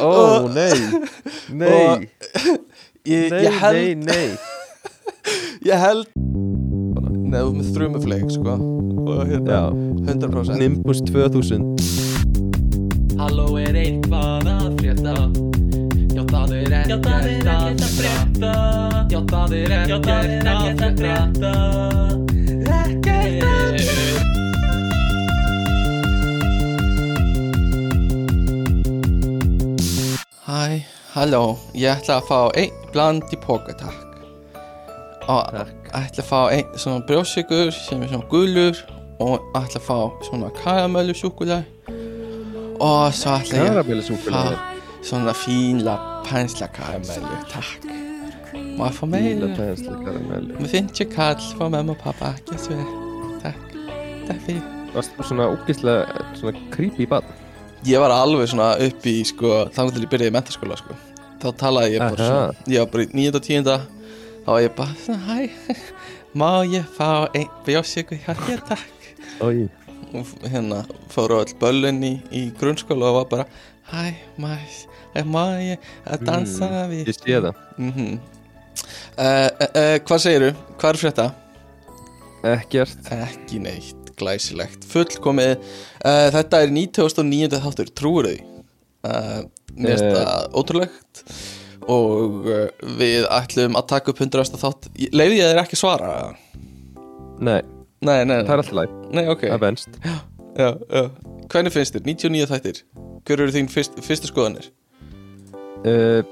Ó, ó, nei Nei, ég, nei, ég held nei, nei. Ég held neðu með þrjumufleik sko. Og hérna Já, 100% Nimbus 2000 Halló er eitthvað að frétta? Já það er ekkert að frétta. Já það er ekkert að frétta halló, ég ætla að fá einn bland í póka, takk og Takk. ætla að fá einn svona brjósikur sem er svona gulur og ætla að fá svona karamellu súkulæð og svo ætla ég að fá svona fínla pensla karamellu, takk Má ég fá Fíla meira? pensla karamelli Mér finnst ég kall frá mamma og pappa, ekki svo Takk, takk fyrir. Varst þú svona úkislega svona creepy bad Ég var alveg svona upp í sko þannig til ég byrjaði í mentaskóla sko þá talaði ég bara svona ég var bara í 9. og 10. þá var ég bara svona hæ má ég fá einn bjósikur hjá þér takk Ói og hérna fóru öll böllin í, í grunnskóla og var bara hæ má, ég- má ég að dansa Mm, við Ég sé það mm -hmm. uh, uh, uh, Hvað segiru? Hvað er frétta? Ekkert Ekki neitt, glæsilegt Fullkomið Þetta er 99. þáttur, trúur uh, Mér finnst Eh. það ótrúlegt Og uh, við ætlum að taka upp 100. þátt Leifði ég þér ekki svara? Nei, Nei, nei, það er alltaf læg nei, ok Það venst já, já. Hvernig finnst þér? 99 þættir Hver eru þín fyrst, fyrstu skoðanir? uh,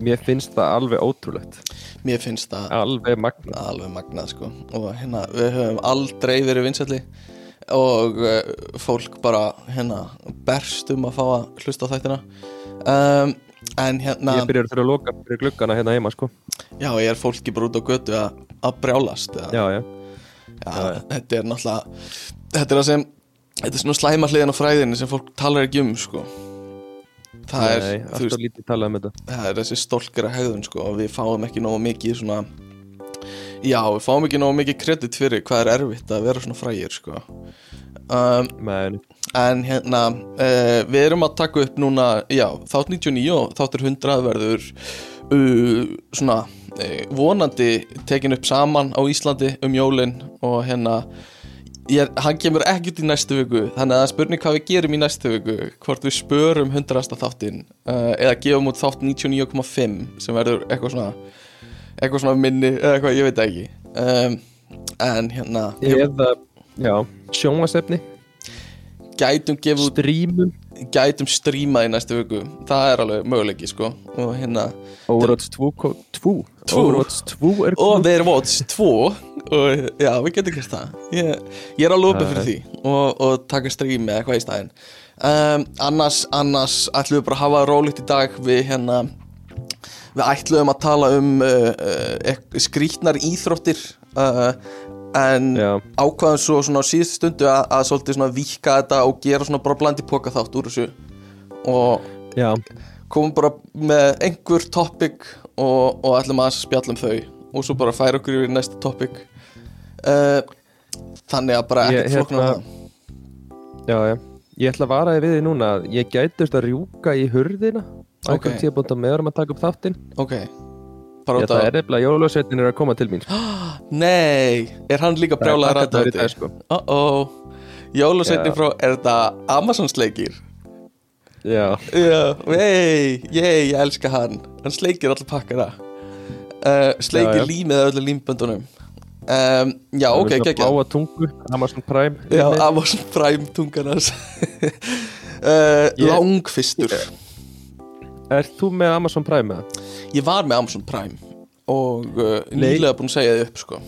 Mér finnst það alveg ótrúlegt Mér finnst það Alveg magna alveg magnað sko og hérna við höfum aldrei verið vinsætli og uh, fólk bara hérna berst um að fá að hlusta á þættina. Um, en hérna Ég byrjar þurfa að loka fyrir gluggana hérna heima sko. Já ég er fólki bara út á götu að, að brjálast eða, Já, já. Já, þetta er náttúrulega þetta er það sem þetta er svona slæma hliðin á fræðinni sem fólk talar ekki um sko. Það er, Nei, þú veist, um það er þessi stólkera hegðun sko og við fáum ekki nógu mikið svona já, við fáum ekki nógu mikið kredit fyrir hvað er erfitt að vera svona frægir sko um, en hérna uh, við erum að taka upp núna já, þátt 99 og þáttur 100 verður uh, svona uh, vonandi tekin upp saman á Íslandi um jólin og hérna ég, hann kemur ekkert í næstu viku þannig að það er spurning hvað við gerum í næstu viku hvort við spörum 100. þáttin uh, eða gefum út þátt 99,5 sem verður eitthvað svona eitthvað svona minni eða eitthvað, ég veit ekki. Um, en hérna eða, já, sjónvasefni gætum gefið út Strímum gætum strímað í næstu viku. Það er alveg möguleiki sko. Og hérna Overwatch 2 ko- 2 Tvö? Overwatch 2 er og þeir Watch 2 og já, við getum gert það. Ég, ég er alveg opið fyrir því. Og, og taka strími eða eitthvað í staðinn. Um, annars, annars ætlum við bara að hafa rólíkt í dag við hérna við ætlum að tala um uh, uh, skrítnar íþróttir uh, en Já, ákvaðum svo svona á síðustu stundu að, að svolítið svona víka þetta og gera svona bara blandi póka þátt úr þessu. Og já, komum bara með einhver topic og, og ætlum að spjalla um þau. Og svo bara færa okkur yfir í næsta topic. Uh, þannig að bara ekkert flóknar hérna- það já, já. Ég ætla að vara þig við því núna að ég gætust að rjúka í hurðina á Ok. okay. tíðbúnda með erum að taka upp þáttinn ok bara Ég það er nefnilega jólasveitin er að koma til mín sko. nei, er hann líka brjálaður dag, aðdóti sko. uh oh jólasetning Já. frá, er þetta Amazon sleikir Já, vei, ég, elska hann hann sleikir allir pakkana uh, sleikir Já, já. límið af öllu límböndunum um, já, Það ok, ekki tungu, Amazon Prime Já. Amazon Prime tungarnas uh, Ég- Langfistur Ert þú með Amazon Prime eða? Ég var með Amazon Prime Og uh, nýlega búin að segja þið upp sko.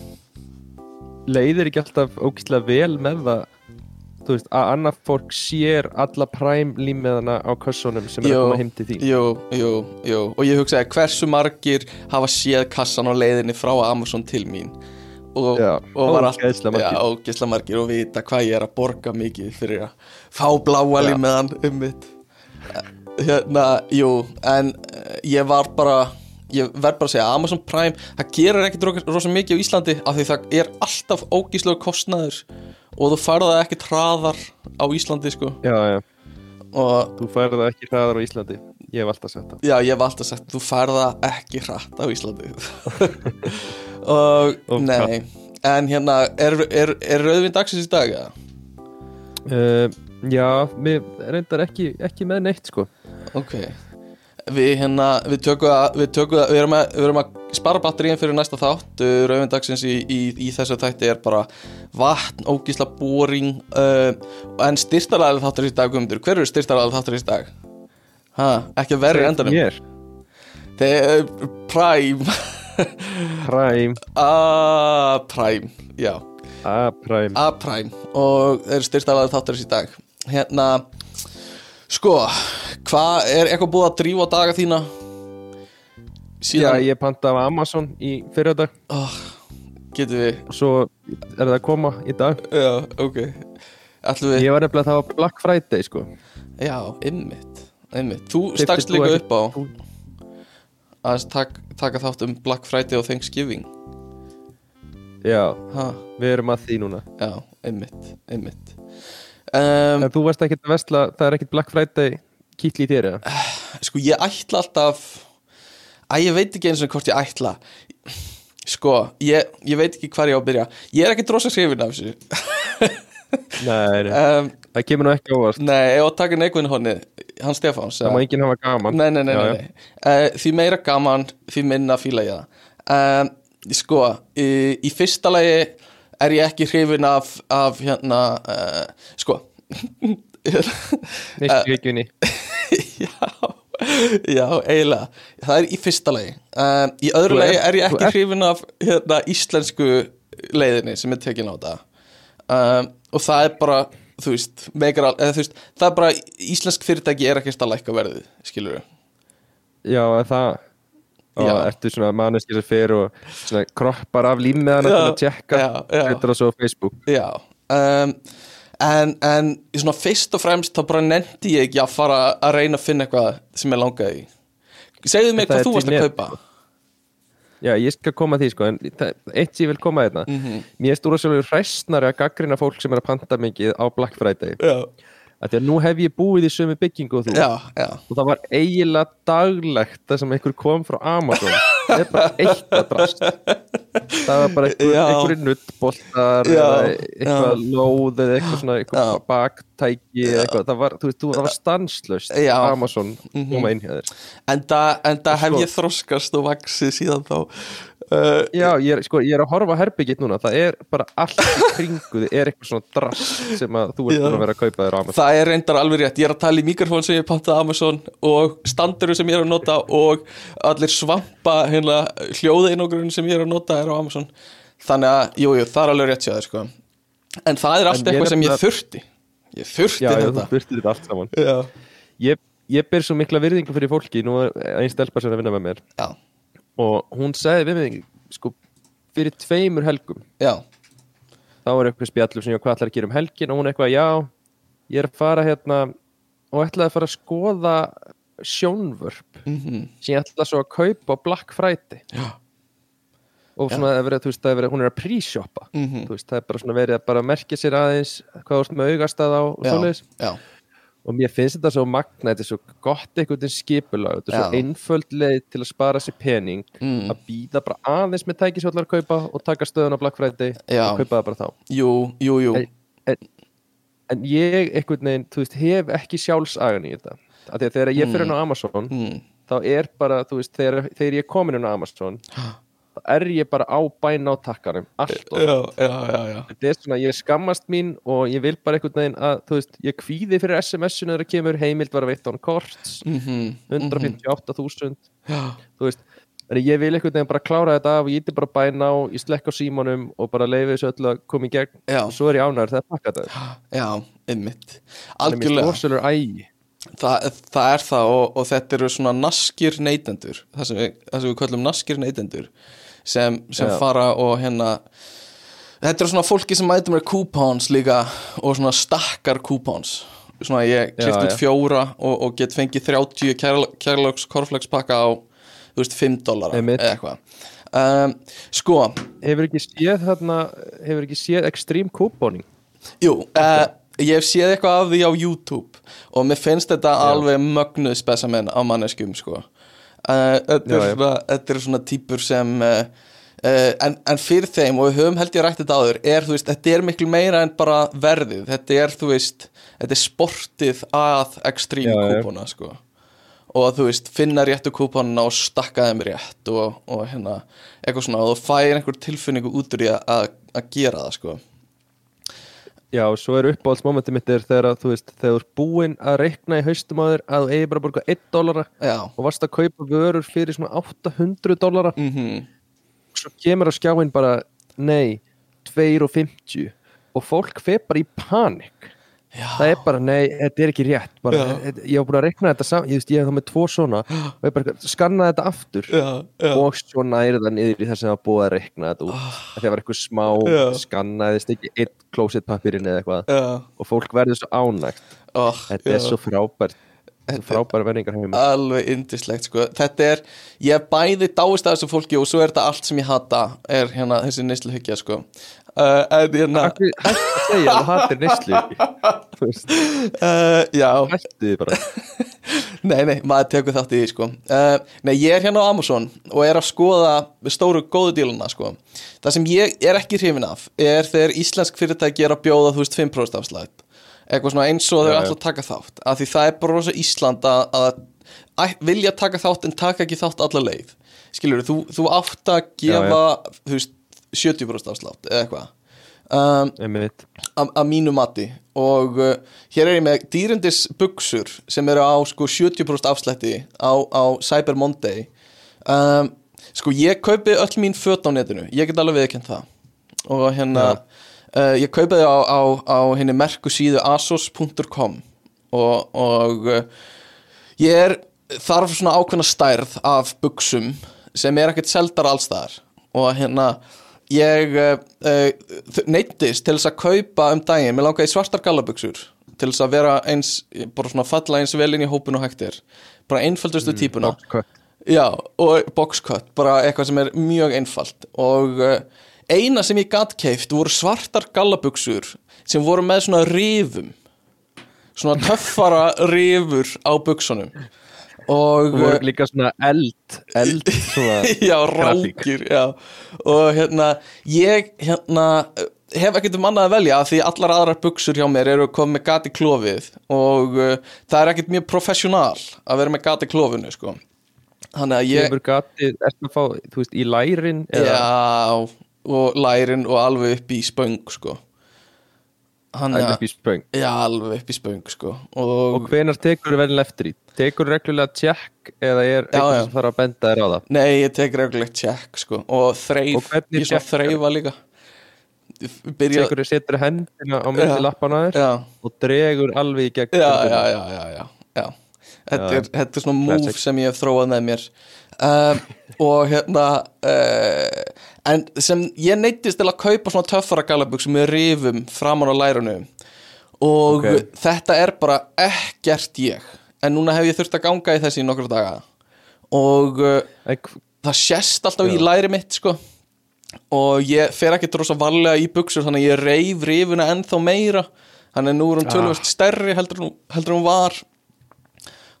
Leiðir ekki alltaf ógæslega vel með það Þú veist, að annað fólk sér alla Prime límiðana á kössunum sem er Jú. að koma heim til þín Jú, jú, jú Og ég hugsaði hversu margir hafa séð kassan á leiðinni frá Amazon til mín Og, Já, og var allt ógeðslega margir. Og vita hvað ég er að borga mikið Fyrir að fá bláa límiðan um mitt Hérna, jú En uh, ég var bara Ég verð bara að segja Amazon Prime Það gerir ekkit rosa, rosa mikið á Íslandi Af því það er alltaf ógíslega kostnaður Og þú farða ekki traðar á Íslandi sko. Já, já, og Þú færði það ekki hraðar á Íslandi. Ég hef alltaf sett það. Já, ég hef alltaf sagt þú færða ekki hratt á Íslandi. Og Og nei en hérna, er, er, er rauðvin dagsins í dag eða? uh, Já, mér reyndar ekki, ekki með neitt sko ok. Við hérna, við tökum að við, tökum að, við, erum, að, við erum að spara batteríin fyrir næsta þátt. Uh, rauðvin dagsins í, í, í þessu þætti er bara vatn, ógísla boring uh, en styrtaræðið þáttur í dag Guðmundur, hver eru styrtaræðið þáttur í dag? Ha, ekki verri endanum? Mér, Þeir, Prime. Prime, Prime, já. A-Prime A Prime. Og þeir styrstalega þáttur í dag. Hérna Sko, hvað er eitthvað búið að drífa á daga þína? Já, Síðan, ég pantaði af Amazon í fyrirdag oh, getum við og svo er það að koma í dag. Já, ok. Við, Ég var nefnilega það var Black Friday sko. Já, ymmit Ymmit, þú stakst líka ekki- upp á að tak, taka þátt um Black Friday og Thanksgiving. Já, ha, við erum að því núna. Já, ymmit, ymmit um, þú varst ekkert að vesla, það er ekkert Black Friday kýtli í þér eða? Sko ég ætla alltaf Æ, ég veit ekki eins og hvort ég ætla. Sko, ég, ég veit ekki hvar ég á að byrja. Ég er ekki drosa skrifin af þessu. Nei, nei, um, það kemur nú ekki ávast Nei, að taka neikvinn honni Hann Stefáns Það má enginn hafa gaman. Nei, nei, nei, Já, nei, já. Uh, Því meira gaman, því minna fíla ég það. Um, Sko, í, í fyrsta lagi er ég ekki hrifin af, af hérna uh, Sko. Neitt hyggjunni. Já, já, eiginlega. Það er í fyrsta lagi. Um, í öðru lagi er ég ekki hrifin af hérna, íslensku leiðinni sem er tekin á þetta. Um, og það er bara þú veist, meikar al, eða, þú veist það er bara, íslensk fyrirtæki er ekkert að lækka verðið skilur við Já, það og ertu svona manneski sem fer og svona kroppar af límmiðana til að tjekka setur það svo á Facebook? Já um, en, en svona fyrst og fremst þá bara nefndi ég ekki að fara að reyna að finna eitthvað sem ég langaði segðu mig hvað þú varst að net, kaupa. Já, ég skal koma að því sko en eitt sem ég vil koma að þetta Mhm. Mér er stóra sjálfur hræstnari að gaggrina fólk sem er að panta mikið á Black Friday. Já, að nú hef ég búið í sömu byggingu og þú. Já, já. Og það var eiginlega daglegt það sem einhver kom frá Amazon. Það er bara eitt að drast. Það var bara einhver, einhverju nuttboltar eitthvað lóð eða eitthvað svona eitthvað baktæki eitthvað, það var, það var stanslöst. Amazon koma inn hjá þér. Enda, enda hef Sko- ég þroskast og vaksið síðan þá uh, Já, ég er, sko, ég er að horfa herbyggitt núna. Það er bara allt í kringu þið er eitthvað svona drast sem að þú ert búin að vera að kaupa þér á Amazon? Það er reyndar alveg rétt. Ég er að tala í mikrofón sem ég pantaði á Amazon og standuru sem ég er að nota og allir svampa hérna, hljóðeinogrun sem ég er að nota er á Amazon. Þannig að, jú, jú, það er alveg rétt þér sko. En það er allt eitthvað sem ég þurfti. Ég þurfti Já, já, þú þetta þurftir þetta allt saman. Já, ég, ég ber svo mikla virðingu fyrir fólki. Nú að og hún sagði við mig sko, fyrir tveimur helgum. Já, þá var eitthvað spjallum sem ég hvað ætlar að gera um helgin og hún eitthvað, já, ég er að fara hérna og ætlaði að fara að skoða sjónvörp mhm, sem ég ætla svo að kaupa á Black Friday. Já, og svona er verið, þú veist, er verið, hún er að mhm, þú veist, það er bara svona verið að bara merkja sér aðeins hvað þú ert með augastað á og já, og mér finnst þetta svo magna, þetta er svo gott einhvern veginn skipulag, þetta er svo einföld leið til að spara sér pening mm, að býða bara aðeins með tæki sem þú ætlar að kaupa og taka stöðun á Black Friday Já. og kaupa það bara þá. Jú, jú, jú. Ei. en ég einhvern veginn, þú veist, hef ekki sjálfsagan í þetta. Af því að þegar ég fyrir inn á Amazon mm, þá er bara, þú veist, þegar, þegar ég er komin á Amazon er ég bara á bæn á takkanum allt og þetta er svona, ég skammast mín og ég vil bara einhvern veginn að, þú veist, ég kvíði fyrir SMS-unu þegar það kemur heimild var að veitt án korts mhm, 158.000 Já, þú veist, þannig ég vil einhvern veginn bara klára þetta af og ég íti bara bæn á, ég slekk á símanum og bara leiði þessu öllu að koma í gegn. Já, og svo er ég ánæður þegar pakka þetta. Já, ymmit algjörlega. ægi Það, það er það og, og þetta eru svona naskir neytendur. Það sem við, það sem við köllum naskir neytendur sem, sem fara og hérna þetta eru svona fólki sem mætum með coupons líka og svona stakkar coupons. Svona ég klift út fjóra og, og get fengið 30 kærlöks korflegs pakka á þú veist 5 dólar eða eitthvað. Um, sko, hefur ekki séð þarna hefur ekki séð extreme couponing? Jú uh, ég hef séð eitthvað af því á YouTube og mér finnst þetta Já. alveg mögnuð spesamenn á manneskjum sko. Þetta, Já, er svona, þetta er svona típur sem uh, en, en fyrir þeim og við höfum held ég rætt þetta áður er, þú veist, þetta er miklu meira en bara verðið. Þetta er, þú veist, þetta er sportið að já. kúpuna sko. Og þú veist, finna réttu kúpanuna og stakka þeim rétt og, og hérna, eitthvað svona og þú fæir einhver tilfinningu út úr því að að gera það sko Já, og svo er uppáhaldsmomentið mitt er þegar þú veist, þegar þú ert búinn að reikna í haustum á þér að þú eigi bara að borga 1 dollara Já, og varst að kaupa vörur fyrir svona 800 dollara. Mhm. Og svo kemur á skjáin bara nei, 2,50 og fólk fer bara í panik Já, það er bara, nei, þetta er ekki rétt bara, ég hef búin að reikna þetta saman ég, hef það með tvo svona og ég bara skanna þetta aftur. Já, já. Og svo næri það niður í það sem það búið að reikna þetta út. Oh. það var eitthvað smá, skannaðist ekki einn klósitpapirinn eða eitthvað. Og fólk verður svo ánægt. Oh, þetta er svo frábært er frábæra venningar heima alveg indislegt sko. Þetta er, ég bæði dáist að þessu fólki og svo er þetta allt sem ég hata er hérna þessi neysluhyggja sko hérna, Akkur, hættu að segja að það hattir neyslu? Þú uh, já. Hættu því bara. Nei, nei, maður tekur þátt í því sko. Uh, Nei, ég er hérna á Amazon og er að skoða stóru góðu díluna sko. Það sem ég er ekki hrifin af er þegar íslensk fyrirtæki er að bjóða þú veist 5% afslætt eitthvað svona eins og þau Já, já. ætla að taka þátt. Af því það er bara rosa Ísland að, að, vilja taka þátt en taka ekki þátt alla leið. Skilur þú, þú átt að gefa þú veist 70% afslátt eða eitthvað. Um, að mínu mati. Og uh, hér er ég með dýrindis buksur sem eru á sko 70% afslætti á, á Cyber Monday. Um, sko ég kaupi öll mín föt á netinu, ég get alveg viðkjönd það. Og hérna uh, ég kaupi þau á, á, á henni merku síðu asos.com og, og uh, ég er þarf svona ákveðna stærð af buksum sem er ekkert seldar allstaðar og hérna ég uh, uh, neittist til þess að kaupa um daginn, mér langaði svartar gallabuxur til þess að vera eins bara svona falla eins vel inn í hópin og hægt er. Bara einföldustu típuna. Boxcut. Já, og boxcut, bara eitthvað sem er mjög einfalt. Og uh, eina sem ég gat keift voru svartar gallabuxur sem voru með svona rifum. Svona töffara rifur á buxunum og voru líka svona eld eld svona já, rákir já. og hérna ég hérna hef ekkert um annað að velja því allar aðrar buksur hjá mér eru komið með gati klófið og uh, það er ekkert mjög professional að vera með gati klófinu sko. þannig að ég gatið, fá, þú veist, í lærin eða já, og lærin og alveg upp í spöng sko. Hann alveg upp í spöng já, alveg upp í spöng sko. Og og, hvenar tekur þú vel eftir í? Tekur reglulega tjekk eða er Já, eitthvað já. sem þarf að benda þér á það? nei, ég tek reglulegt check sko. og þreif, Og ég check- þreifa líka byrja, Tekur þú setur hendina á myndi Já. lappana þér já og dregur alveg í gegn já, já, já, já, já, já. Þetta, Já. er, þetta er svona move Classic. sem ég hef þróað með mér um, og hérna uh, en sem ég neittist til að kaupa svona töffara galabug sem er rifum framan á lærunum og Ok. þetta er bara ekkert ég. En núna hef ég þurft að ganga í þessi í nokkra daga. Og uh, En hv- það sést alltaf í Já. læri mitt sko. Og ég fer ekki rosa varlega í buksur þannig að ég reif rifuna ennþá meira. Þannig að nú er hún Ah. tölvöld stærri heldur en hún, var.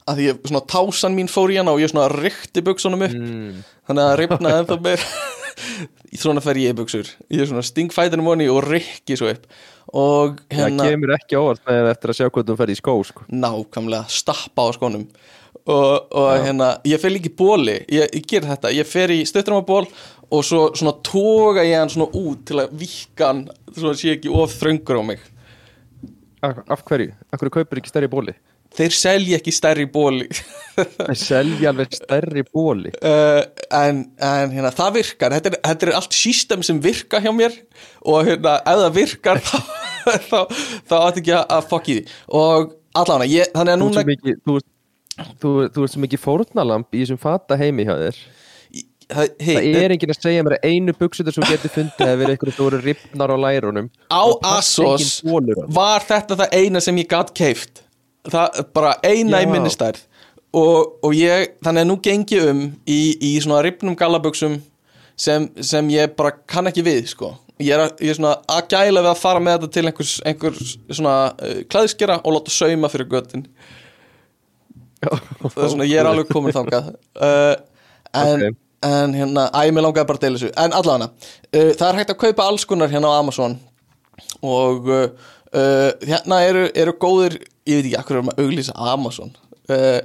Að því ég, svona tásan mín fór í hana og ég svona rykti buksunum upp. Mm, þannig að rifnaði ennþá meira svona fer ég í buksur ég er svona stingfætinu moni og rykki svo upp. Og Það hérna kemur ekki óvart með eftir að sjá hvað þú ferð í skó sko. nákvæmlega stappa á skónum. Og, og hérna, ég fer líka í bóli ég, ég ger þetta, ég fer í stutturumaból og svo svona toga ég hann svona út til að víka hann svo að sé ekki of þröngur á mig. Af, hverju? Af hverju kaupir ekki stærri bóli? þeir selja ekki stærri bóli Það selja alveg stærri bóli uh, en, en hérna, það virkar. Þetta er, þetta er allt system sem virka hjá mér. Og hérna, ef það virkar þá, þá, þá átti ekki að, að fokk í því. Og allavega, ég, þannig að Þú núna þú, ert- þú, þú ert svo mikið fórnalamb í þessum fata heimi hjá þér. Það, hey, Það er enginn að segja mér að einu buksutur sem þú getur fundið vera eitthvað þú voru ripnar á lærunum. Á Asos var þetta það eina sem ég gatt keift það bara eina í Já. minnistærð og, og ég, þannig að nú gengi um í, í svona ripnum gallabuxum sem, sem ég bara kann ekki við sko. Ég er, að, ég er svona að gæla við að fara með þetta til einhvers, einhvers svona uh, klæðskera og láta sauma fyrir göttin það er svona, ég er alveg komin þangað. Uh, en, Ok. en hérna, æ, mér langaði bara að deila þessu. En allavega, uh, það er hægt að kaupa alls konar hérna á Amazon. Og uh, uh, hérna eru, eru góðir, ég veit ekki, akkur erum að auglýsa Amazon? Uh,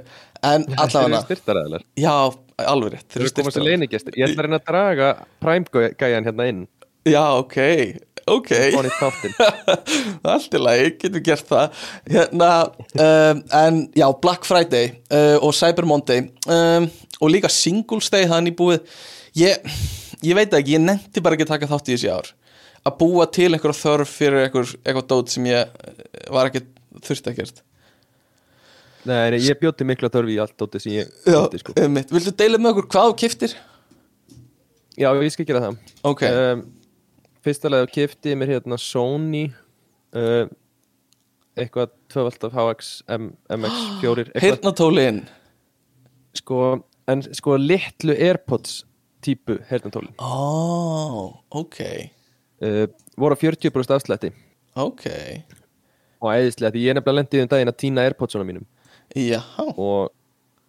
en allavega, styrtaræðilar já, alveg rétt Þeir eru leinigestir Ég ætla að reyna að draga Prime gæjan hérna inn. Já, ok, ok. Allt í lagi, getur gert það. Hérna, um, En já, Black Friday uh, og Cyber Monday um, og líka Singles Day þannig búið ég, ég veit ekki, ég nefndi bara ekki að taka þátt í þessi ár. Að búa til einhverja þörf fyrir einhver, eitthvað dót sem ég eh, var ekki þurfti að gert Nei, nei, ég bjóti mikla þörfi í allt dótið sem ég bjóti sko. einmitt. Viltu deila með okkur hvað þú kiftir? Já, ég skal gera það. Ok, um, Fyrsta lega kifti mér hérna Sony uh, eitthvað tvöfald af HX M, MX4 eitthvað, heyrnatólin sko, en sko litlu Airpods típu heyrnatólin Ó, ok. Uh, voru á 40% afslætti. Ok, og æðislega því ég er nefnilega lendið um daginn að týna Airpodsuna mínum já, og,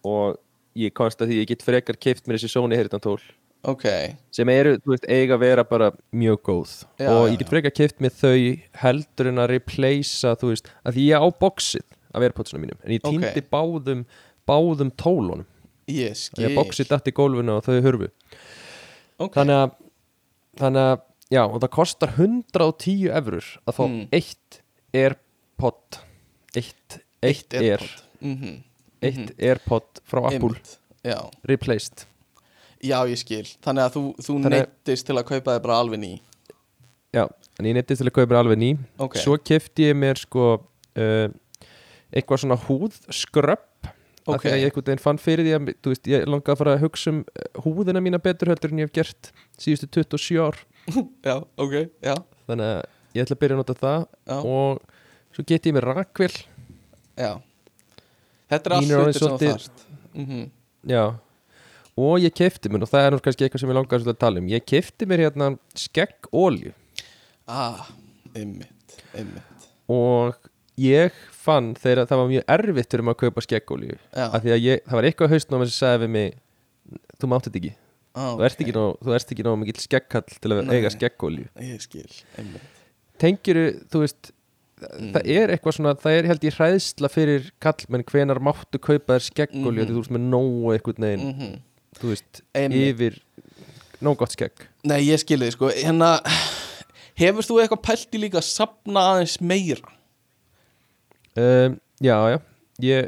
og ég komst að því ég get frekar kift mér þessi Sony heyrnatól ok. Sem eru, þú veist, eiga að vera bara mjög góð. Já, og ég get frekar kipt með þau heldur en að replacea, þú veist að því ég á boxið af Airpodsuna mínum en ég týndi báðum báðum tólunum, Ég því skil. að boxið datt í gólfinu og þau hurfu. Ok, þannig að, þannig að já, og það kostar 110 eurur að fá Mm. eitt Airpod. Eitt, eitt, Air AirPod. Mhm. eitt Airpod frá Apple. Já, replaced. Já, ég skil. Þannig að þú, þú Þannig- neittist til að kaupa þig bara alveg ný. Já, en ég neittist til að kaupa mér alveg ný. Ok. Svo kefti ég mér sko uh, eitthvað svona húðskröpp. Ok. af því að ég einhvern veginn fann fyrir því að veist, ég langaði að fara að hugsa um eh, húðina mína betur heldur en ég hef gert síðustu 27 ár. Já, ok, já, þannig að ég ætla að byrja að nota það Já. og svo geti ég mér rakvél. Já Þetta er allt hlutir sem svolítið- þarft. Mm Já. Og ég kefti mér, og það er nú kannski eitthvað sem ég svolítið að tala um. Ég kefti mér hérna skeggólju Ah, einmitt, einmitt. Og ég fann þegar það var mjög erfitt fyrir maður að kaupa skeggólju Já, af því að ég, það var eitthvað á hausnum sem sagði við mig þú mátt þetta ekki, ah, þú ert ekki nóg, þú ert ekki nóg mikill skeggkall til að Nei. eiga skeggólju Ég skil, einmitt. Tengiru, þú veist Mm. það er eitthvað svona, það er held ég hræðsla fyrir kallmenn hvenar máttu kaupa þér skeggólju Mhm. því þú veist með nógu einhvern veginn, mm þú veist Einmitt. yfir nóg gott skegg Nei, ég skil þig, sko Hérna, hefur þú eitthvað pælt í líka að sapna aðeins meira? um, já, já ég,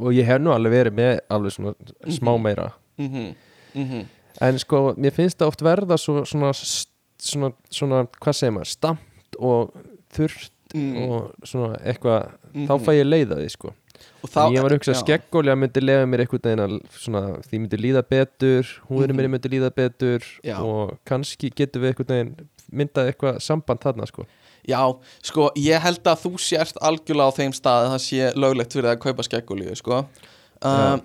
og ég hef nú alveg verið með alveg svona smá meira Mhm, mhm en sko, mér finnst það oft verða svo, svona, svona, svona hvað segir maður, stamt og þurrt Mm. og svona eitthvað, þá Mhm. fæ ég leiða því sko þá- ég var að hugsa að já. skeggólja myndi lefa mér einhvern veginn að svona, því myndi líða betur húðinu Mhm. minni myndi líða betur Já. og kannski getum við einhvern veginn myndað eitthvað samband þarna sko Já, sko, ég held að þú sért algjörlega á þeim stað að það sé löglegt fyrir að kaupa skeggulíu, sko um,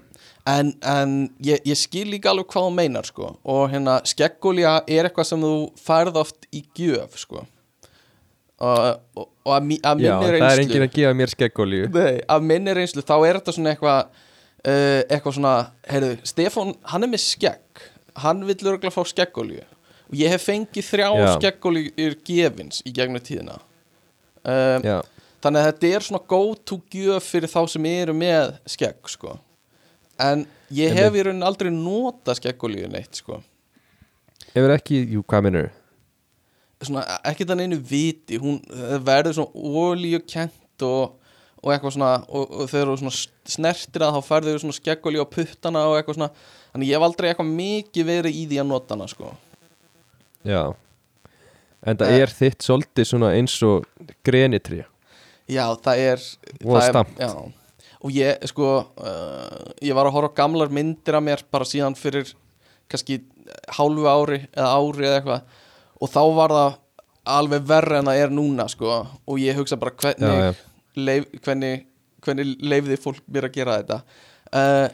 En, en ég, ég skil líka alveg hvað þú meinar, sko Og hérna, skeggulíu er eitthvað sem þú færð oft í gjöf, sko Og, og, og að, mi- að Já, minni það er reynslu enginn að gefa mér skeggólju Nei, af minni reynslu, þá er þetta svona eitthvað uh, Eitthvað svona, heyrðu, Stefán, hann er með skegg. Hann vill örgulega fá skeggolíu Og ég hef fengið þrjá Já. skeggolíur gefins í gegnum tíðina. Um, Já, Þannig að þetta er svona go to gjöf fyrir þá sem eru með skegg, sko. En ég hef í raunin aldrei nota skeggolíu neitt, sko. Hefur ekki, jú, hvað minnur ekki þannig einu viti hún það verður svona ólíukent og, og eitthvað svona og, og þegar þú svona snertir að þá færður svona skeggolí á puttana og eitthvað svona þannig ég hef aldrei eitthvað mikið verið í því að nota hana sko Já En það Eh. er þitt svolítið svona eins og grenitrí já, það er Og það er- stammt. já. og ég sko uh, ég var að horfa gamlar myndir af mér bara síðan fyrir kannski hálfu ári eða ári eða eitthvað og þá var það alveg verra en það er núna sko. Og ég hugsa bara hvernig Já, já. leif, hvernig, hvernig leifði fólk mér að gera þetta? Uh,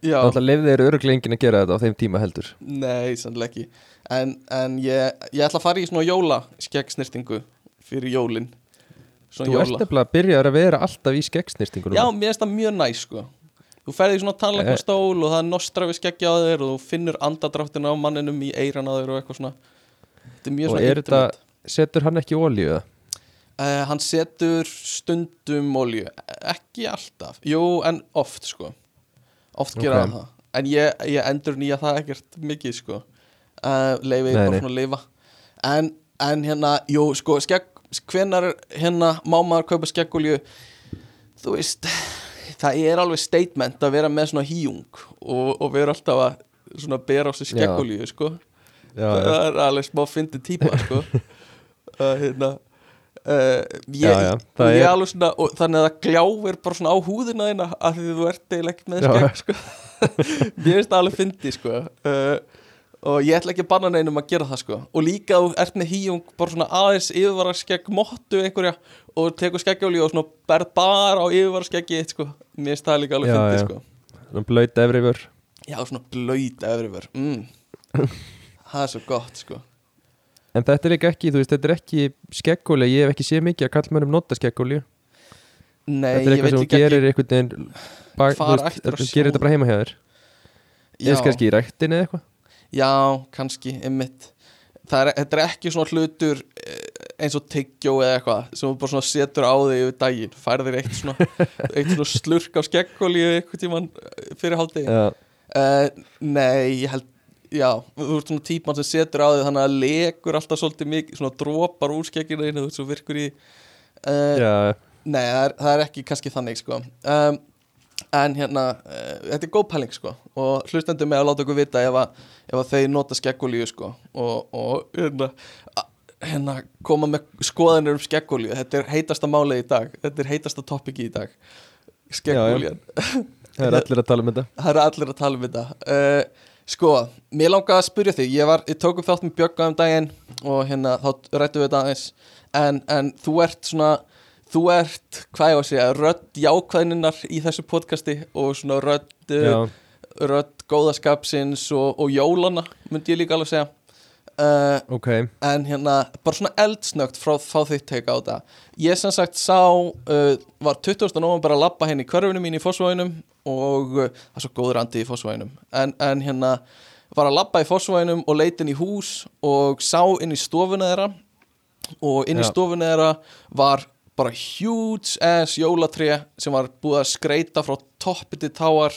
Já, Alltaf lefði þeir öruglega enginn að gera þetta á þeim tíma heldur. Nei, sannlega ekki. En, en ég, ég ætla að fara í svona jóla skeggsnýrtingu fyrir jólin. Svona Þú ert nefnilega að byrja að vera alltaf í skeggsnýrstingu Já, mér finnst það mjög næs sko. Þú ferði í svona tannleikna stól og það er nostra við skeggja á þér og þú finnur andadráttina á manninum í eiran á þér og eitthvað svona er Og er þetta, setur hann ekki ólíu það? Uh, hann setur stundum olju ekki alltaf, jú en oft sko. Oft gera Ok. hann það. En ég, ég endur nýja það ekkert mikið sko. Uh, leifi Nei, bara svona að lifa. En, en hérna, jú sko skegg, hvenar hérna má maður kaupa skeggolju þú veist það er alveg statement að vera með svona híjung og, og vera alltaf að svona bera á sig skeggolju sko það er alveg smá fyndi típa sko uh, hérna Uh, ég, Já, já, það ég er- svona og þannig að það gljáir bara svona á húðina þína af því þú ert eiginlega ekkert með skegg sko. mér finnst það alveg fyndi sko. uh, og ég ætla ekki að banna neinum að gera það sko. og líka að þú ert með híjung bara svona aðeins yfirvara skegg mottu einhverja og tekur skeggjáli og svona berð bara á yfirvara skeggi eitt sko. mér finnst það líka alveg Já, fyndi já. sko. svona blöyt efrifur já, svona blöyt efrifur mm. það er svo gott sko. En þetta er ekki, þú veist, þetta er ekki skeggóli Ég hef ekki séð mikið að kallmönnum nota skeggóli nei, Þetta er ég eitthvað veit sem ekki gerir einhvern veginn bak, þú Hvar veist, ættirðu að Þú sjá gerir þetta bara heima hjá þér. Eða kannski í ræktin eða eitthvað. Já, kannski, er, þetta er ekki svona hlutur eh, eins og tyggjó eða eitthvað sem þú bara svona setur á þig yfir daginn. Færðir eitt svona, eitt svona slurk á skeggóli eitthvað tíman fyrir hálfdegi Já, uh, Nei, ég held Já, þú ert svona típan sem setur á þig þannig að legur alltaf svolítið mikið svona dropar úr skegginu einu þú veist svo virkur í uh, Nei, það er, það er ekki kannski þannig sko. Um, En hérna, uh, þetta er góð pæling sko Og hlustendur með að láta okkur vita ef að, ef að þeir nota skeggolíu sko Og, og hérna, hérna koma með skoðanir um skeggolíu Þetta er heitasta málið í dag Þetta er heitasta topiki í dag Skeggolían það er allir að tala um þetta. Það eru allir að tala um þetta. Uh, Sko, mér langaði að spyrja þig. Ég, var, ég tók upp þátt með Bjögga um daginn Og hérna, þá rættum við þetta aðeins. En, en þú ert svona Þú ert, hvað ég á að segja Rödd jákvæðninnar í þessu podcasti Og svona rödd, rödd góðaskapsins og, og jólana Myndi ég líka alveg segja uh, ok En hérna, bara svona eldsnögt frá þitt teika á þetta Ég sem sagt sá, uh, var 20. november að labba henni í hverfinu mín í Fossvæðinum Og uh, það er svo góður andi í Fossvæðinum en, en hérna, var að labba í Fossvæðinum og leitin í hús Og sá inn í stofuna þeirra Og inn í Já. stofuna þeirra var bara huge ass jólatré Sem var búið að skreita frá toppi til táar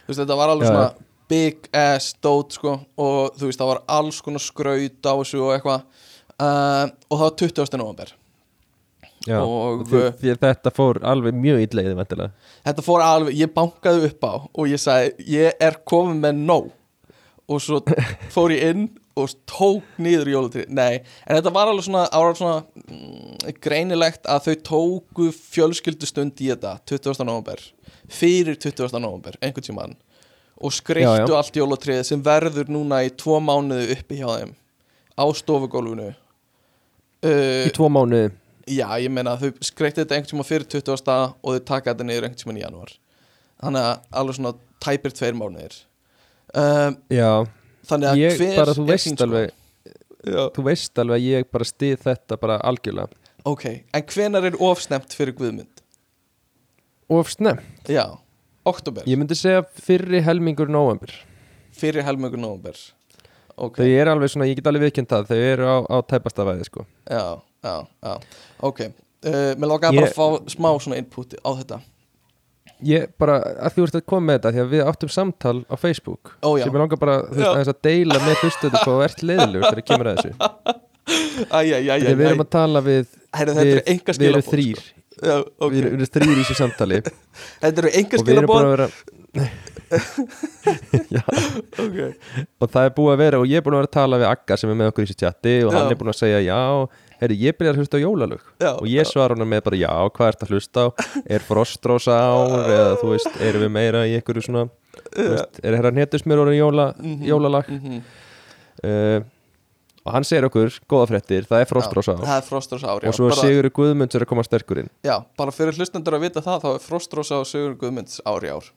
Þú veist, þetta var alveg Já. svona big ass dót sko og þú veist það var alls konar skraut á þessu og eitthvað uh, og það var 20. november Já, Og, uh, því, þetta fór alveg mjög vantilega þetta fór alveg, ég bankaði upp á og ég sagði, ég er komin með nóg og svo fór ég inn og tók niður jólatri nei, en þetta var alveg svona, alveg svona mm, greinilegt að þau tóku fjölskyldustund í þetta 20. november fyrir 20. november, einhvern tímann og skreittu allt jólatrið sem verður núna í tvo mánuði uppi hjá þeim á stofugólfinu. Uh, Í tvo mánuði? Já, ég meina þau skreittu þetta einhvern tíma fyrir 20. og þau taka þetta niður einhvern tíma í janúar. Þannig að alveg svona tæpir tveir mánuðir. Um, Já, þannig að ég hver bara, þú veist alveg Já. Þú veist alveg að ég bara stið þetta bara algjörlega. Ok, en hvenar er ofsnemt fyrir Guðmund? Og snemm, Já, oktober, ég myndi segja fyrri helmingur november fyrir helmögur november ok, Þau eru alveg svona, ég get alveg viðkjönd það Þau eru á, á tæpastavæði sko. Já, já, já. Ok, uh, mér langaði bara Ég- að fá smá svona input á þetta. Ég bara, að þú ert að koma með þetta Því að við áttum samtal á Facebook Ó. Sem ég langar bara, veist, aðeins að deila með hlustöðu Hvað ert leiðilegur þegar kemur að þessu. Æjæjæjæ, Þegar við erum að tala við Við erum skilaboð, þrýr Já, ok, Við erum- við erum þrýr í þessu samtali. Þetta eru enga skilabóð vera Já, Ok, og það er búið að vera og ég er búin að vera að tala við Agga sem er með okkur í þessu chati og hann Já. er búin að segja já, herri, ég byrjar að hlusta á jólalög. Já, og ég svara hann með bara já, hvað ert að hlusta á? Er frostrósa ár eða þú veist, erum við meira í einhverju svona veist, er hérna hnetusmjör orðin jóla, jólalag? Mhm. Uh, og hann segir okkur, góða fréttir það er frostrósa ár Það er Frostrós ár, já og svo bara, Sigur Guðmunds er að koma sterkur inn. Já, bara fyrir hlustendur að vita það þá er Frostrósa og Sigur Guðmunds ár í ár.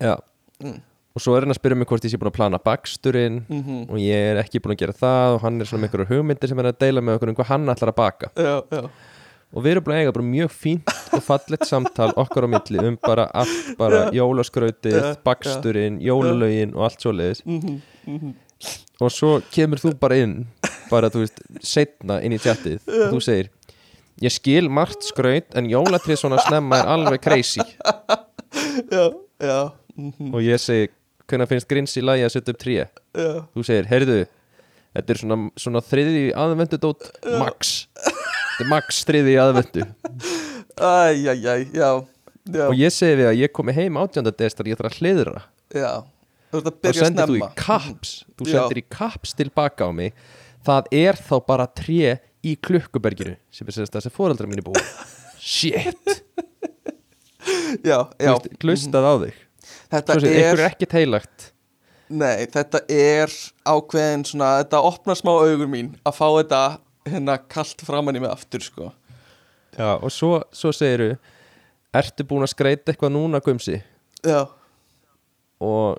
Já, Mm. og svo er hann að spyrja mig hvort ég sé búin að plana baksturinn Mhm. og ég er ekki búin að gera það og hann er svona með einhverju hugmyndir sem er að deila með okkur um hvað hann ætlar að baka. Já, já, og við erum að eiga bara mjög fínt og fallet samtal okkar á milli um bara allt bara jólaskrautið, baksturinn jólalögin og allt svoleiðis. Mhm, mhm. Og svo kemur þú bara inn bara þú veist, setna inn í tjattið og þú segir ég skil margt skraut en jólatrið svona snemma er alveg crazy. Já, já, mhm, og ég segi hvernig finnst grins í lagi að setja upp já. Þú segir, heyrðu þetta er svona, svona þriði aðvendu dót max. Þetta er max þriði aðvendu Æj, æj, æj, já, og ég segi við að ég komi heim átjöndadestar ég þarf að hliðra. Já Þú ert að byrja sendir þú í snemma. kaps þú Já. sendir í kaps tilbaka á mig. Það er þá bara tré í klukkuberginu sem er sérst það sem fóreldrar mínu búið shit, Já, Þú já, veist, hlustað á þig. Þetta svo er, er ekkert heilagt. Nei, þetta er ákveðin svona, þetta opnar smá augur mín að fá þetta hérna kalt framann í mig aftur, sko. Já, og svo, svo segiru ertu búin að skreita eitthvað núna gumsi? Já, og,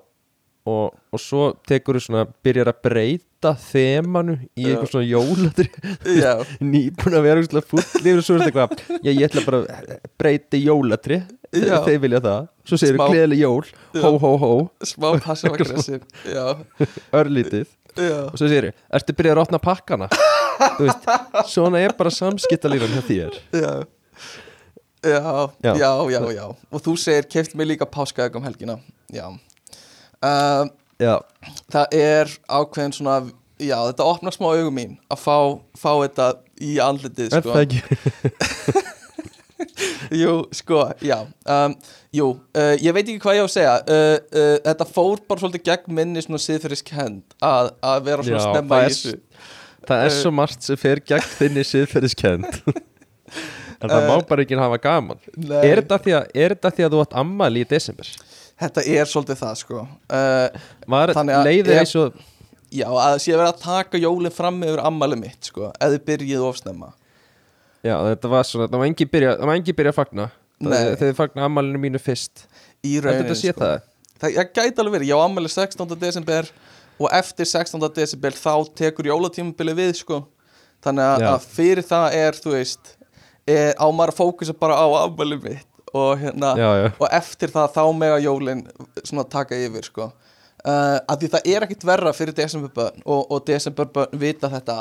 og, og svo tekur þú svona byrjar að breyta þemanu í Já. eitthvað svona jólatri já, nýbúin að vera svona full og svo er þetta eitthvað já, ég ætla bara að breyta í jólatri Já. þeir vilja það. Svo segir þú gleðileg jól, hó hó hó. Smá passiv-aggressiv Já, örlítið. Já, og svo segir þú, ertu byrjað að opna pakkana? Þú veist, svona er bara samskiptalíran hjá þér. Já. Já, Já. já, já, já, Og þú segir, keift mig líka páskaðeg um helgina. Já um, Það er ákveðin svona Já, þetta opnar smá augum mín að fá, fá þetta í andlitið sko. það ekki? Jú, sko, já. Um, Jú, uh, ég veit ekki hvað ég á að segja. Uh, uh, Þetta fór bara svolítið gegn minni svona siðferðisk hend að, að vera svona Já, snemma það í þessu. það er Eh. svo margt sem fer gegn þinni siðferðiskend en það má bara ekki hafa gaman. er þetta, því að, þetta því að þú átt ammali í desember Þetta er svolítið það, sko. Uh, að leiðið eins og Já, að sé að vera að taka jólinn fram yfir ammæli mitt, sko þið byrjið of snemma. Já, þetta var svona, það var engi byrja, það var engi byrja að fagna. Þegar þið fagna ammalinu mínu fyrst. Í rauninni, sko. það? Það gæti alveg verið, ég á ammæli 16. desember og eftir 16. desember þá tekur jólatímabili við sko. Þannig að, Já. að fyrir það er þú veist, er, á maður að fókusa bara á ammæli mitt og hérna já, já, og eftir það þá mega jólin svona taka yfir sko. Uh, að því það er ekkit verra fyrir desemberbönn og, og desemberbönn vita þetta.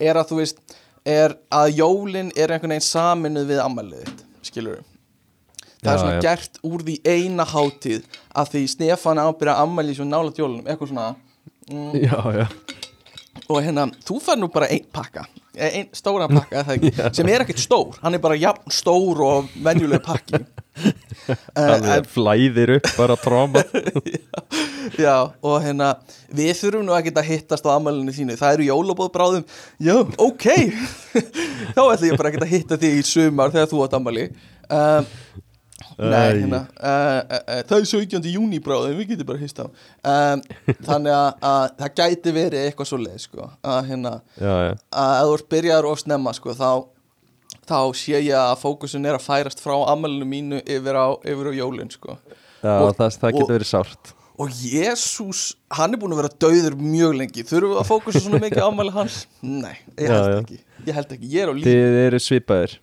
Er að þú veist er að jólin er einhvern veginn saminuð við ammælið þitt, skilur það er svona já. gert úr því eina hátíð að því Stefán ábyrja ammæli svo nálat jólunum, eitthvað svona. Mm, já, já. Og hérna, þú fær nú bara einn pakka. Eh, einn stóran pakka, er það ekki, sem er ekkert stór. Hann er bara jafn stór og venjuleg pakki. Uh, það flæðir upp bara tróma Já, og hérna við þurfum nú ekki að hittast á ammælinu þínu. Það eru jólabóð bráðum já, ok. Þá ætla ég bara ekki að hitta þig í sumar þegar þú átt ammæli um, Nei, hérna uh, uh, það er 17. júni bráðum við getum bara hist á. Um, þannig að, að það gæti verið eitthvað svo leið sko, að hérna já, já, að ef þú ert byrjaður of snemma sko, þá, þá sé ég að fókusun er að færast frá ammælinu mínu yfir á, yfir á jólin sko. Já Og- það, það og- getur verið sárt. Og Jésús, hann er búin að vera dauður mjög lengi. Þurfum við að fókusa svona mikið ámæli hans? Nei, ég held Já, ekki. Ég held ekki, ég er á líf þið eru svipaðir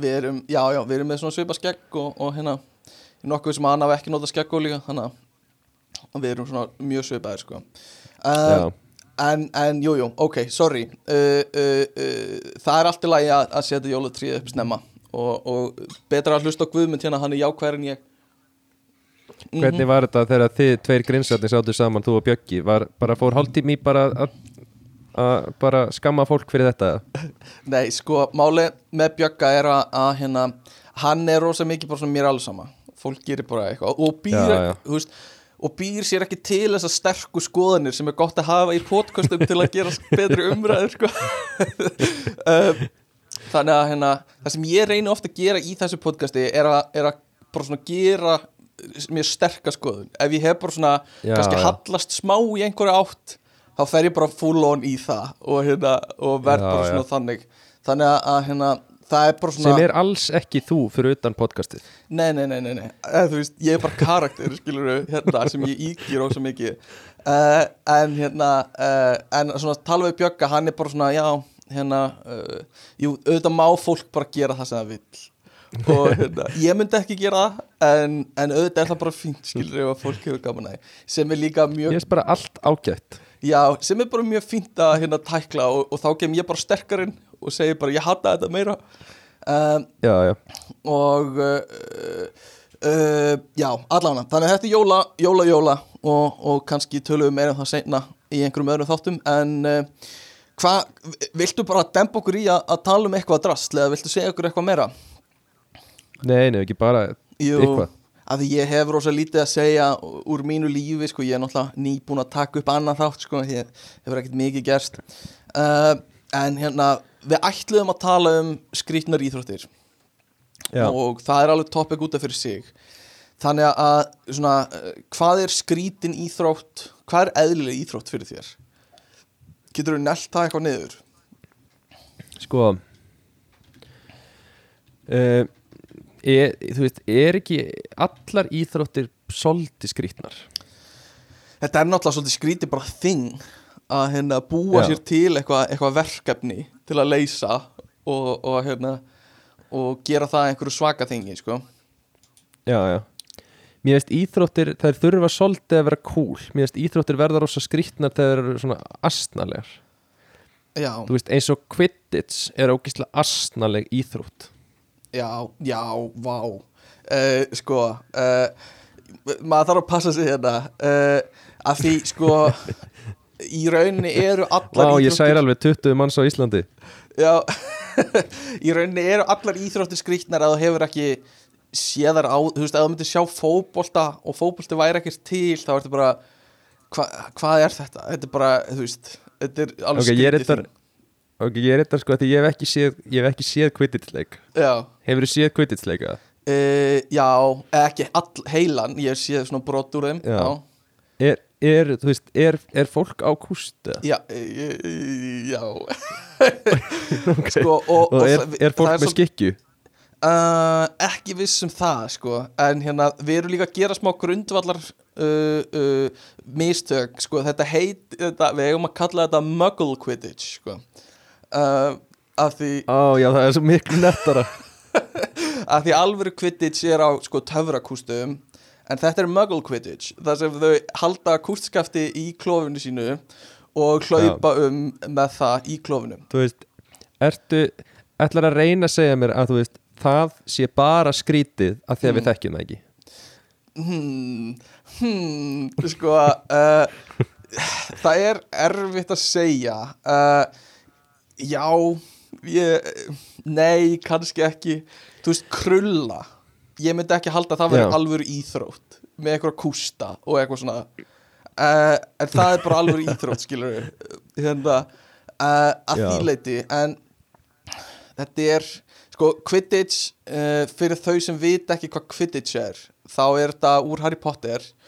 Við erum, já, já, við erum með svona svipa skegg og, og hérna nokkuð sem hafi ekki notað skegg og líka Þannig að við erum svona mjög svipaðir sko. Uh, En, en, jú, jú, ok, sorry. Uh, uh, uh, Það er allt í lagi að, að setja jólatrið upp snemma og, og betra að hlusta á Guðmund hérna, hann er jákvæður en ég. Mhm. hvernig var þetta þegar þið tveir grinsarnir sáttu saman, þú og Bjöggi? Var bara fór hálftími bara að að bara skamma fólk fyrir þetta? Nei, sko, máli með Bjögga er að, að hérna, hann er rosa mikið bara svona mér alls sama. Fólk gerir bara eitthvað. Og býr, Já, já. Veist, og býr sér ekki til þessar sterku skoðanir sem er gott að hafa í podcastum til að gera betri umræður sko. um, þannig að hérna, það sem ég reyni ofta að gera í þessu podcasti er að, er að bara svona gera mjög sterka skoðun. Ef ég hef bara svona Já, kannski hallast smá í einhverju átt þá fer ég bara full on í það og, hérna, og verð Já, bara já. svona þannig. Þannig að, að hérna, það er bara svona sem er alls ekki þú fyrir utan podcastið. Nei, nei, nei, nei, nei. Þú veist, ég er bara karakter skilur hérna sem ég íkir á svo mikið. Uh, en hérna uh, en svona tala við Bjögga hann er bara svona, já, hérna uh, jú, auðvitað má fólk bara gera það sem það vill. Og hérna, ég myndi ekki gera það en, en auðvitað er það bara fínt skilur ef að fólk hefur gaman að sem er líka ég mjög, veist bara allt ágætt já, sem er bara mjög fínt að hérna tækla og, og þá kem ég bara sterkarinn og segi bara, ég hata þetta meira. Um, já, já, og uh, uh, já, allavega. Þannig að þetta er jóla, jóla, jóla og, og kannski tölum við meira um það seinna í einhverjum öðrum þáttum. En uh, hvað, viltu bara dempa okkur í að, að tala um eitthvað drasl eða viltu segja okkur eitthvað meira? nei, nei, ekki bara Jú, Eitthvað. Að ég hef rosa lítið að segja úr mínu lífi, sko, ég er náttúrulega nýbúin að taka upp annað þátt, sko, ég hefur ekkert mikið gerst. Uh, en hérna, við ætluðum að tala um skrýtnar íþróttir. Já, og það er alveg topic út af fyrir sig. Þannig að svona, eh, hvað er skrítin íþrótt? Hvað er eðlileg íþrótt fyrir þér? Getur þú nelt það eitthvað niður? Sko uh, er, þú veist, er ekki allar íþróttir solti skrýtnar? Þetta er náttúrulega svolítið skríti bara þing að hérna, búa Já. sér til eitthvað, eitthvað verkefni til að leysa og, og, hérna, og gera það einhverju svaka þingi sko. já, já. Mér veist íþróttir, þær þurfa solti að vera cool. Mér veist íþróttir verða rosa skrýtnar þegar þær eru svona astnalegar já, þú veist, eins og Quidditch er ógislega astnaleg íþrótt já, já, vá. Uh, sko uh, maður þarf að passa sig hérna. Uh, að því sko í rauninni eru allar Vá, ég særi alveg 20 manns á Íslandi. Já, í rauninni eru allar íþróttir skrýtnar að þú hefur ekki séðar á, þú veist, ef þú myndir sjá fótbolta og fótbolti væri ekkert til þá ertu bara, hva, hvað er þetta? Þetta er bara, þú veist, þetta er alveg Ok, ég er skrítið þetta Ok, ég er þetta sko því ég hef ekki séð ég hef ekki séð Quidditch leik þing. Já, Hefur þú séð Quidditch leika? uh, já, ekki all, heilan, ég hef séð svona brot úr þeim Já. Er, er, þú veist, er, er fólk á kúst eða? já, e, já. Ok. Sko, og, Og er, það- er fólk það með svo- skikju? Uh, ekki viss um það sko en hérna við erum líka að gera smá grundvallar uh, uh, mistök sko þetta heit þetta, við eigum að kalla þetta muggle quidditch sko uh, af því Á, já, það er svo miklu nettara. Að því alvöru quidditch er á sko töfrakústum en þetta er muggle quidditch þar sem þau halda kústskafti í klófinu sínu og hlaupa um með það í klófinu Þú veist, ertu ætlar að reyna að segja mér að þú veist það sé bara skrítið að því að við þekkjum það ekki? Hmm, hmm, sko uh, það er erfitt að segja uh, já ég, nei, kannski ekki. Þú veist, krulla. Ég myndi ekki halda að það veri Já. alvöru íþrótt með eitthvað kústa og eitthvað svona. Uh, en það er bara alvöru íþrótt skilur við hérna, uh, að Já. því leiti en þetta er sko Quidditch uh, fyrir þau sem vita ekki hvað Quidditch er þá er þetta úr Harry Potter. og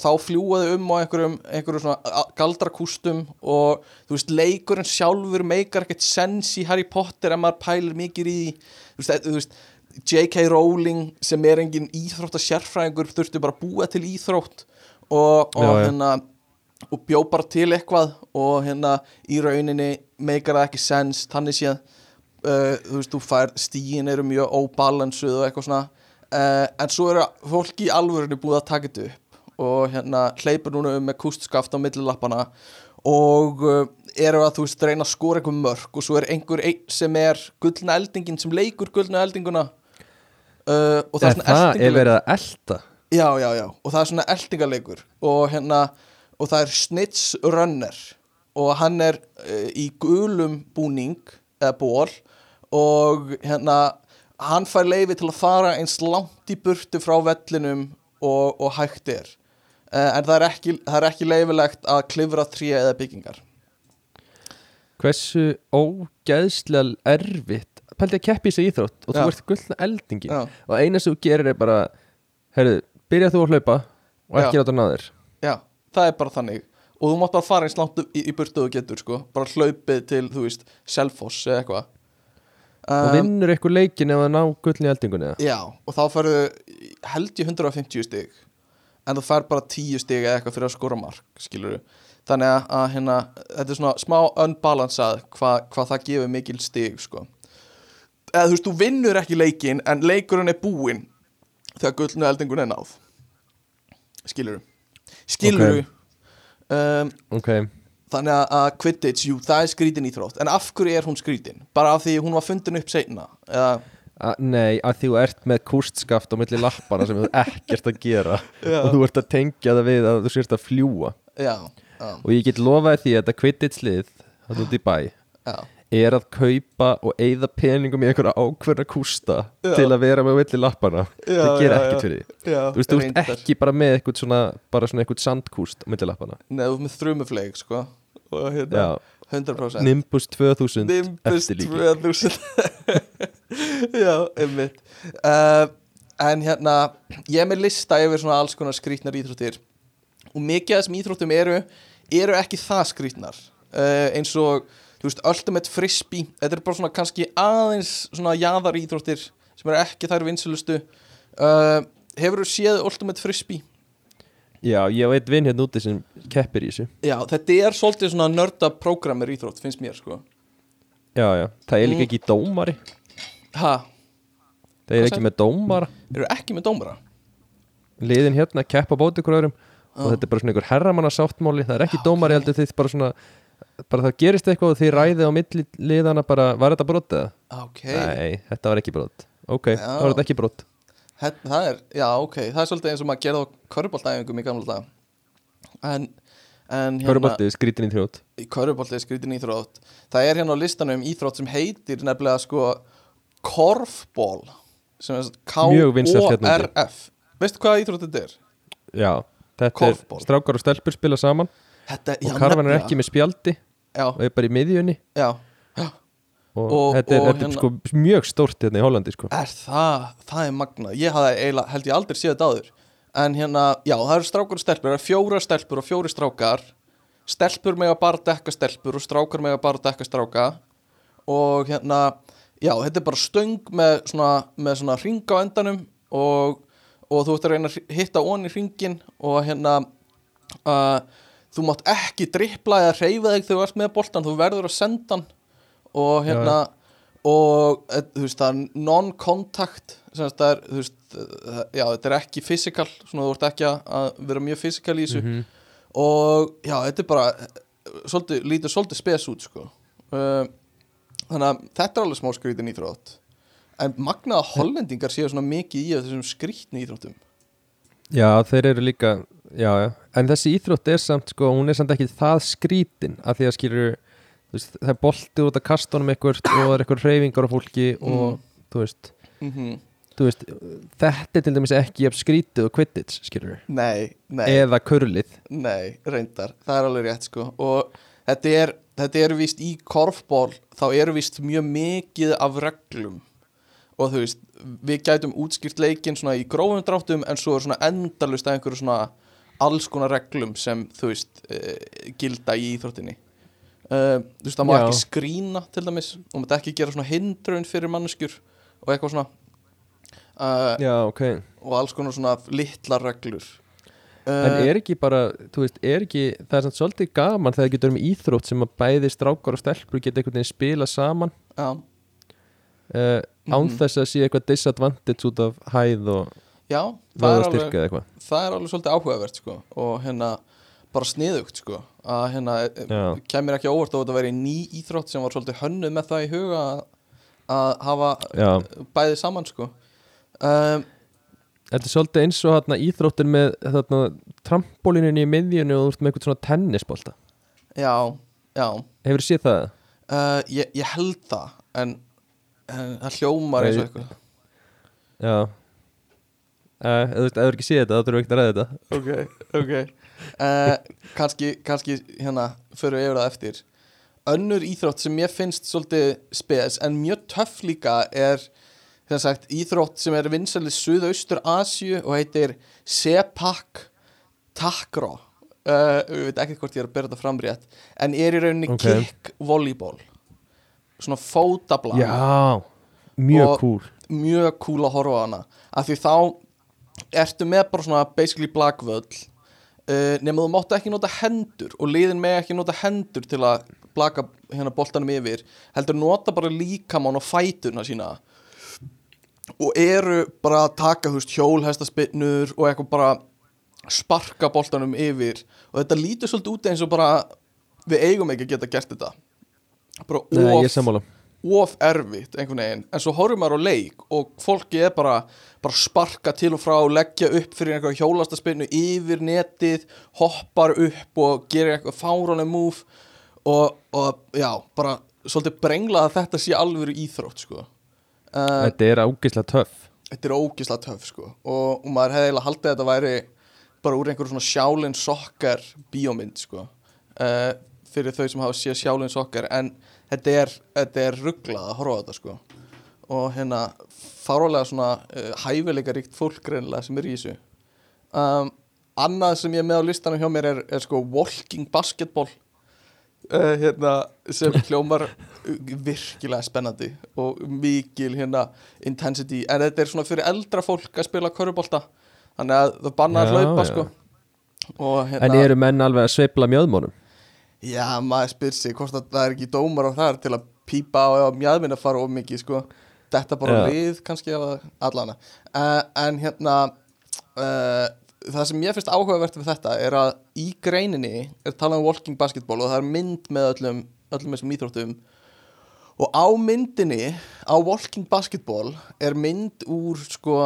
þá fljúaðu um á einhverjum, einhverjum svona galdrakústum og þú veist leikurinn sjálfur meikar ekkert sens í Harry Potter ef maður pælir mikið í þú veist, þú veist J.K. Rowling sem er engin íþrótt að sérfræðingur þurfti bara að búa til íþrótt og, og já. hérna og bjó bara til eitthvað og hérna í rauninni meikar það ekki sens þannig séð uh, þú veist, þú fær stíin eru mjög óbalansuð og eitthvað svona uh, en svo eru fólki í alvörinu búið að taka þetta upp og hérna hleypur núna um með kústskaft á millilappana og uh, eru að þú veist reyna að skora einhver mörk og svo er einhver einn sem er gullna eldingin sem leikur gullna eldinguna uh, og það er svona það er verið að elta? Já, já, já, og það er svona eldingaleikur og hérna, og það er Snitch Runner og hann er uh, í gulum búning eða ból og hérna hann fær leifi til að fara eins langt í burtu frá vellinum og, og hægt er en það er, ekki, það er ekki leifilegt að klifra tré eða byggingar Hversu ógeðslega erfitt Pældi að keppi sig íþrótt og Já. þú ert gullna eldingi Já. og eina sem þú gerir er bara Herðu, byrja þú að hlaupa og ekki Já. láta ná þér Já, það er bara þannig og þú mátt bara fara eins langt í, í burtu og getur sko bara hlaupið til, þú veist, Selfoss eða eitthvað og um, vinnur eitthvað leikin ef það ná gullni eldingunni eða? Já, og þá færðu held ég 150 stig en þú fær bara 10 stig eða eitthvað fyrir að skora mark skilur þannig að, að hérna, þetta er svona smá unbalansað hvað hva það gefur mikil stig sko. eða þú veist, þú vinnur ekki leikin en leikurinn er búinn þegar gullnu eldingun er náð. Skilur skilur um, ok, þannig að, að Quidditch, jú, það er skrítin íþrótt. En af hverju er hún skrítin? bara af því hún var fundin upp seinna eða, A, nei, að því þú ert með kústskaft á milli lappana sem þú ekkert að gera. Og þú ert að tengja það við að þú sérst að fljúa já, já, og ég get lofaði því að þetta Quidditch lið það út í bæ já. er að kaupa og eyða peningum í einhverja ákveðna kústa til að vera með villi lappana. Það gera já, ekkert fyrir því. Þú veist, þú ert ekki bara með eitthvað svona bara svona eitthvað sandkúst á milli lappana Nei, þú ert með þrumufleik, sko og hérna, já, 100% Nimbus 2000 Nimbus eftirlíki. 2000 Já, einmitt. Uh, En hérna ég er með lista yfir svona alls konar skrýtnar íþróttir. Og mikið af þessum íþróttum eru eru ekki það skrýtnar. Uh, eins og, þú veist, Ultimate Frisbee. Þetta er bara svona kannski aðeins svona jaðar íþróttir sem eru ekki þær vinsulustu uh, Hefur þú séð Ultimate Frisbee? Já, ég veit vinn hérna úti sem keppir í þessu. Já, þetta er svolítið svona nörda prógrammer íþrótt, finnst mér, sko. Já, já, það er líka Mm. ekki dómari. Ha, það er Hvað ekki með dómara. Eru ekki með dómara? liðin hérna keppa bóti ykkur öðrum og Já. þetta er bara svona einhver herramanna sáttmáli það er ekki dómari heldur þið bara svona bara það gerist eitthvað og þið ræðið á milli liðana bara, var þetta brot eða? Ok, Nei, þetta var ekki brot. Ok, Já. það var þetta ekki brot það er, já, ok, það er svolítið eins og maður gerði á köruboltæfingum í gamla dag En, en hérna Körubolti, skrítin í þrjótt í körubolti er skritin íþrótt Það er hérna á listanum íþrótt sem heitir nefnilega sko Korfból sem er hérna. K-O-R-F Veistu hvað íþrótt þetta er? Já, þetta Korfból. er strákar og stelpur spila saman Þetta, og karfan er ekki með spjaldi Já, og er bara í miðjunni. Já, og, Og- þetta er, og þetta er hérna- sko mjög stórt hérna í Hollandi sko. er það, það er magna Ég eiginlega, held ég aldrei séð þetta áður. En hérna, já, það eru strákar og stelpur. Það eru fjóra stelpur og fjóri strákar. Stelpur mega bara dekka stelpur Og strákar mega bara dekka stráka. Og hérna, já, þetta er bara stöng Með svona, með svona ring á endanum Og, og þú ert að reyna að hitta onni hringin Og hérna uh, Þú mátt ekki drippla eða reyfa þig þegar þú ert með boltan Þú verður að senda hann Og hérna og eh, þú veist það er non-contact það er, þú veist eh, já, þetta er ekki physical svona þú ert ekki að- vera mjög physical í þessu. Mhm. og já, þetta er bara eh, svolítið, lítur svolítið spes út sko. Uh, þannig að þetta er alveg smá skrítin íþrótt. En magnaða hollendingar séu svona mikið í þessum skrítni íþróttum. Já, þeir eru líka já, já. en þessi íþrótt er samt sko, hún er samt ekki það skrítin að því að skilur veist, það er bolti út að kasta honum eitthvað og það er eitthvað reyfingar á fólki og þú veist, mm þú veist þetta er til dæmis ekki jafn skrítið og quidditch skilur nei, nei. Eða kurlið. Nei, reyndar, það er alveg rétt sko. Og þetta er, þetta er vist í korfból, þá eru vist mjög mikið af reglum. Og þú veist, við gætum útskýrt leikinn svona í grófum dráttum en svo er svona endalust að einhverju svona alls konar reglum sem þú veist uh, gilda í íþróttinni uh, þú veist, það má Já. ekki skrína til dæmis, og maður ekki gera svona hindrun fyrir manneskjur og eitthvað svona. Uh, Já, ok. og alls konar svona litlar reglur. En uh, er ekki bara, þú veist, er ekki það er samt svolítið gaman þegar getur um íþrótt sem að bæði strákar og stelpur geta einhvern veginn spila saman. Já, uh, án Mhm. þess að sé eitthvað disadvantage út af hæð og já, það er vöða alveg styrka eða eitthvað. það er alveg svolítið áhugavert sko. Og hérna bara sniðugt sko. Að hérna Já. kemur ekki á óvart að þetta væri ný íþrótt sem var svolítið hönnuð með það í huga að, að hafa Já, bæði saman sko. Um, þetta er svolítið eins og hérna, íþróttin með þarna, trampolíninni í miðjunni og þú ert með eitthvað svona tennisbolta. Já, já. Hefur þið séð það? uh, ég, ég held það en, en það hljómar eins og eitthvað. Já. Uh, Þú veist, ef þú er ekki séð þetta, þá þurfum við ekki að ræða þetta. Ok, ok uh, kannski, kannski hérna fyrir við yfir það eftir. Önnur íþrótt sem ég finnst svolítið spes en mjög töff líka er sagt íþrótt sem er vinsælið Suðaustur Asju og heitir Sepak Takraw. Uh, ég veit ekki hvort ég er að bera þetta fram rétt en er í rauninni Ok. kick volleyball. Svona fótabla. Já, mjög cool. mjög cool að horfa á hana. Af því þá ertu með bara svona basically blagvöll uh, nema þú máttu ekki nota hendur og liðin með ekki nota hendur til að blaka hérna boltanum yfir heldur nota bara líkamann og fæturna sína. Og eru bara að taka veist hjólhestaspinnur og eitthvað bara sparka boltanum yfir. Og þetta lítur svolítið út eins og bara við eigum ekki að geta gert þetta. Bara Nei, of of erfitt einhvern veginn. En svo horfum maður á leik og fólki er bara, bara sparka til og frá leggja upp fyrir einhverja hjólastaspinnu yfir netið, hoppar upp og gerir eitthvað fárónum múf og, og já, bara svolítið brengla að þetta sé alveg íþrótt sko. Uh, Þetta er ágislega töff. Þetta er ógislega töff sko. Og, og maður hefði eiginlega haldið að þetta væri bara úr einhverjum svona sjálinn sokkar bíómynd sko. Uh, fyrir þau sem hafa séð sjálinn sokkar en þetta er, þetta er rugglað að horfa á þetta sko og hérna fárálega svona uh, hæfileika ríkt fólk reynilega sem er í þessu. Um, annað sem ég er með á listanum hjá mér er, er sko walking basketball uh, hérna sem hljómar virkilega spennandi og mikil hérna intensity. En þetta er svona fyrir eldra fólk að spila körubólta þannig að það banna að Já, hlaupa sko. Og hérna En eru menn alveg að sveifla mjöðmónum? já maður spyr sig hvort að það er ekki dómar á þar til að pípa á ef mjöðminn að fara of mikið sko þetta bara Já. við kannski allana uh, en hérna uh, það sem ég finnst áhugavert við þetta er að í greininni er talað um walking basketball og það er mynd með öllum öllum þessum íþróttum og á myndinni á walking basketball er mynd úr sko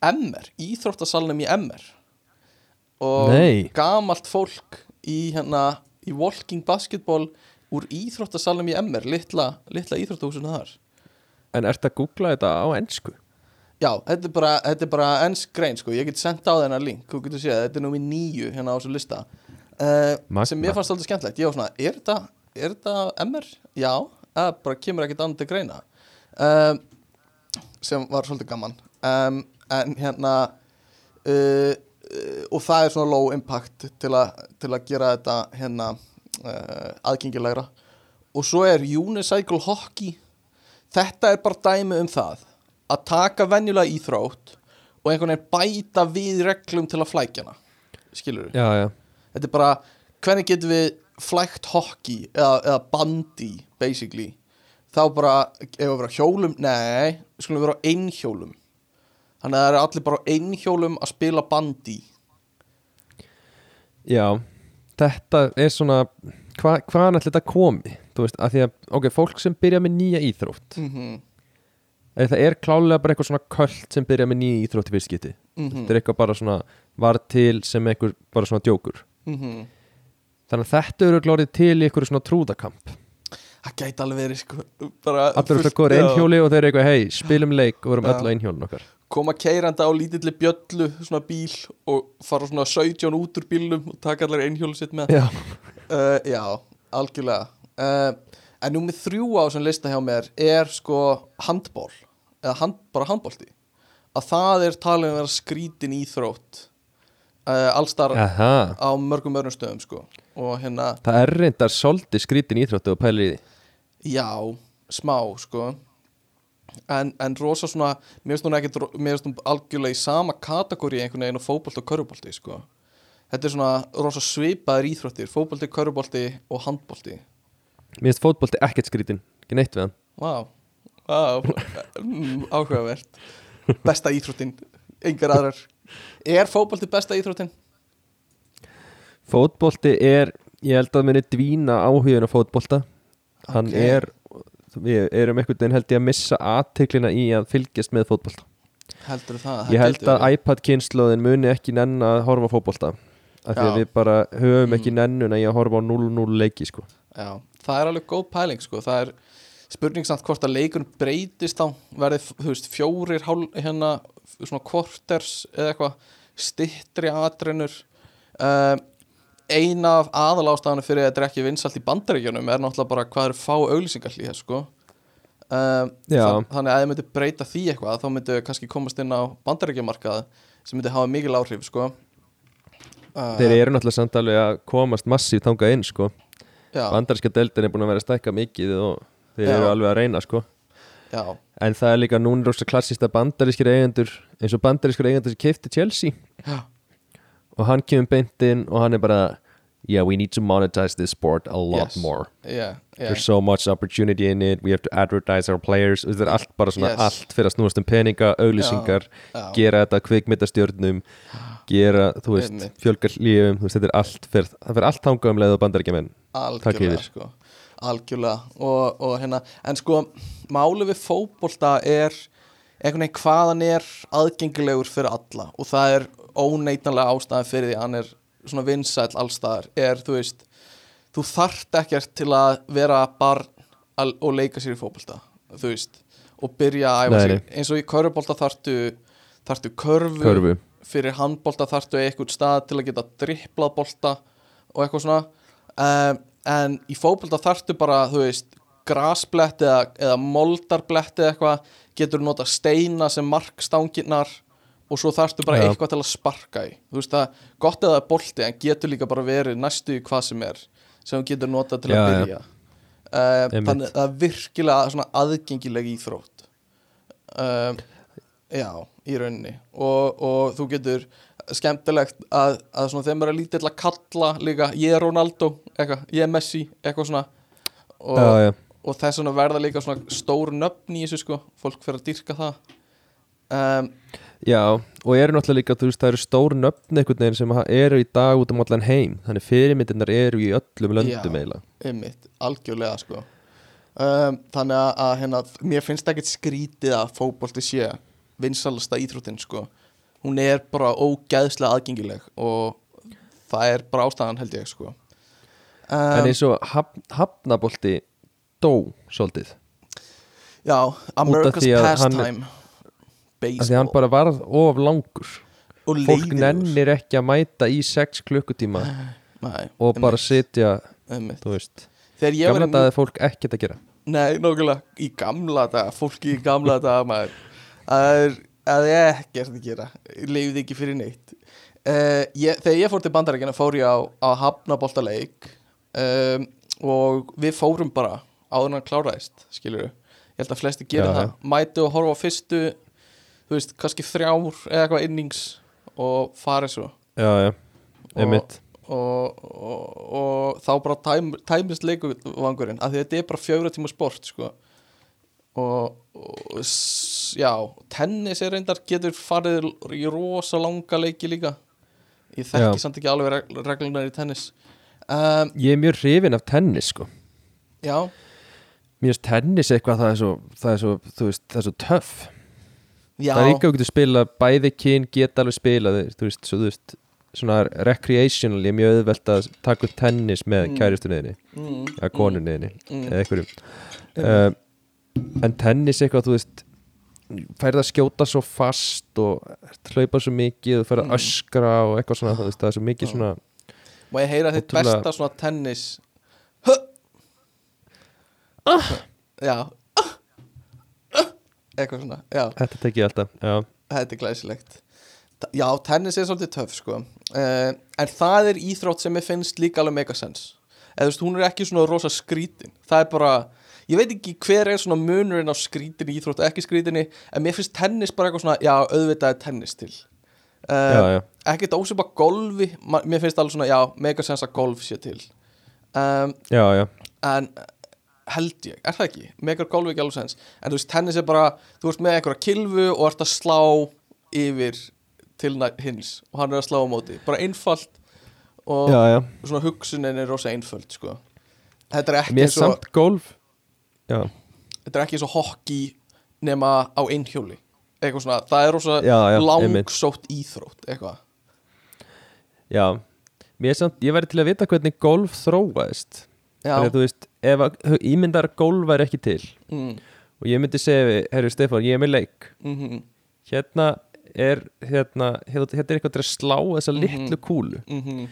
MR, íþróttasalnum í MR og Nei. gamalt fólk í hérna í walking basketball úr íþróttasalnum í MR, litla, litla íþróttahúsinu þar En ertu að googla þetta á ennsku? Já, þetta er bara, þetta er bara ennsk grein sko, ég get sendt á þennan link, þú getur séð, þetta er númið nýju hérna á þessu lista. Uh, sem ég fannst alltaf skemmtilegt, ég var svona, er þetta, er þetta MR? Já, það bara kemur ekkert til greina. Uh, sem var svolítið gaman. Um, en hérna uh, og það er svona low impact til, a, til að gera þetta hérna aðgengilegra. Og svo er unicycle hockey þetta er bara dæmi um það að taka venjulega íþrótt og einhvern veginn bæta við reglum til að flækjana skilur já þetta er bara hvernig getum við flækt hockey eða, eða bandi basically? Þá bara, ef við vera á hjólum? Nei, við skulum vera á einhjólum. Þannig að það eru allir bara á einhjólum að spila bandi. Já, þetta er svona hva, hvaðan ætli þetta komi? Þú veist, að því að, ok, fólk sem byrja með nýja íþrótt. Mm -hmm. eða það er klálega bara eitthvað svona köld sem byrja með nýja íþrótt í fyrst geti Mhm. þetta er eitthvað bara svona var til sem eitthvað bara svona djókur. Mhm. þannig að þetta eru glórið til í eitthvað svona trúðakamp. Það gæti alveg verið sko, bara allir eru já. einhjóli og þeir eru eitthvað hei, spilum leik og verum öll á einhjólun okkar. Koma keiranda á lítilli bjöllu svona bíl og fara svona 17 út úr bílnum og taka allir einhjólu sitt með uh, já, algjörlega. Uh, en númið þrjú á sem lista hjá mér er sko handból eða hand, bara handbólti að það er talið um að vera skrítin íþrótt uh, allstar Aha. á mörgum öðrum stöðum sko. Og hérna, það er reyndar svolítið skrítin íþróttu og pælir í því. Já, smá sko. En, en rosa svona mér finnst hún algjörlega í sama kategóri einhvern veginn og fótbolt og körubólti sko þetta er svona rosa svipaðir íþróttir fótbolti, körubólti og handbólti Mér finnst fótbolti ekkert skrítin, ekki neitt við hann. Vá, vá, mm, áhugavert. Besta íþróttin, engar aðrar. Er fótbolti besta íþróttin? Fótbolti er, ég held að minni dvína áhugin á fótbolta. Hann Ok. er, við erum einhvern veginn held ég að missa aðteklina í að fylgjast með fótbolta. Heldur það? Ég held að iPad kynnslóðin muni ekki nenn að horfa á fótbolta af því að við bara höfum ekki Mm. nennuna í að horfa á 0-0 leiki sko. Já, það er alveg góð pæling sko Það er spurning samt hvort að leikurinn breytist þá verði, þú veist, fjórir hál, hérna, svona kvorters eða eitthvað stittri atrennur uh, Eina af aðalástafanu fyrir að þetta er ekki vinsalt í bandaríkjunum er náttúrulega bara hvað eru fá auglýsingarlíða sko um, Já. þann, Þannig að ef myndu breyta því eitthvað þá myndu við kannski komast inn á bandaríkjumarkað sem myndi hafa mikil áhrif sko uh, Þeir eru náttúrulega samt alveg að komast massíf þangað inn sko. Bandaríska deildin er búin að vera að stækka mikið og þeir Já. eru alveg að reyna sko. já, en það er líka núna rosa klassist að bandarískir eigendur eins og bandarískir eigendur sem kefti Chelsea já, og hann kemur beint inn og hann er bara yeah, we need to monetize this sport a lot Yes. more já, já. there's so much opportunity in it we have to advertise our players þetta er allt bara svona Yes. allt fyrir að snúast um peninga, auglýsingar já. gera þetta kvikmyndastjörnum gera, þú veist, Einmitt. fjölgar lífum þú veist, þetta er allt fyrir, það fyrir allt þangað um leið og bandaríkjumenn Takk algjörlega yfir. sko algjörlega og, og hérna en sko máli við fótbolta er einhvern veginn hvað hann er aðgengilegur fyrir alla og það er óneitanlega ástæðan fyrir því að hann er svona vinsæll allstaðar er þú veist þú þarft ekkert til að vera barn og leika sér í fótbolta þú veist og byrja að æfa nei. eins og í körfubolta þarftu þarftu körfu, Körfu. fyrir handbolta þarftu eitthvað stað til að geta dripplað bolta og eitthvað svona um, en í fótbolta þarftu bara þú veist grasblett eða, eða moldarblett eða eitthvað getur nota steina sem markstangirnar og svo þarftu bara Já. eitthvað til að sparka í þú veist það, gott eða bolti en getur líka bara verið næstu í hvað sem er sem þú getur notað til að byrja. Uh, Einmitt. þannig að það er virkilega svona aðgengileg íþrótt. Um, já, í rauninni. Og, og þú getur skemmtilegt að, að svona þegar maður er lítill að kalla líka ég er Ronaldo, eitthvað, ég er Messi eitthvað svona. Og, já, já. og þess vegna verða líka svona stór nöfn í þessu sko, fólk fyrir að dyrka það. Um, já, og eru náttúrulega líka þú veist, það eru stór nöfn einhvern veginn sem eru í dag út um allan heim. Þannig fyrirmyndirnar eru í öllum löndum Já. eiginlega. einmitt, algjörlega sko. Um, þannig að, að hérna, mér finnst ekkert skrítið að fótbolti sé vinsalasta íþróttin sko. Hún er bara ógæðslega aðgengileg og það er bara ástæðan held ég sko. En um, eins og haf, hafnabolti dó svolítið. Já, America's pastime af því baseball hann bara varð of langur. Og fólk leiðilegur. nennir ekki að mæta í 6 klukkutíma Nei, og bara sitja, einmitt. þú veist. Þegar ég var gamla í dag er fólk ekkert að gera. Nei, nokkulega, í gamla daga fólki í gamla daga maður. Það er, það er ekkert að gera. Leiðið ekki fyrir neitt. Uh, ég, þegar ég fór til bandarækina fór ég á, á hafnaboltaleik um, og við fórum bara áður en hann kláraðist skilur ég held að flesti gera Já, það. Mætu og horfa á fyrstu þú veist, kannski þrjár eða eitthvað innings og farið svo. Já, já, einmitt. Og, og, og þá bara tæm, tæmist leikuvangurinn af því að þetta er bara fjögra tíma sport sko. og, og já, tennis er reyndar getur farið í rosa langa leiki líka. Ég þekki Já. samt ekki alveg reg reglunar í tennis. Um, ég er mjög hrifin af tennis sko. Já, mér finnst tennis eitthvað það er svo, það er svo, veist, það er svo töff já það er ekki að geta spila bæði kyn geta alveg spila þú veist, svo, þú veist svona recreational, ég er mjög auðvelt að taka upp tennis með Mm. mm. kæristunniðinni mm, eða konunniðinni, mm. eða einhverjum uh, en tennis eitthvað, þú veist færð að skjóta svo fast og hlaupa svo mikið og færð að Mm. öskra og eitthvað svona, veist, það er svo mikið Já. svona má ég heyra þitt besta svona tennis Hö! já Ah! Ah! Eitthvað svona, já. Þetta tek ég alltaf, já, Þetta er glæsilegt. Já, tennis er svolítið töff sko. Uh, En það er íþrótt sem ég finnst líka alveg megasens Eða þú veist, hún er ekki svona rosa skrítin. Það er bara, ég veit ekki hver er svona munurinn á skrítin íþrótt og ekki skrítinni En mér finnst tennis bara eitthvað svona, já, auðvitað er tennis til. Uh, Ekkert ósvipa golfi Mér finnst alveg svona, já, megasens að golf sé til. Um, já, já, en held ég, er það ekki? Megar golfi ekki alveg sens. En þú veist, tennis er bara, þú ert með einhverja kilvu og ert að slá yfir til hins og hann er að slá á móti, bara einfalt og já, já. svona hugsunin er rosa einföld sko. þetta er ekki eins og samt golf já, þetta er ekki eins og hockey nema á einhjóli eitthvað svona, það er rosa Já, langsótt íþrótt eitthvað. Já. Mér er samt, ég væri til að vita hvernig golf þróaðist. Þannig að þú veist, ef ímyndar golf væri ekki til mm, og ég myndi segja við, herru Stefán, ég er með leik. Mm hérna er hérna, hérna hérna er eitthvað til að slá þessa Mhm. litlu kúlu. Mm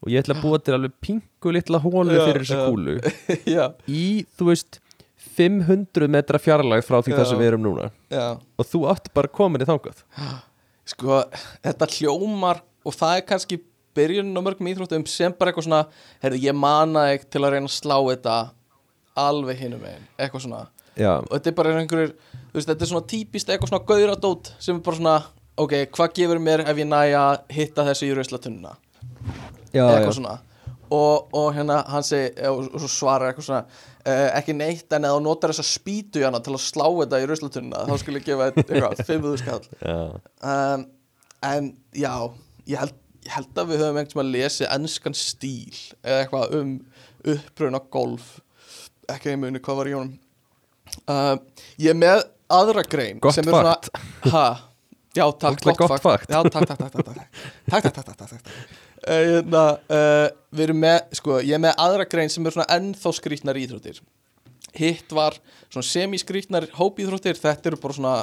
og ég ætla að búa til alveg pingu litla hólu Já, fyrir þessa já. kúlu. Já, í, þú veist 500 metra fjarlæg frá því það sem við erum núna. Og þú átt bara komin í þangað. Sko, þetta hljómar og það er kannski byrjunin á mörgum íþróttum sem bara eitthvað svona heyrðu, ég mana ekki til að reyna að slá þetta alveg hinum megin, eitthvað svona. Já, og þetta er bara einhverjur þú veist, þetta er svona típist eitthvað svona gauradót sem er bara svona, ok, hvað gefur mér ef ég næja hitta þessu í ruslatunna? Já, eitthvað já. svona. Og, og hérna hann segi og, og svo svarar eitthvað svona uh, ekki neitt en eða þú notar þessa spýtu hérna til að slá þetta í ruslatunna þá skulle ég gefa eitthvað 5.000 skall. Um, en já ég held, ég held að við höfum einhvers maður að lesa ennskan stíl eða eitthvað um uppröðun á golf. Ekki einhvern veginn hvað var í honum. Uh, ég er með aðra grein gott fakt. Já takk gott fakt. takk takk takk eh, hérna, eh, við erum með sko ég er með aðra grein sem er svona ennþá skrítnar íþróttir. Hitt var svona semiskrítnar hópíþróttir. Þetta eru bara svona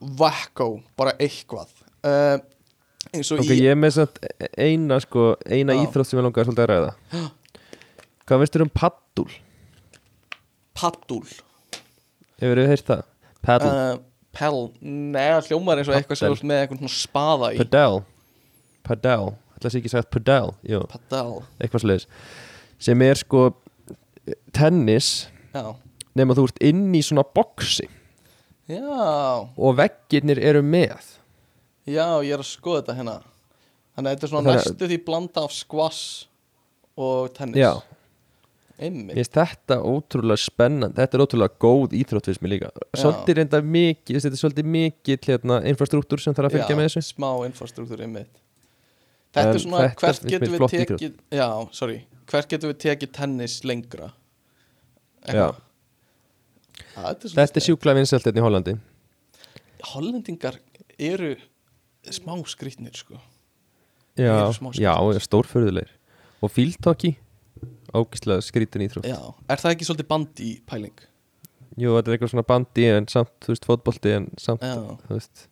vakko bara eitthvað. Uh, eins og ok, í ég er með eina sko, eina íþrótt sem ég langaði svolítið að ræða. Hvað veist þér um paddul? paddul hefur þið heyrt það? paddle, uh, pell, neða hljómar eins og eitthvað sem ert með einhvern svona spaða í. Paddle. Paddle, ætla að sé ekki sagt paddle paddel, eitthvað sliðis sem er sko tennis já. nema þú ert inn í svona boksi já, og veggirnir eru með já, ég er að skoða þetta hérna. Þannig að þetta er svona Þannig að- næstu því blanda af squash og tennis. Já, einmitt. Mér finnst þetta ótrúlega spennandi. Þetta er ótrúlega góð íþrótt fyrst mér líka. Svolítið reynda mikið, þetta er svolítið mikið hérna, infrastruktúr sem þarf að fylgja já, með þessu. smá infrastruktúr einmitt. Þetta En er svona, þetta hvert getum við tekið já, sorry, hvert getum við tekið tennis lengra. Eitthvað. Já, þetta er, er sjúkla vinsælt hérna í Hollandi. Hollendingar eru smá skrýtnir sko. Já, já stórförðulegir Og fíltokki Ógislega skrítin íþrótt. Já, er það ekki svolítið bandi pæling? Jú, þetta er eitthvað svona bandi en samt, þú veist, fótbolti en samt, já, þú veist.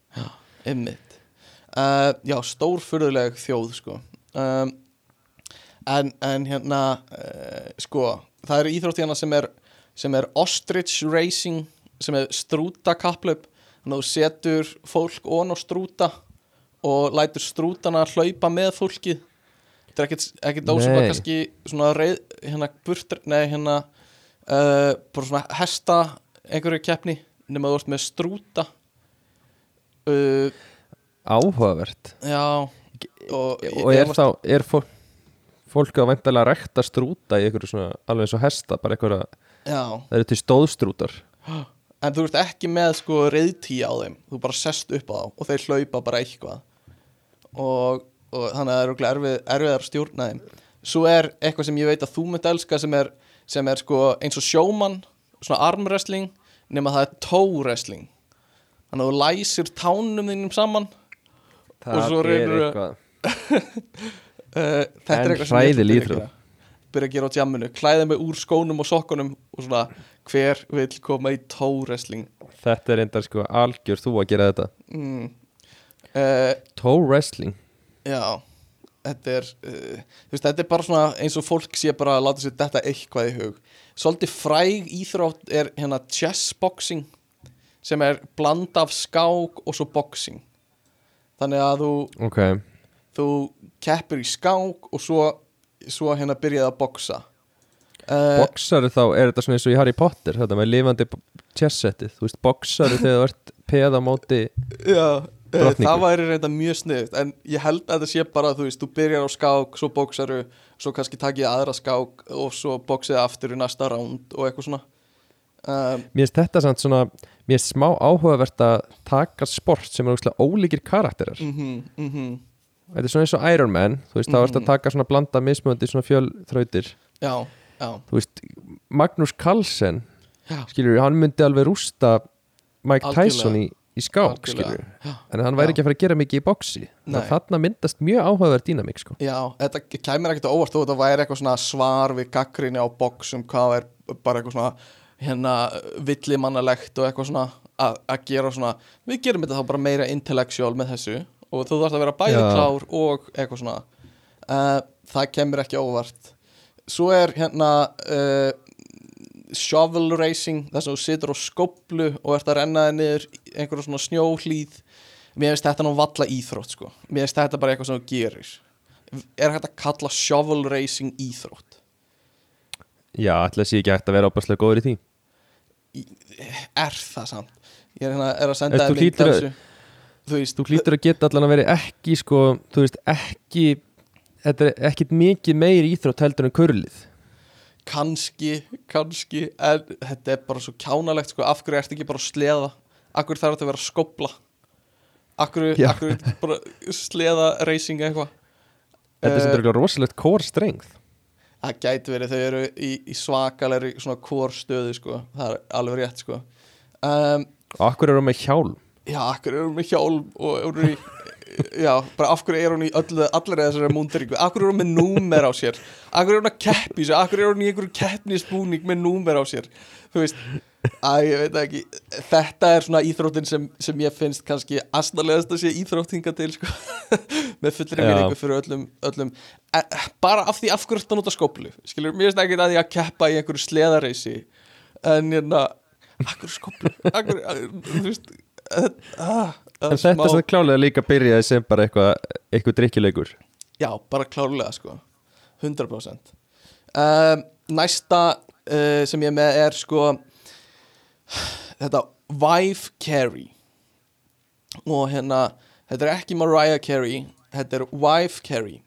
Einmitt. Uh, já, stórfurðuleg þjóð sko. Um, en, en hérna uh, sko, það eru íþrótt hérna sem er sem er ostrich racing sem er strúta kapplöp þannig að þú setur fólk ón á strúta og lætur strútana hlaupa með fólkið. Þetta er ekkert, Nei. kannski svona reið, hérna burtur, nei hérna uh, bara svona hesta einhverju keppni nema þú ert með strúta. Uh, Áhugavert. já og, Og er þá, er fólk Fólk að væntalega rekta strúta í einhverju svona, alveg eins og hesta, bara einhverja, það eru til stóðstrútar. en þú ert ekki með sko reyðtíja á þeim. Þú bara sest upp á þá og þeir hlaupa bara eitthvað og, og þannig að það eru erfiðar að stjórna þeim. Svo er eitthvað sem ég veit að þú myndi elska sem er, sem er sko eins og sjómann svona armwrestling nema það er toe wrestling. Þannig að þú læsir tánum þínum saman Og svo eitthvað. Uh, þetta er eitthvað sem ég að hræðileg byrja að gera. á jamminu. Klæða mig úr skónum og sokkunum og svona hver vil koma í toe wrestling? Þetta er enda sko algjör þú að gera þetta. Mm. Uh, Toe wrestling. já þetta er, uh, veist, þetta er bara svona eins og fólk sé bara að láta sér þetta eitthvað í hug. Svolítið fræg íþrótt er hérna chessboxing sem er bland af skák og svo boxing. Þannig að þú Ok, þú keppir í skák og svo, svo hérna byrjaði að boxa. Uh, boxaru þá er þetta svona eins og í Harry Potter Þetta með lifandi chess-settið Þú veist, boxaru þegar þú ert peð á móti Já, uh, Drottningu. það væri reynda mjög sniðut en ég held að þetta sé bara, þú veist, þú byrjar á skák svo bóksaru, svo kannski takið aðra skák og svo bóksið aftur í næsta ránd og eitthvað svona um, Mér finnst þetta samt svona Mér finnst smá áhugavert að taka sport sem er óslega ólíkir karakterar mhm, mhm Þetta er svona eins og Iron Man Þú veist, þá ertu að Mhm. taka svona blanda mismöndi svona fjölþrautir Já, já, Þú veist, Magnús Carlsen já, skilur, hann myndi alveg rústa Mike Algjörlega. Tyson í, í skák skilur, en hann væri Já. ekki að fara að gera mikið í Nei. þarna myndast mjög áhugaverð dýnamík sko. já, þetta kæmur ekkert óvart þó þetta væri eitthvað svar við gaggrinni á boxum, hvað er bara eitthvað svona hérna villimannalegt og eitthvað svona að að gera svona, við gerum þetta þá bara meira intellectual með þessu og þú þarfst að vera bæði klár og eitthvað svona. Uh, það kemur ekki óvart. Svo er hérna uh, shovel racing þess að þú situr á skóplu og ert að renna þig niður í einhverja svona snjóhlíð. Mér finnst þetta nú valla íþrótt sko. Mér finnst þetta bara eitthvað sem þú gerir. Er hægt að kalla shovel racing íþrótt? Já, ætla sé ekki hægt að vera opaslega góður í því. Er það samt? Ég er, hérna, er að senda hlýtur af að- þessu. Þú veist, þú hlýtur að geta allan að vera ekki sko, þú veist, ekki þetta er ekkit mikið meiri íþrótt heldur en kurlið kannski, kannski en þetta er bara svo kjánalegt sko, af hverju ertu ekki bara að sleða? Af hverju þarf þetta að vera að skopla af hverju, af hverju er bara sleða racing eitthvað? Þetta er sem er rosalegt core strength. Það gæti verið, þau eru í, í svakalegri svona core stöðu sko, það er alveg rétt sko. Um, akkur eru með hjálm já, hverju er hún með hjálm og er hún í já, bara af hverju er hún í öllu, allir þessari múnderingu, af hverju er hún með númer á sér? Hverju er hún að keppi sér hverju er hún í einhverju keppnisbúning með númer á sér? Þú veist, að ég veit ekki. Þetta er svona íþróttin sem, sem ég finnst kannski asnalegast að sé íþróttinga til sko, með fullri Já. vinningu fyrir öllum, öllum. E, bara af því af hverju þetta nota skóplu skilur, mér finnst ekki að því að keppa í einhverju sleðareysi. En hérna hverju skóplu að, þú veist að, en þetta er sem klálega líka byrjaði sem bara eitthvað eitthvað drikkilegur Já, bara klárlega sko. 100% um, Næsta uh, sem ég er með er sko þetta Wife Carey og hérna þetta er ekki Mariah Carey þetta er Wife Carey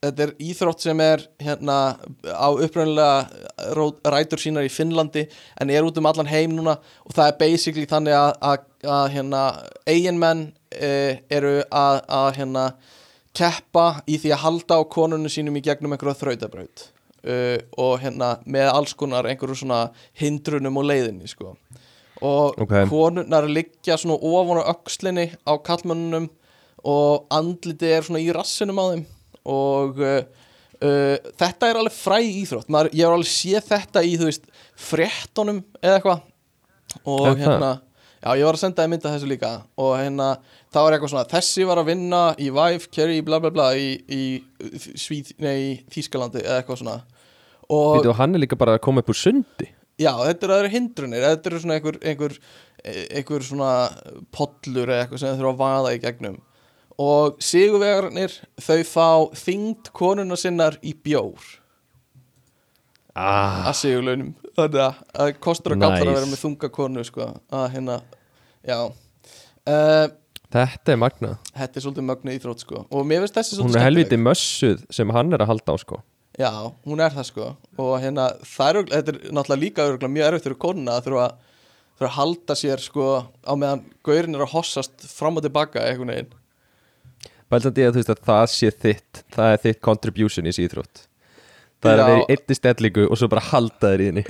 þetta er íþrótt sem er hérna á upprænlega rætur sínar í Finnlandi en er út um allan heim núna. Og það er basically þannig að, hérna eiginmenn e, eru að, hérna keppa í því að halda á konunum sínum í gegnum einhverja þrautabraut. Uh, og hérna með alls konar einhverju svona hindrunum og leiðinni sko. Og Ok. konurnar liggja svona ofan á öxlinni á kallmönnunum og andliti er svona í rassinum á þeim og uh, uh, þetta er alveg fræ íþrótt. Maður, ég har alveg séð þetta í þú veist fréttonum eða eitthvað. Og það? hérna já ég var að senda þér mynda þessu líka. Og hérna það var eitthvað svona þessi var að vinna í Vive, Kerry, bla bla bla í, í Svíð, nei, í Þýskalandi eða eitthvað svona. Og Býtu, og hann er líka bara að koma upp úr sundi. Já, þetta eru aðra hindrunir, þetta eru svona einhver, einhver, einhver svona pollur eða eitthvað sem þau þurfa að vaða í gegnum og sigurvegarnir þau fá þyngd konuna sinnar í bjór. Ah, að sigurlaunum. Þannig að það kostur að Nice. gallar að vera með þunga konu sko, að hérna, já. Uh, Þetta er magnað. þetta er svolítið mögnu íþrótt sko. Og mér finnst þessi Hún svolítið er helviti mössuð sem hann er að halda á sko. Já, hún er það sko. Og hérna, það er, þetta er náttúrulega líka örugglega mjög erfitt fyrir konuna að þurfa þurfa að halda sér sko á meðan gaurin er að hossast fram og tilbaka einhvern veginn Bæltandi að þú veist að það sé þitt Það er þitt contribution í síþrótt. Það er að vera í einni stellingu og svo bara halda þér í henni.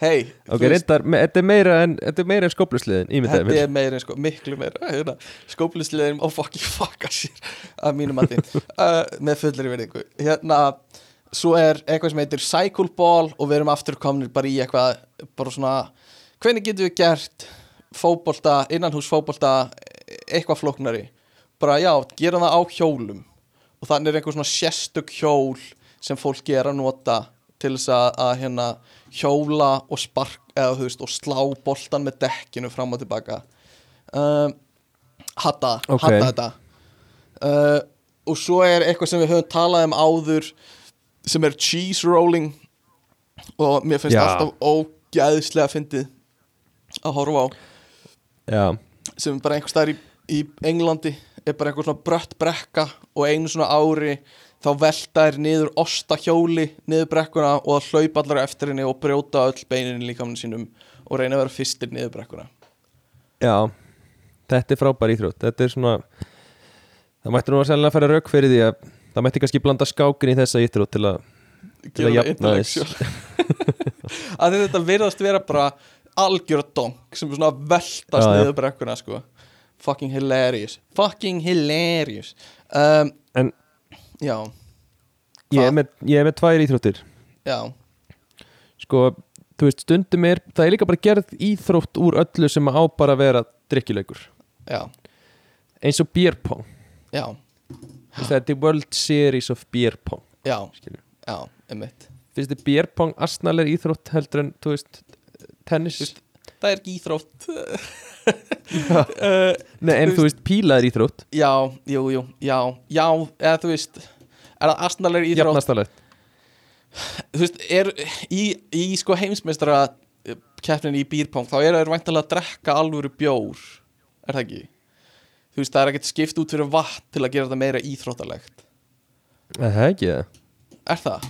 Hei Ok, reyndar, me- þetta er meira en, þetta er meira en skóplusliðin Þetta er meira en sko, miklu meira hérna, Skóplisliðin og fucking fucka sér að mínu mati. Uh, með fullri verðingu Hérna, svo er eitthvað sem heitir Cycle Ball og við erum aftur komnir bara í eitthvað bara svona, hvernig getum við gert fótbolta, innanhús fótbolta eitthvað flóknari bara já, gera það á hjólum. Og þannig er einhver svona sérstök hjól sem fólk er að nota til þess að, að hérna hjóla og spark eða þú veist og slá boltan með dekkinu fram og tilbaka. Um, hatta, Ok. hatta þetta. Uh, og svo er eitthvað sem við höfum talað um áður sem er cheese rolling. Og mér finnst Já. alltaf ógæðslega fyndið að horfa á. Já, sem bara einhver staðar í, í Englandi er bara einhver svona brött brekka og einu svona ári þá velta þær niður ostahjóli niður brekkuna og það hlaupa allar eftir henni og brjóta öll beinin líkamann sínum og reyna að vera fyrstir niður brekkuna já Þetta er frábær íþrótt Þetta er svona Það mætti nú að sérlega fara rauk fyrir því að Það mætti kannski blanda skákin í þessa íþrótt til að Til að jafna þess. að þetta virðast vera bara algjör donk sem svona að veltast já. niður brekkuna sko fucking hilarious. Fucking hilarious. Um, En já, ég er, með, ég er með tvær íþróttir. Já, Sko, þú veist, stundum er Það er líka bara gerð íþrótt úr öllu sem á bara að vera drikkilegur já, Eins og beer pong. Já. Þetta er World Series of Beer Pong já, skilur. já, einmitt. Finnst þið beer pong asnaleg íþrótt heldur en, þú veist, tennis Það er ekki íþrótt uh, Nei, en þú veist, píla er íþrótt. Já, jú, jú, já já, eða þú veist er það astnalegri íþrótt? Jafnastalegt. Þú veist, er í, í sko heimsmeistara keppnin í býrpong þá er það væntalega að drekka alvöru bjór er það ekki? þú veist það er ekkert skipt út fyrir vatn til að gera þetta meira íþróttalegt. Er Það er ekki það er það?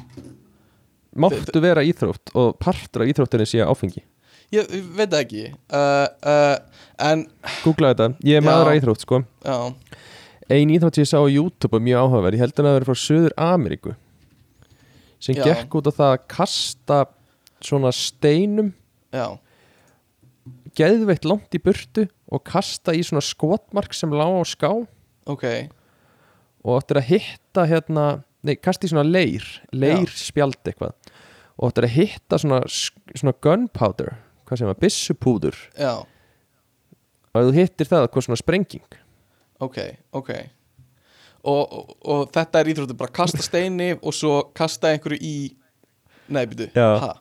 Máttu vera íþrótt og partur af íþróttinni sé áfengi ég, veit það ekki. Uh, uh, en Googla þetta, ég er Já. maður að íþrótt sko. Já, Ein íþrótt sem ég sá á YouTube mjög áhugaverð. Ég held að það verið frá Suður Ameríku sem Já. gekk út á það að kasta svona steinum já, geðveitt langt í burtu og kasta í svona skotmark sem lá á ská. Ok. Og áttir að hitta hérna nei, kasta í svona leir, leir spjald eitthvað. Og áttir að hitta svona, svona gunpowder hvað sem var, byssupúður. Já, og þú hittir það, hvað svona sprenging? Ok, ok. Og, og, og þetta er íþróttu bara kasta steini og svo kasta einhverju í nei, byrju, ha?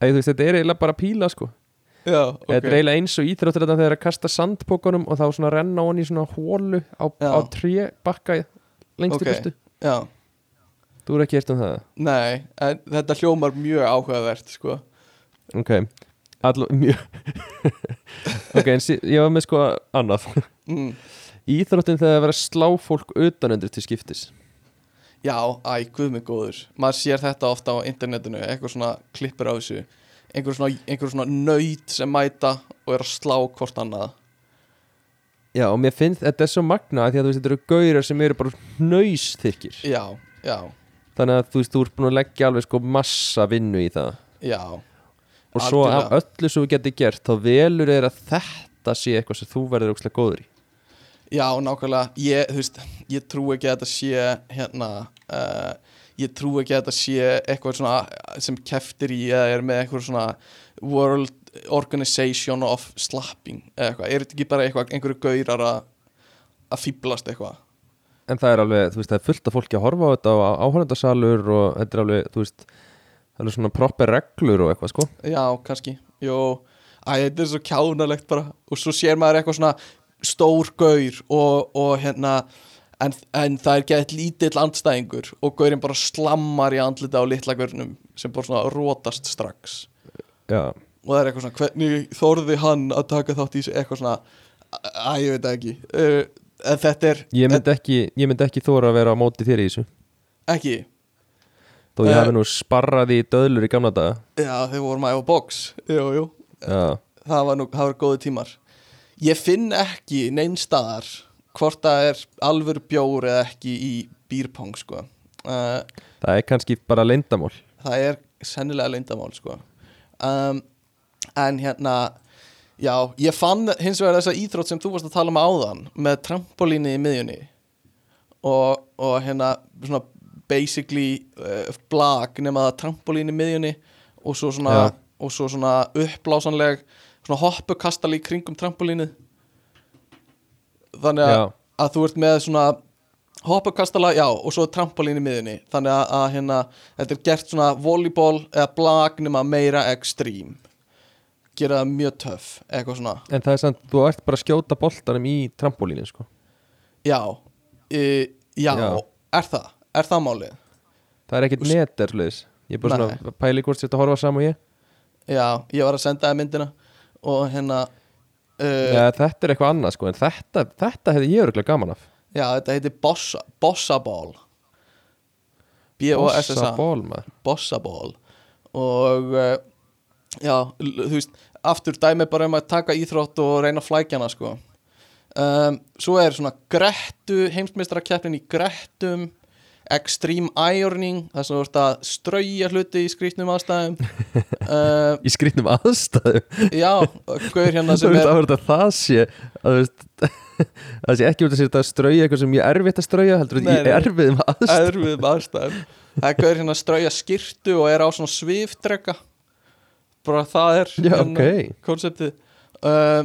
Þú veist, þetta er eiginlega bara píla sko. Já, ok. Þetta er eiginlega eins og íþróttir þetta þegar að kasta sandpókunum og þá svona renna hann í svona hólu á, á tré bakka lengst Ok. í burtu. já, Þú er ekki eftir um það? Nei, þetta hljómar mjög áhugavert sko. Ok, allu, mjög. Ok, en ég var með sko annað. Mm. Íþróttin þegar að vera að slá fólk utanundir til skiptis. Já, æ, guð mig góður. Maður sér þetta ofta á internetinu Eitthvað svona klippur á þessu. Einhver svona, einhver svona nöyt sem mæta Og er að slá hvort annað. Já, og mér finnst þetta er svo magna því að þú veist, þetta eru gaurar sem eru bara hnausþykir Já, já, Þannig að þú veist, þú ert búin að leggja alveg sko massa vinnu í það. Já Og svo af öllu sem þú getur gert þá velur er að þetta sé eitthvað sem þú verður ógslag góður í. Já, nákvæmlega. Ég, þú veist, ég trú ekki að þetta sé Hérna uh, Ég trú ekki að þetta sé eitthvað svona Sem keftir í eða er með eitthvað svona World Organization of Slapping Eða eitthvað, er þetta ekki bara eitthvað Einhverju gaurar að Að fýblast eitthvað? En það er alveg, þú veist, það er fullt af fólki að horfa á þetta og áhörndasalur og þetta er alveg, þú veist það er svona proper reglur og eitthvað, sko. Já, kannski. Jó, æ, þetta er svo kjánalegt bara. Og svo sér maður eitthvað svona stór gaur og, og hérna en, en það er gett lítill andstæðingur og gaurinn bara slammar í andlita á litla gaurnum sem bara svona rótast strax. Já, og það er eitthvað svona, hvernig þorði hann að taka þátt í þessu? Eitthvað svona Æ, ég veit ekki. Uh, En þetta er ég myndi ekki ég myndi ekki þóra að vera á móti þér í þessu. Ekki þó ég Eh. hafi nú sparrað í döðlur í gamla daga. Já, þau vorum að æfa box. Jú, jú. Já, það var nú, það var góði tímar. Ég finn ekki neinstaðar hvort það er alvöru bjór eða ekki í býrpong sko. Uh, það er kannski bara leyndamál það er sennilega leyndamál sko. Um, en hérna já, ég fann hins vegar þessa íþrótt sem þú varst að tala um áðan með trampolíni í miðjunni og, og hérna svona basically uh, blag nema það trampolíni í miðjunni og svo svona, Já. og svo svona uppblásanleg svona hoppukastali í kringum trampolínið. Þannig að, að þú ert með svona hoppukastala, já, og svo trampolín í miðunni þannig að, að hérna þetta er gert svona volleyball eða blag nema meira extreme. Gera það mjög töff eitthvað svona, en það er samt, þú ert bara að skjóta boltanum í trampolínin, sko. Já. E, já, Já. er það er það málið? Það er ekkit neterluðis Ég er bara Nei. svona að pæli hvort að horfa saman og ég. Já, ég var að senda það myndina og hérna uh, Já, þetta er eitthvað annað, sko En þetta, þetta hefði ég örgulega gaman af. Já, þetta heitir Bossa, Bossa Ball B-O-S-S-A Bossa ból, maður. Bossaball. Og uh, já, þú veist aftur dæmi bara um að taka íþrótt og reyna að flækja hana sko. Um, svo er svona grettu heimsmeistarakeppnin í grettum extreme ironing þar sem þú ert að strauja hluti í skrýtnum aðstæðum. Uh, Í skrýtnum aðstæðu já, gaur hérna Það sem er að verða það sé að þú Það sé ekki út að sér þetta að strauja eitthvað sem ég er erfitt að strauja heldur Nei, að ég er erfiðum aðstæðu erfiðum aðstæðum. Það er gaur hérna að strauja skýrtu og er á svona sviftrekka bara það er Já, hérna ok. konseptið. Uh,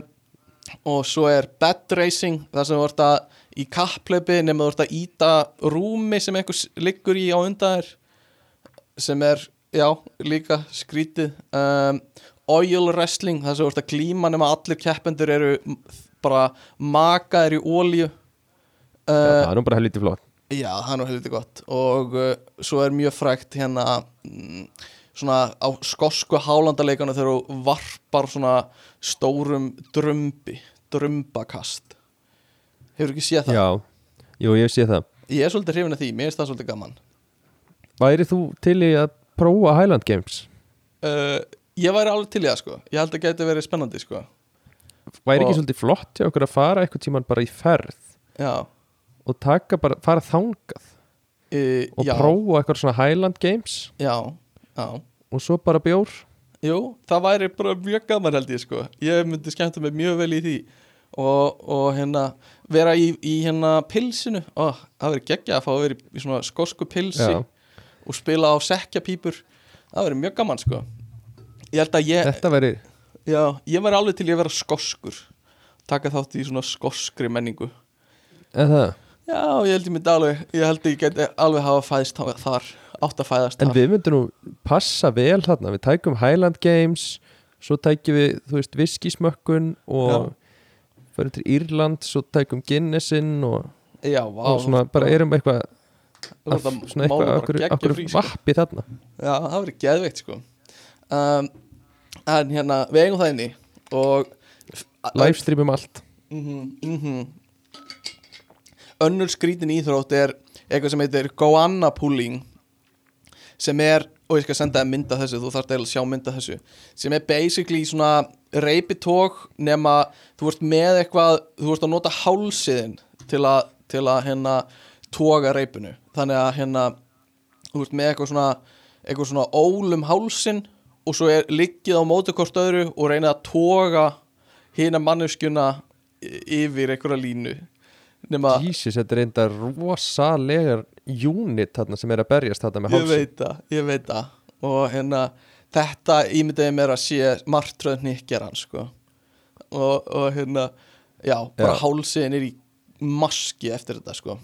og svo er bed racing það sem þú ert að í kappleipi nema þú ert að íta rúmi sem einhver s- liggur í á undan þér sem er, já, líka skrítið. Um, oil wrestling það sem þú ert að glíma nema allir keppendur eru bara makaðir í ólíu Já, uh, Það er nú bara helviti flott. Já, það er nú helviti gott. Og uh, svo er mjög frægt hérna mm, svona á skosku hálandaleikana þegar þú varpar svona stórum drömbi drömbakast hefur ekki séð það? Já, jú, ég sé það. Ég er svolítið hrifin af því, mér finnst það svolítið gaman. Væri þú til í að prófa Highland Games? uh, Ég væri alveg til í það sko. Ég held að geti verið spennandi sko. Væri ekki Og- svolítið flott hjá okkur að fara eitthvað tíman bara í ferð? Já, og taka bara, fara þangað? Uh, og já, prófa eitthvað svona Highland Games? Já, já. Og svo bara bjór? Jú, það væri bara mjög gaman held ég sko. Ég myndi skemmta mig mjög vel í því Og, og hérna vera í, í hérna pilsinu. Ó, Það verið geggja að fá að vera í, í svona skosku pilsi Já. Og spila á sekkjapípur. Það verið mjög gaman sko. Ég held að ég Þetta væri, Já, ég væri alveg til að vera skoskur. Taka þátt í svona skoskri menningu. Eða Já, ég held ég myndi alveg Ég held ég geti alveg hafa fæðist þa- þar Átt að fæðast En þar. við myndum nú passa vel þarna. Við tækum Highland Games Svo tækjum við, þú veist, viskismökkun Og fyrir til Írland Svo tækum Guinnessin Og, Já, vá og svona bara erum eitthvað af- Svona eitthvað sko. vappi þarna? Já, það verið geðveikt sko. Um, En hérna, við eigum það inni Og Livestreamum allt. Mm -hmm, Önnur skrítin íþrótt er Eitthvað sem heitir Goanna pooling Sem er, og ég skal senda þér mynda þessu Þú þarft eiginlega að sjá mynda þessu Sem er basically svona reypitók Nema þú ert með eitthvað Þú ert að nota hálsiðin Til að, til að hérna Toga reypinu Þannig að hérna Þú ert með eitthvað svona Eitthvað svona ólum hálsin Og svo er liggið á móti hvort öðru Og reynið að toga hina manneskjuna yfir einhverja línu. Nema Jesus, þetta er enda rosalegar unit þarna sem er að berjast þarna með ég hálsin veit það, ég veit það. Og hérna þetta ímyndaði mér að sé martröð nýkkjaran sko og, og hérna já, bara Já. hálsiðin er í maski eftir þetta sko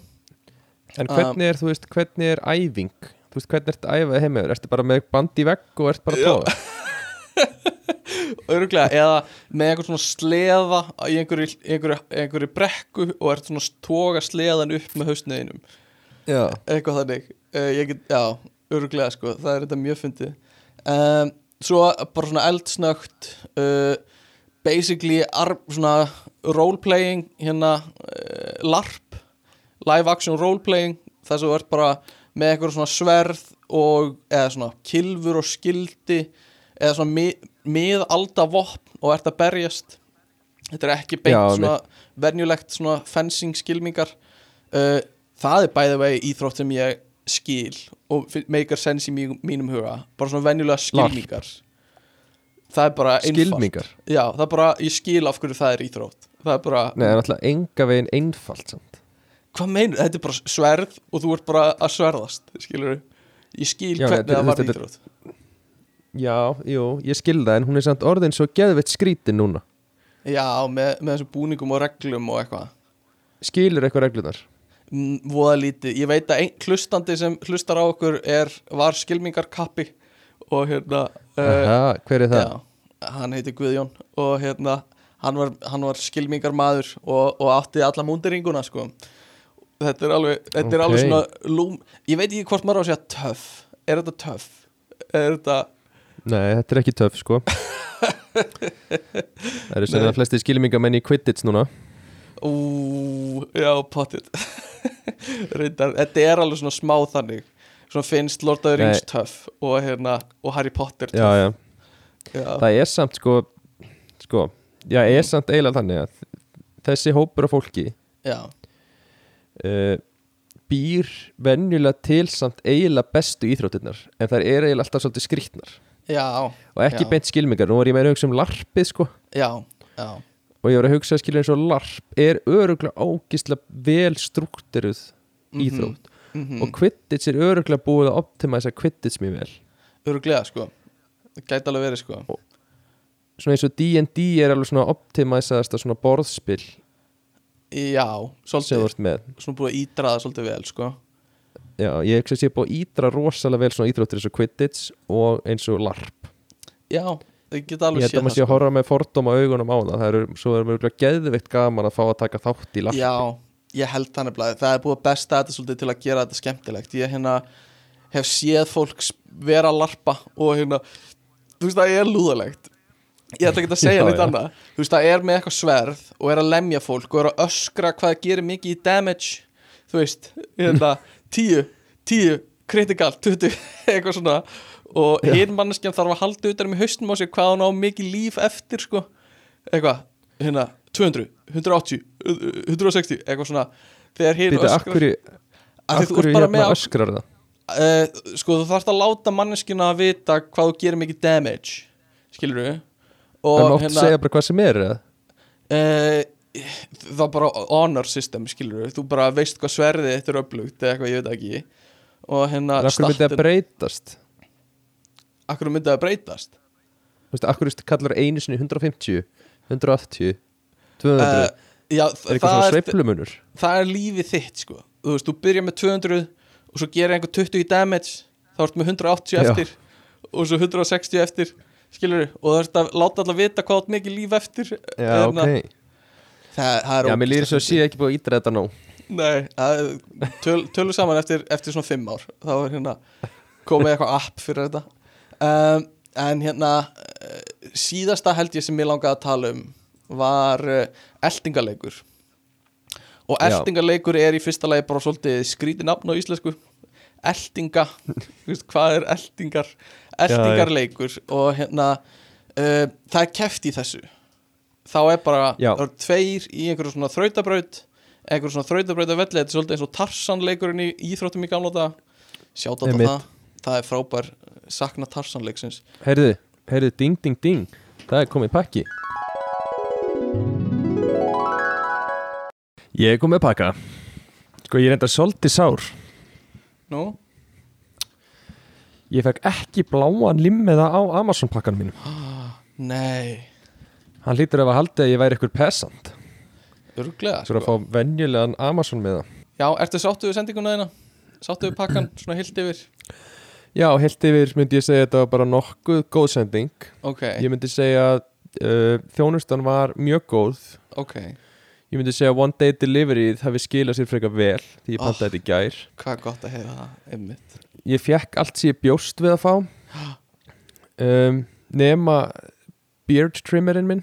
En hvernig er, þú veist, hvernig er æfing? Þú veist, hvernig ertu að æfa heimur? Ertu bara með band í vegg og ert bara tóða? öruglega, eða með einhver svona sleða í einhverju, einhverju, einhverju brekku og ert svona toga sleðan upp með hausniðinum Já eitthvað þannig uh, ég get, já, öruglega sko það er þetta mjög fyndið um, svo bara svona eldsnögt uh, basically ar, svona roleplaying hérna uh, LARP live action roleplaying þess að þú ert bara með eitthvað svona sverð og eða svona kilfur og skildi eða svona mi, miðalda vopn og ert að berjast. Þetta er ekki beint Já, svona venjulegt svona fencing skilmingar uh, það er bæði vegi íþrótt sem ég skil og meikar sens í mí, mínum huga bara svona venjulega skilmingar það er bara einfalt. Skilmingar já, það er bara, ég skil af hverju það er íþrótt. Það er bara, Nei, það er alltaf enga veginn einfalt samt. Hvað meinur, þetta er bara sverð og þú ert bara að sverðast skilur ég skil Já, hvernig það var íþrótt. Já, jú, ég skil það en hún er samt orðin svo geðveitt skrítin núna. Já, með, með þessum búningum og reglum og eitthvað. Skilur eitthvað reglunar voða lítið, ég veit að einn hlustandi sem hlustar á okkur er, var skilmingarkappi og hérna uh, Aha, hver er það? já, hann heiti Guðjón og hérna hann var, hann var skilmingarmaður og, og átti alla múndiringuna sko. Þetta er alveg, þetta er alveg svona lúm, ég veit ekki hvort maður á að segja töff. Er þetta töff? Er þetta, Nei, þetta er ekki töff sko. Það eru sem það flesti skilmingamenn í Quidditch núna ú, já, pottit reyndar, þetta er alveg svona smá þannig. Svona finnst Lord of the Rings töff og hérna, og Harry Potter Já, töff. já, já. það er samt sko sko, já, er samt eiginlega þannig að þessi hópur af fólki já. uh, býr venjulega til samt eiginlega bestu íþróttirnar en það er eiginlega alltaf svolítið skrýtnar. Já, og ekki Já. beint skilmingar, nú var ég meira hugsa um larpið sko. Já, já og ég var að hugsa að skilja eins og larp er öruglega ágislega vel struktúruð Mhm. íþrótt. mm og Quidditch er öruglega búið að optimæsa Quidditch mjög vel. Öruglega sko. Það gæti alveg verið sko. Svona eins og D&D er alveg svona optimæsaðasta svona borðspil já, svolítið, svona búið að ídraða svolítið vel sko. Já, ég hugsa að sé búið að ídra rosalega vel svona íþróttir eins og Quidditch og eins og larp. Já, það ég alveg held að maður sé að horfa með fordóma augunum á það. Það eru, svo er mjög geðveikt gaman að fá að taka þátt í larp já, ég held þannig að það er búið að besta þetta svolítið til að gera þetta skemmtilegt. Ég hérna hef séð fólk vera að larpa og hérna þú veist það er lúðalegt. Ég ætla ekki að segja neitt annað. Þú veist það er með eitthvað sverð og er að lemja fólk og er að öskra hvað það gerir mikið í damage þú veist, hérna 10, 10, critical 20, eitthvað svona og hinn manneskjan þarf að halda utan um í haustum á sig hvað hún á mikið líf eftir sko, eitthvað hérna, 200, 180 160, eitthvað svona. Þegar hinn öskrar þú akkur bara hérna með öskrar það? Uh, sko þú þarfst að láta manneskina að vita hvað þú gerir mikið damage skilur við Það og mátt segja bara hvað sem er eða? uh, það er bara honor system skilur þú bara veist hvað sverðið þetta er upplugt eða eitthvað ég veit ekki. Og hérna En akkur myndi að statinn- breytast akkur myndi að breytast? Þú veist, akkur kallar einu sinni 150 180 200 uh, já, Er eitthvað það, svona sveiflumunur? það er lífið þitt sko. Þú veist, þú byrjar með 200 og svo gerir einhver 20 í damage þá ertu með 180 Já. eftir og svo 160 eftir skilur og það er að láta alltaf vita hvað átt mikið líf eftir Já, Hérna, ok. Það, það er Já, mér ógeðslega svo að sé ekki búið að ítra þetta nóg. Nei, það- töl, tölum saman eftir, eftir svona fimm ár. Þá er hérna komið eitthvað app fyrir þetta um, en hérna uh, síðasta held ég sem ég langaði að tala um var uh, eldingaleikur og Já. eldingaleikur er í fyrsta lagi bara svolítið skrítið nafn á íslensku. Eldinga, hvað er eldingar eldingarleikur og hérna uh, það er keft í þessu. Þá er bara, Já. það eru tveir í einhverju svona þrautabraut einhverju svona þrautabraut að velli, þetta er svolítið eins og Tarsan leikurinn í íþróttum í gamla þetta sjátt á það. Það er frábær sakna Tarsan leiksins. Heyrðu, heyrðu, ding, ding, ding. Það er komið pakki. Ég er komið pakka. Sko, ég er enda svolítið sár. Nú, Ég fekk ekki bláan limmiða á Amazon pakkanum mínum. Nei. Hann hlýtur ef að haldi að ég væri eitthvað pesant. Örglega Svo að fá venjulegan Amazon með það. Já, ertu sáttu við sendinguna þeina? Sáttu við pakkan svona hilt yfir? Já, heilt yfir myndi ég segja að þetta var bara nokkuð góð sending. Ok, Ég myndi segja að uh, þjónustan var mjög góð. Ok. Ég myndi segja að one day deliveryð hafi skilað sér frekar vel því ég pantaði þetta í gær. Hvað gott að heiða það, einmitt. Ég fekk allt sem ég bjóst við að fá. Um, nema beard trimmerinn minn.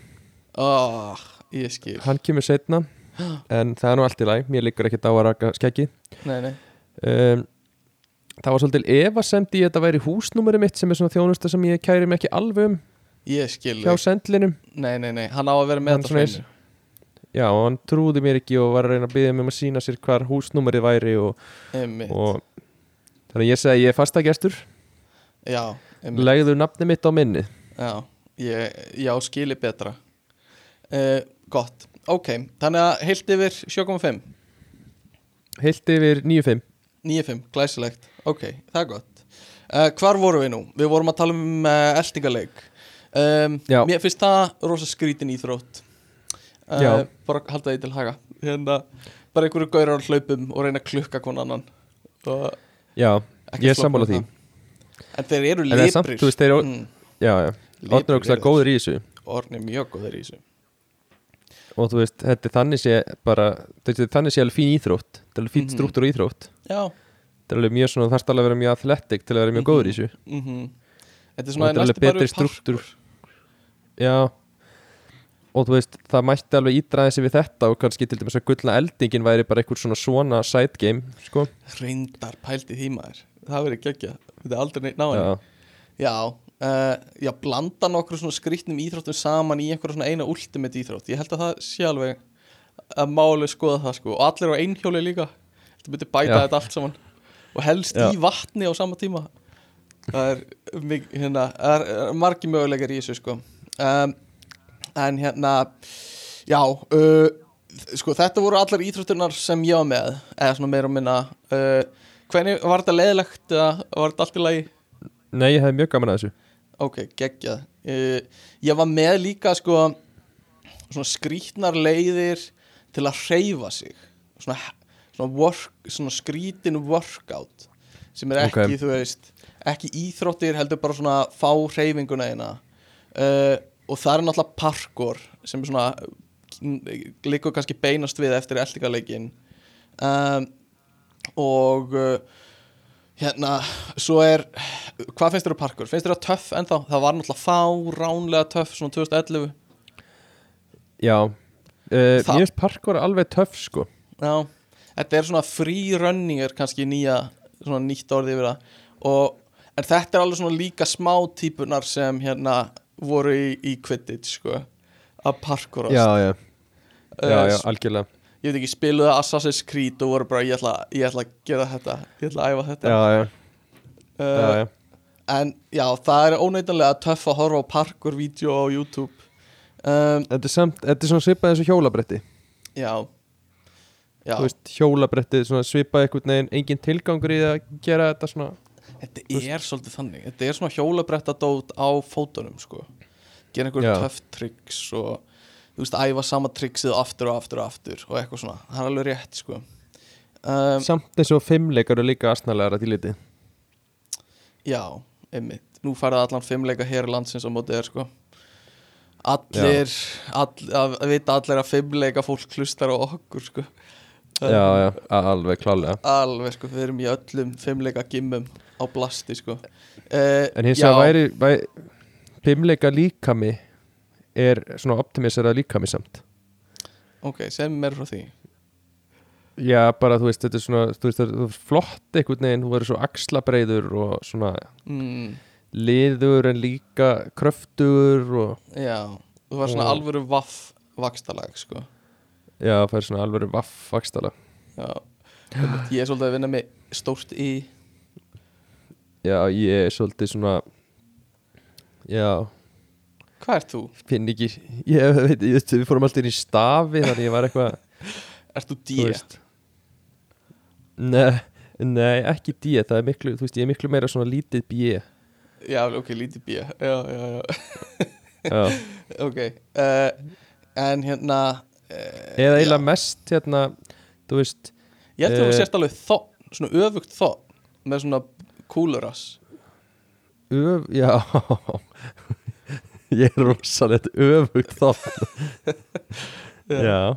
Oh, Ég skil. Hann kemur setna en það er nú allt í læg, mér liggur ekkert á að raka skeggi Nei, nei. Um, það var svolítil efasemd í að þetta væri húsnúmeri mitt sem er svona þjónusta sem ég kæri mig ekki alveg um Ég skil hjá sendlinum. Nei, nei, nei, hann á að vera með þetta svona hreinu. já, og hann trúði mér ekki og var að reyna að byggja mig um að sína sér hvar húsnúmerið væri og, og þannig að ég segi ég er fastagestur. Já, einmitt. Legðu nafni mitt á minni Já, ég, já, skili betra. Uh, Gott, ok Þannig að heilt yfir 7.5 heilt yfir 9.5 9.5, glæsilegt Ok, það er gott. Uh, Hvar vorum við nú? Við vorum að tala um uh, eldingaleik um. Mér finnst það rosa skrítin íþrótt. Uh. Bara halda því til haga. Hérna, Bara einhverju gaurar á hlaupum og reyna að klukka kon annan. Og já, ég er sammála því. en þeir eru En það er samt, veist, þeir eru- mm, já, já, Orðin er okkur góður í þessu. Orðin er mjög góður í þessu. Og þú veist, þetta er þannig sé bara, þetta er þannig sé alveg fín íþrótt. Þetta er alveg fín Mhm. struktúr og íþrótt. Já, þetta er alveg mjög svona, það þarf alveg að vera mjög athletic til að vera mjög góður í þessu. Mhm. Þetta er svona þetta er alveg betri struktúr já. Og þú veist, það mætti alveg ídraði sig við þetta og kannski til dæmis að gullna eldingin væri bara einhver svona svona side game sko, Reyndar pælti því maður. Það verið geggjað. Þetta er aldrei náðin já, Já, uh, já, blanda nokkur svona skrýtnum íþróttum saman í einhverja svona eina ultimate íþrótt. Ég held að það sé alveg að máli skoða það sko. Og allir á einhjóli líka. Þetta myndi bæta Já. þetta allt saman og helst Já. í vatni á sama tíma. Það er, hérna, það er margi möguleikar í þessu sko. Um, En hérna, já, uh, sko þetta voru allar íþróttunar sem ég var með eða svona meira og minna. Uh, Hvernig var þetta leiðilegt eða var þetta allt í lagi? nei, ég hefði mjög gaman að þessu. Ok, geggjað. Uh, Ég var með líka sko svona skrítnar leiðir til að hreyfa sig. Svona, svona, work, svona skrítin workout sem er ekki, Ok. þú veist ekki íþróttir, heldur bara svona fá hreyfinguna eina uh, og það er náttúrulega parkour sem er svona líka kannski beinast við eftir eldingarleikin um, og uh, Hérna, svo er Hvað finnst þér á parkur? Finnst þér það töff ennþá? Það var náttúrulega fáránlega töff Svona 2011 Já uh, Mér finnst parkour alveg töff sko Já, þetta er svona free running er kannski nýja Svona nýtt orðið yfir það. Og, En þetta er alveg svona líka smá típunar Sem hérna voru í, í Quidditch sko. Að parkourast Já, já, já, Eh, já, algjörlega. Ég veit ekki, spiluðu Assassin's Creed Og voru bara, ég ætla, ég ætla að gera þetta. Ég ætla að æfa þetta. Já, já, Uh, já, já. En já, það er óneitanlega töff að horfa á parkour-vídeó á YouTube. Um, Þetta er samt, þetta er svona svipað eins og hjólabretti. Já Já, veist, hjólabretti, svona svipað einhvern veginn Engin tilgangur í það að gera þetta svona? Þetta er svolítið þannig. Þetta er svona hjólabretta-dót á fótunum sko. Gera einhver Já. töff tricks og þú veist, æfa sama tricksið aftur og aftur og aftur og eitthvað svona, það er alveg rétt sko. um, Samt eins og fimmleikar eru líka astnalegar að dýliti Já, einmitt. Nú færði allan fimmleika hér í landsins á móti er sko. Allir, all, að vita allir að fimmleika fólk hlustar á okkur sko Já, já, alveg klálega. Alveg sko, við erum í öllum fimmleika gimmum á blasti sko. Uh, En hins vegar væri, væri Fimmleika líkami Er svona optimisera líkami samt. Ok, sem mér frá því. Já, bara þú veist, þetta er svona Þú veist, þetta er flott einhvern veginn Þú verður svo axlabreiður og svona mm, Liður en líka kröftugur og Já, þú var svona Og- alvöru vaff vakstalag sko Já, það er svona alveg vaff vakstala Já, ég er svolítið að vinna með stórt í Já, ég er svolítið svona Já, Hvað ert þú? finn ekki Ég veit, ég, við fórum alltaf inn í stafi Þannig ég var eitthvað Ert þú þú D? veist. Nei, nei, ekki D Það er miklu, þú veist, ég er miklu meira svona lítið B Já, ok, lítið B Já, já, já, Já. Ok uh, En hérna Eða eiginlega mest hérna Þú veist Ég held að þú eh, sést alveg þó Svona öfugt þó Með svona kúlurass öf, Já. Ég er rosalegt öfugt þá Já.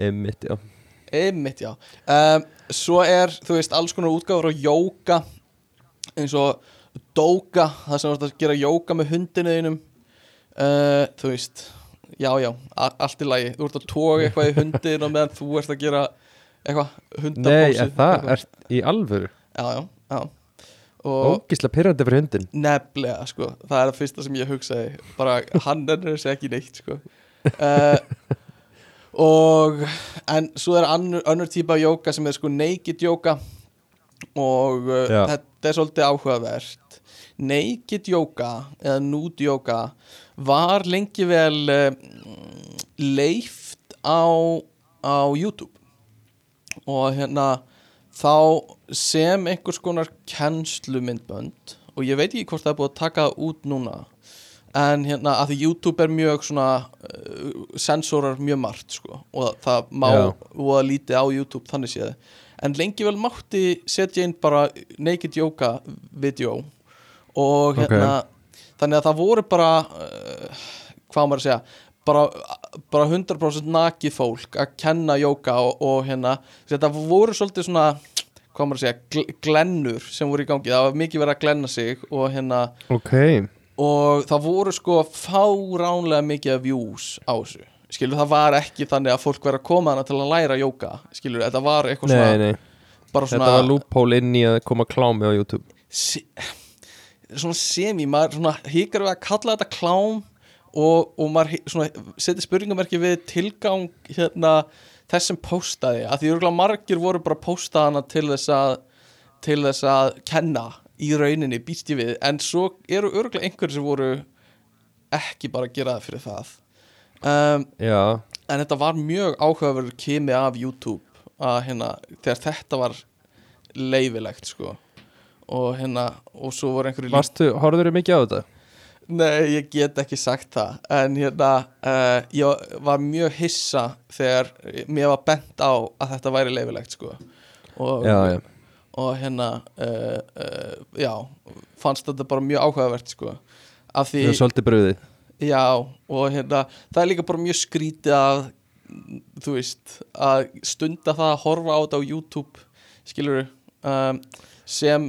Einmitt, já. Einmitt, já. Um, Svo er, þú veist, alls konar útgáfur á jóka eins og dóka, það sem ert að gera jóka með hundinu þínum. Uh, Þú veist, já, já, allt í lagi. Þú ert að toga eitthvað í hundin og meðan þú ert að gera eitthvað hundapósi Nei, er það? Er í alvöru? Já, já, já. Og Ógislega pyrrandi fyrir hundin nefnilega, sko, það er það fyrsta sem ég hugsaði. Bara, hann er þessi ekki neitt, sko. Uh, Og En svo er annur, önnur típa jóka sem er sko naked jóka. Og uh, þetta er svolítið áhugavert. Naked jóka eða nude jóka Var lengi vel uh, Leift á, á YouTube. Og hérna Þá sem einhvers konar kennslumyndbönd Og ég veit ekki hvort það er búið að taka út núna en hérna að því YouTube er mjög svona uh, sensorar mjög margt sko og það má og að lítið á YouTube þannig séð. En lengi vel mátti setja inn bara naked yoga video og hérna þannig að það voru bara uh, hvað maður að segja bara, bara 100% nakið fólk að kenna yoga og, og hérna þetta voru svolítið svona hvað maður að segja, gl glennur sem voru í gangi, það var mikið verið að glenna sig og hérna Ok. og það voru sko fáránlega mikið af views á þessu. Skilur það var ekki þannig að fólk verið að koma hana til að læra jóka skilur þetta var eitthvað Nei, svona nei, þetta svona var loophole inn í að koma klámi á YouTube. Se, svona semi maður svona hikar við að kalla þetta klám og, og maður setja spurningamerki við tilgang hérna þessum postaði. Að því örgulega margir voru bara að posta hana til þess að til þess að kenna í rauninni býst ég við. En svo eru örgulega einhverjir sem voru ekki bara að gera það fyrir það. Um, en þetta var mjög áhugaverður kimi af YouTube að hérna þegar þetta var leifilegt sko og hérna og svo voru einhverju varstu, horfður þau mikið á þetta? Nei, ég get ekki sagt það. En hérna uh, ég var mjög hissa þegar mér var bent á að þetta væri leifilegt sko. Og, Já, já, og hérna uh, uh, já, fannst þetta bara mjög áhugavert sko. Af því er svolítið bröðið Já, og hérna það er líka bara mjög skrítið að þú veist, að stunda það að horfa á þetta á YouTube skilur um, sem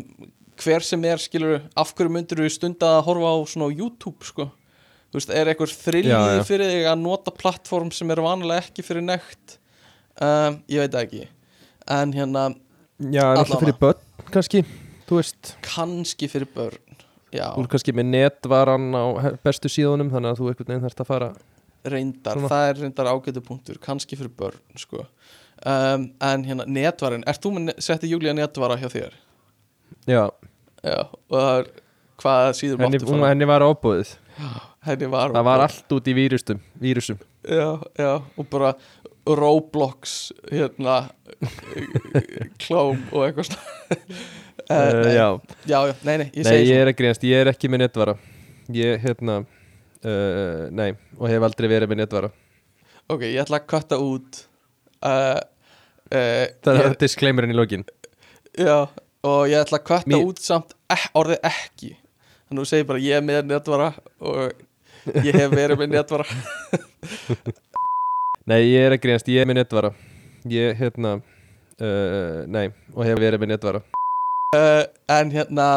hver sem er skilur af hverju myndir þú stunda að horfa á svona á YouTube sko? Þú veist, er eitthvað já. fyrir þig að nota plattform sem er vanalega ekki fyrir nekt? Um, ég veit ekki. En hérna Já, en alltaf fyrir börn kannski Þú veist, kannski fyrir börn já, þú er kannski með netvaran á bestu síðunum Þannig að þú einhvern veginn þarft að fara reyndar, Svona. það er reyndar ágætu punktur kannski fyrir börn sko. Um, en hérna netvarin, ert þú með setti Júlía netvara hjá þér? Já, já, og það er hvað síður henni, hún, henni var ábúðið henni var, Það var allt út í vírustum, vírusum. Já, já, og bara Roblox hérna klóm og eitthvað svona. Uh, uh, Já, já, já, nei, nei, ég nei, segi ég er að grínast. Ég er ekki með netvara. Ég, hérna uh, Nei, og hef aldrei verið með netvara. Ok, ég ætla að kvarta út uh, Það er disclaimerinn í lokin. Já, og ég ætla að kvarta út samt ek, orðið ekki. Þannig að þú segir bara ég er með netvara og ég hef verið með netvara. Nei, ég er að grínast, ég er með netvara. Ég, hérna uh, Nei, og hef verið með netvara. Uh, en hérna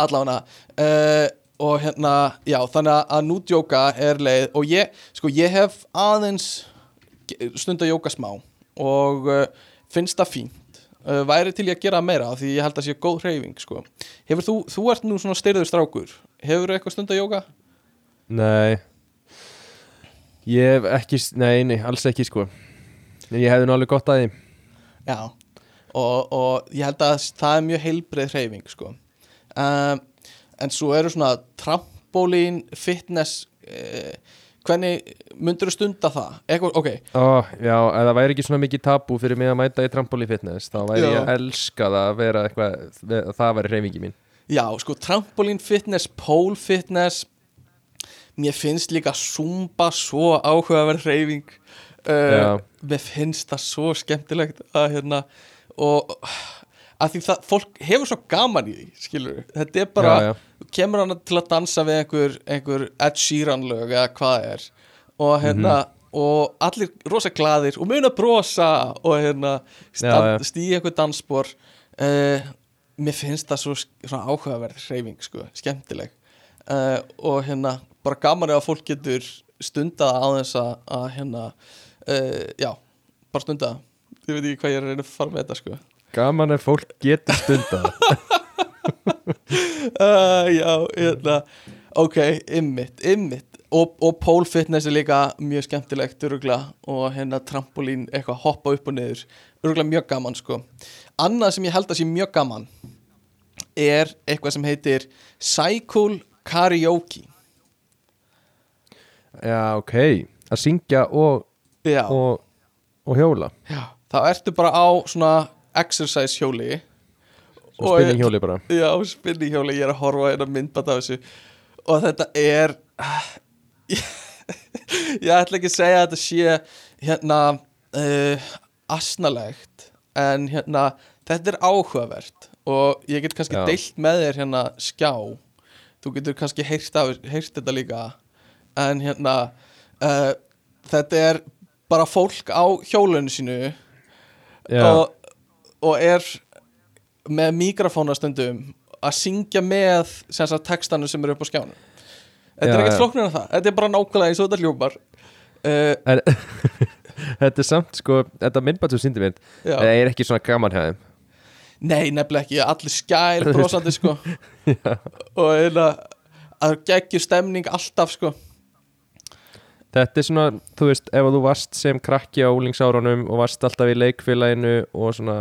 allavega uh, og hérna, já, þannig að- nútjóka er leið. Og ég, sko, ég hef aðeins stund að jóka smá og uh, finnst það fínt uh, væri til ég að gera meira því ég held að sé góð hreyfing, sko. Hefur þú, þú ert nú svona styrður strákur. Hefur eitthvað stund að jóka? Nei. Ég hef ekki, nei, nei, alls ekki sko. En Ég hefði nú alveg gott að því. Já, og, og ég held að það er mjög heilbreið hreyfing sko. um, en svo eru svona trampolín, fitness uh, hvernig myndur þú stunda það? Eitthvað, ok, Ó, já, ef það væri ekki svona mikið tabú fyrir mig að mæta í trampoli fitness þá væri Já. ég að elska það að vera eitthvað að það væri reyfingi mín já, sko trampolín fitness, pole fitness mér finnst líka zumba svo áhugaverð hreyfing Já. uh, mér finnst það svo skemmtilegt að hérna og að því það, fólk hefur svo gaman í því skilur, þetta er bara Já, já. kemur hann til að dansa við einhver, einhver Ed Sheeran lög eða hvað er. Og hérna og allir rosa glaðir og mun að brosa og hérna stíði einhver dansspor. Uh, mér finnst það svo svona áhugaverð hreyfing sko, skemmtileg. Uh, og hérna bara gaman að fólk getur stundað á þess að, að hérna uh, já, bara stundað. Ég veit ekki hvað ég er að reyna að fara með þetta sko Gaman ef fólk getur stundað. Uh, já, hérna. Ok, ymmit, ymmit og, og pole fitness er líka mjög skemmtilegt örugla og hérna trampolín eitthvað hoppa upp og niður. Örugla mjög gaman sko. Annað sem ég held að sé mjög gaman er eitthvað sem heitir cycle karaoke. Já, ok. Að syngja og, já, og, og hjóla. Já, þá ertu bara á svona exercise hjóli. Svo spinning hjóli bara. Já, spinning hjóli, ég er að horfa eina myndband af þessu. Og þetta er ég, ég ætla ekki að segja að þetta sé hérna uh, asnalegt en hérna þetta er áhugavert. Og ég get kannski Já. deilt með þér hérna skjá. Þú getur kannski heyrt, af, heyrt þetta líka. En hérna uh, þetta er bara fólk á hjólunu sínu. Já, og, og er með mikrofóna stundum að syngja með sagt textanu sem eru upp á skjánum. Þetta Já, er ekkert já. flóknir en það. Þetta er bara nákvæmlega eins og þetta hljómar. Uh, en Þetta er samt sko Þetta myndbætt sem sýndi mynd. Það er ekki svona gaman hjá þeim? Nei, nefnilega ekki, allir skær brosandi sko. Og eða að geggjur stemning alltaf sko. Þetta er svona, þú veist, ef þú varst sem krakki á úlingsárunum og varst alltaf í leikfélaginu og svona,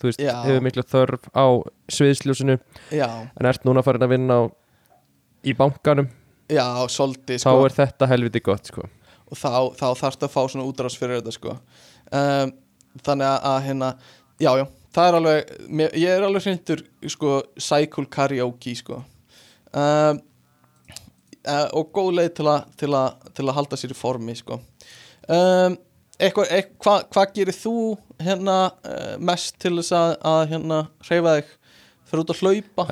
þú veist, Já. hefur miklu þörf á sviðsljósinu. Já, en ert núna farin að vinna á, í bankanum, já, svolítið þá sko. er þetta helviti gott, sko. og þá, þá þarfst að fá svona útrás fyrir þetta sko. Um, þannig að, að hérna já, já, það er alveg mér, ég er alveg hrindur sko cycle karaoke sko. Um, uh, og góð leið til að, til, að, til að halda sér í formi sko. Um, eitthvað, eitthvað hvað hva gerir þú hérna uh, mest til þess að, að hérna hreyfa þig fyrir út að hlaupa?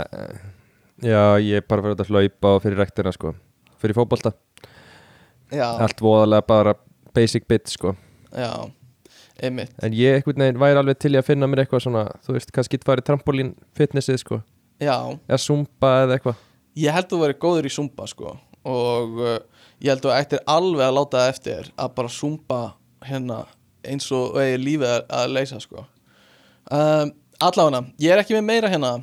Já, ég er bara fyrir að hlaupa og fyrir rektina, sko. Fyrir fótbolta. já, Allt voðalega bara basic bit, sko. já einmitt. En ég einhvern veginn væri alveg til í að finna mér eitthvað svona Þú veist, kannski það væri trampolín fitnessið sko. Já, Eða zumba eða eitthvað. Ég held þú verið góður í Zumba sko. Og uh, ég held þú ættir alveg að láta það eftir að bara Zumba hérna eins og eigi lífið að, að leysa sko. Um, Allavega, ég er ekki með meira hérna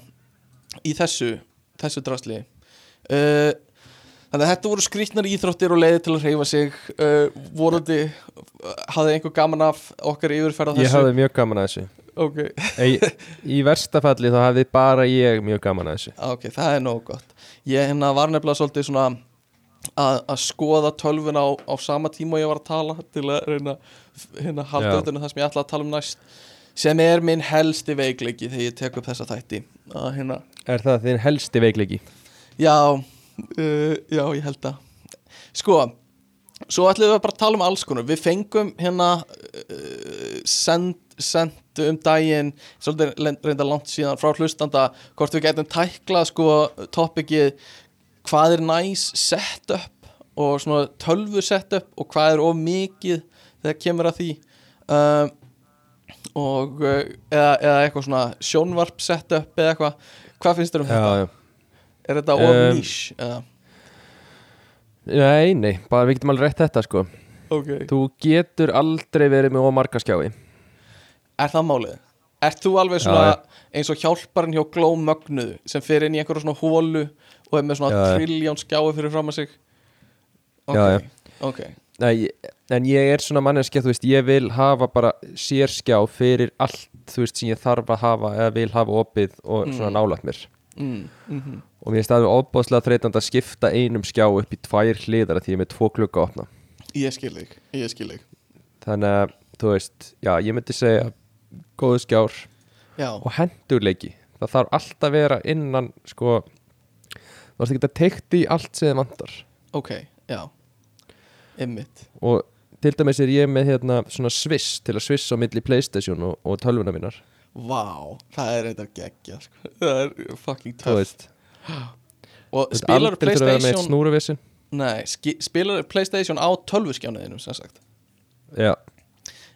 í þessu þessu drasli. Uh, Þannig að þetta voru skrýtnar íþróttir og leiði til að hreyfa sig. Uh, vorandi hafði einhver gaman af okkar yfirferð á Ég þessu. hafði mjög gaman að þessu. Ok, Ei, Í versta falli þá hafði bara ég mjög gaman að þessu. Ok, það er nóg gott. Ég hérna var nefnilega svolítið svona að, að skoða tölvuna á, á sama tíma og ég var að tala til að reyna hérna halda Já. auðvitað það sem ég ætla að tala um næst sem er minn helsti veikleiki þegar ég tek upp þessa þætti að hérna, Er það þinn helsti veikleiki? já uh, já, ég held að sko, svo ætlum við bara að tala um alls konar, við fengum hérna uh, send, sendu um daginn svolítið reynda langt síðan frá hlustanda hvort við getum tæklað sko topikið hvað er næs setup og svona tölvu setup og hvað er of mikið þegar kemur að því um, og uh, eða, eða eitthvað svona sjónvarp setup eða eitthvað hvað finnst þér um þetta? Já, já Er þetta of Um, nýs? eða? Nei, nei, bara við getum alveg rétt þetta sko Ok Þú getur aldrei verið með ómarka skjái Er það málið? Ert þú alveg svona eins og hjálparinn hjá Gló Mögnuðu sem fer inn í einhverja svona hólu og er með svona Já, já. trilljón skjái fyrir fram að sig? Ok, Já, já. ok Nei, en ég er svona manneskja, þú veist, ég vil hafa bara sérskjá fyrir allt, þú veist, sem ég þarf að hafa eða vil hafa opið og svona nálægt mér. Mm, mm og mér það alveg óbáslega þreytandi að skipta einum skjá upp í tvær hliðar að því ég er með tvo klukka að opna. Ég skil þig, ég skil þig. Þannig að, þú veist, já, ég myndi segja góðu skjár Já, og hendurleiki. Það þarf alltaf að vera innan sko, þú veist ekki að teikti í allt sem þið vantar. Ok, já. Einmitt. Og til dæmis er ég með hérna svona sviss til að svissa á milli Playstation og, og tölvuna mínar. Vá, það er eitthvað geggja sko. Það er fucking þú töff. veist, Og veist spilar Playstation Nei, spilar Playstation á tölvuskjánuðinu sem sagt? Já,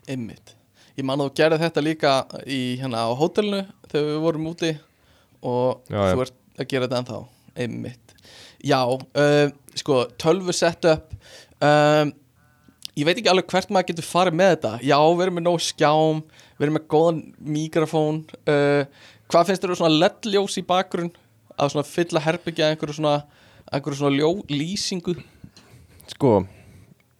Einmitt. Ég man að þú gerði þetta líka í hérna á hótelinu þegar við vorum úti og já. þú ert að gera þetta ennþá. Einmitt. Já, uh, sko, tölvu setup um, Ég veit ekki alveg hvert maður getur farið með þetta. Já, við erum með nóg skjám Við erum með góðan mikrofón uh, Hvað finnst þér um svona LED-ljós í bakgrunn? Að svona fylla herbyggja einhverju svona, einhverju svona ljó, lýsingu? Sko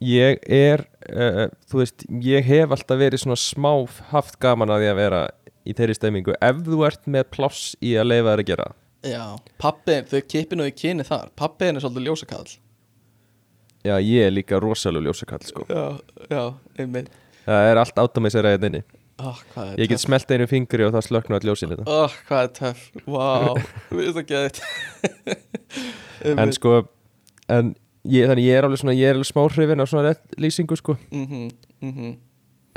ég er uh, þú veist, ég hef alltaf verið svona smá haft gaman að því að vera í þeirri stemmingu ef þú ert með pláss í að leifa þær að gera Já, pappin, þau kippinu í kyni þar. Pappin er svolítið ljósakall já, ég er líka rosalega ljósakall sko. Já, já, einmitt. Það er allt átta með sér aðeins inni oh, ég get smelt einu fingri og það slöknu all ljósin þetta. Oh, Hvað er töff, vá Við erum það geðið en sko en ég, þannig ég er alveg svona, ég er alveg smá hrifin af svona lýsingu sko. Mhm, mhm.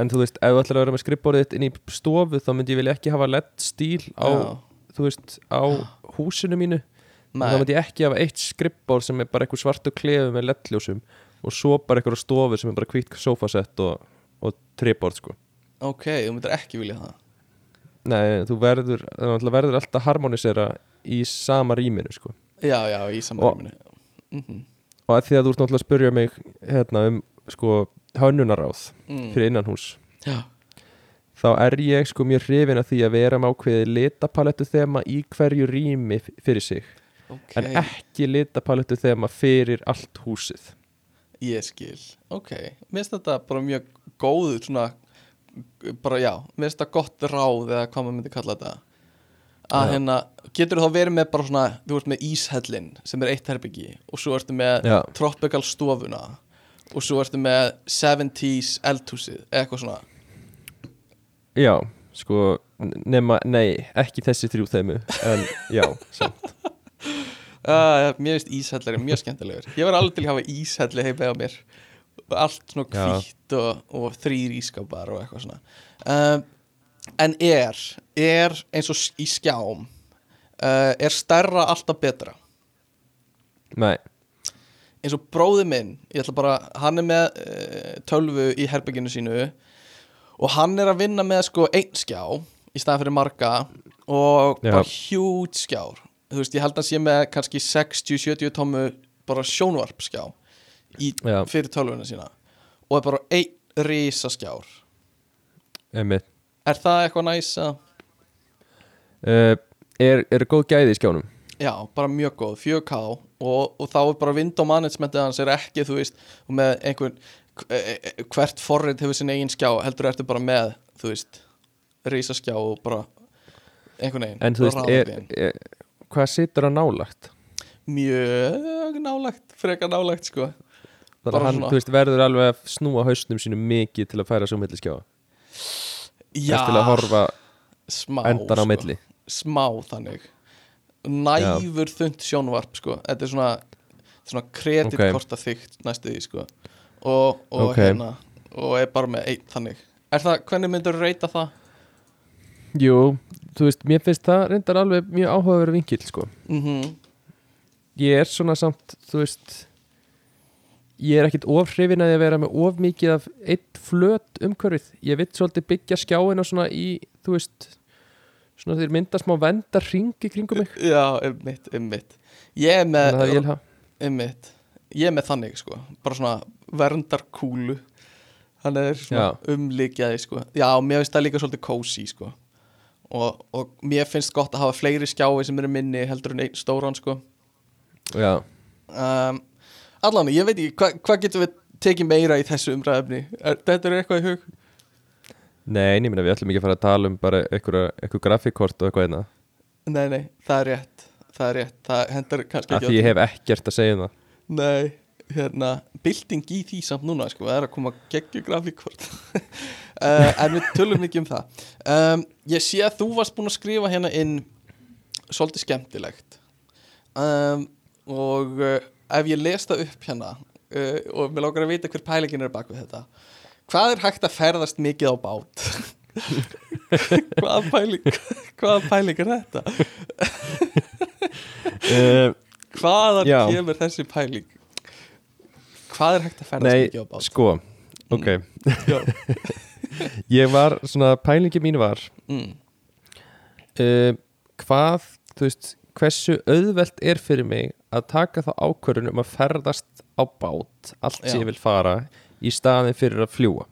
En þú veist, ef þú ætlar að vera með þitt inn í stofu þá myndi ég vilja ekki hafa lett stíl á, Já. þú veist, á húsinu mínu Nei. þá myndi ég ekki hafa eitt skrifborð sem er bara eitthvað svartu klefu með lettljósum og svo bara eitthvað stofu sem er bara hvít sofasett og, og trébord sko. Ok, þú myndir ekki vilja það. Nei, þú verður, þú verður alltaf harmonisera í sama rýminu sko. Já, já, í Og- samanrýminu mm og að því að þú ert náttúrulega að spurja mig hérna um sko hönnunaráð mm. fyrir innanhús Já, þá er ég sko mjög hrifin af því að vera með ákveðið litapalettu þema í hverju rými fyrir sig ok. En ekki litapalettu þema fyrir allt húsið. Ég skil, ok. Mér finnst þetta bara mjög góð svona, bara já, mér finnst þetta gott ráð eða hvað maður myndi kalla þetta. Að Já. hérna, getur þá verið með bara svona þú ert með íshellin sem er eitt herbyggi og svo ertu með Já. tropical stofuna og svo ertu með 70s eldhúsið, eitthvað svona. Já, sko nema, nei, ekki þessi þrjú þemu en já, samt uh, Mér finnst íshellari mjög skemmtilegur. Ég var alveg til að hafa íshelli heima á mér. Allt svona Já. hvítt og, og þrýr ískapar og eitthvað svona. Um, En er, er eins og í skjám uh, er stærra alltaf betra? Nei, eins og bróði minn, ég ætla bara hann er með uh, tölvu í herbygginu sínu og hann er að vinna með sko einn skjá í staðan fyrir marga og Já. bara hjút skjár þú veist, ég held að sé með kannski 60-70 tómu bara sjónvarpskjá í, Já. fyrir tölvuna sína og er bara einn risa skjár Einmitt. er það eitthvað næs að Uh, er, er góð gæði í skjánum? Já, bara mjög góð, 4K og, og þá er bara window managementið hans er ekki, þú veist, og með einhvern e- e- hvert forrið hefur sinni eigin skjá, heldur ertu bara með þú veist, rísa skjá og bara einhvern veginn En þú veist, er, er, hvað situr að nálagt? Mjög nálagt, frekar nálagt sko. Þannig að hann, svona- þú veist, verður alveg að snúa hausnum sínum mikið til að færa svo milli skjá Já, Þess til að horfa smá endan á sko. milli. Smá þannig. Næfur þund sjónvarp sko. Þetta er svona, svona kreditkorta þygt næstu því sko. Og, og Ok. hérna og er bara með einn þannig. Er það, hvernig myndur þú reyta það? Jú, þú veist, mér finnst það reyndar alveg mjög áhugaverður vinkill, sko. Mm Ég er svona samt, þú veist Ég er ekkit of hrifin að ég vera með of mikið af eitt flöt umhverfið. Ég vill svolítið byggja skjáina svona í, þú veist Svona þeir mynda smá venda ringi kringum mig. Já, einmitt, einmitt. Ég er með, Þannig að ég er með þannig sko, bara svona verndarkúlu. Þannig er svona Já. umlíkjaði sko. Já, mér finnst það líka svolítið kósi sko og, og mér finnst gott að hafa fleiri skjái sem eru minni heldur en einn stóran sko. Já, um, Allan, ég veit ekki, hva- hvað getum við tekið meira í þessu umræðefni? Er, þetta er eitthvað í hug? nei, ég meina við ætlum ekki að fara að tala um bara eitthvað, grafíkkort og eitthvað einna Nei, nei, það er rétt Það er rétt, það hendur kannski Af ekki því ég hef ekkert að segja um það. Nei, hérna Bilding í því samt núna, sko Það er að koma geggju grafíkvort uh, En við tölum ekki um það um, Ég sé að þú varst búin að skrifa hérna inn Svolítið skemmtilegt um, Og uh, ef ég les það upp hérna uh, Og mér lókar að vita hver pælingin er bak við þetta Hvað er hægt að ferðast mikið á bát? Hvaða pæling Hvaða pæling er þetta? Hvaðan Já. kemur þessi pæling? Hvað er hægt að ferðast Nei, mikið á bát? sko Ok, Já. ég var svona Pælingi mín var Mm. uh, Hvað, þú veist Hversu auðvelt er fyrir mig Að taka þá ákvörðun um að ferðast Á bát, allt sem Já. ég vil fara Í staðin fyrir að fljúa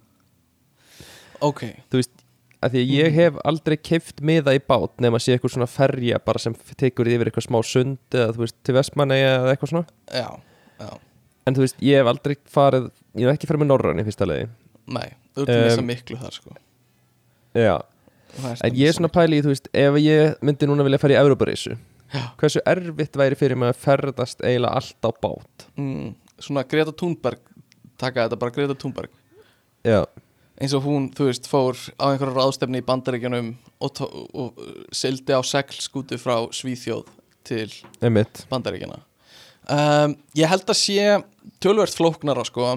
Ok, Þú veist, að því að ég hef aldrei keift miða í bát nema að sé eitthvað svona ferja bara sem tekur yfir eitthvað smá sund eða þú veist, til Vestmanneia eða eitthvað svona já, já en þú veist, ég hef aldrei farið ég hef ekki farið með Norran í fyrsta leiði Nei, þú ert að missa miklu þar sko. Já, en ég er svona pæli í, þú veist, ef ég myndi núna vilja fara í Európarísu hversu erfitt væri fyrir mig að ferðast eiginlega allt á bát? Mm, Svona Greta Thunberg Taka þetta bara Greta Thunberg. Já, Eins og hún, þú veist, fór á einhverja ráðstefni í bandaríkjunum og, og, og sildi á seglskútu frá Svíþjóð til einmitt. Bandaríkjana um, Ég held að sé tölvert flóknara sko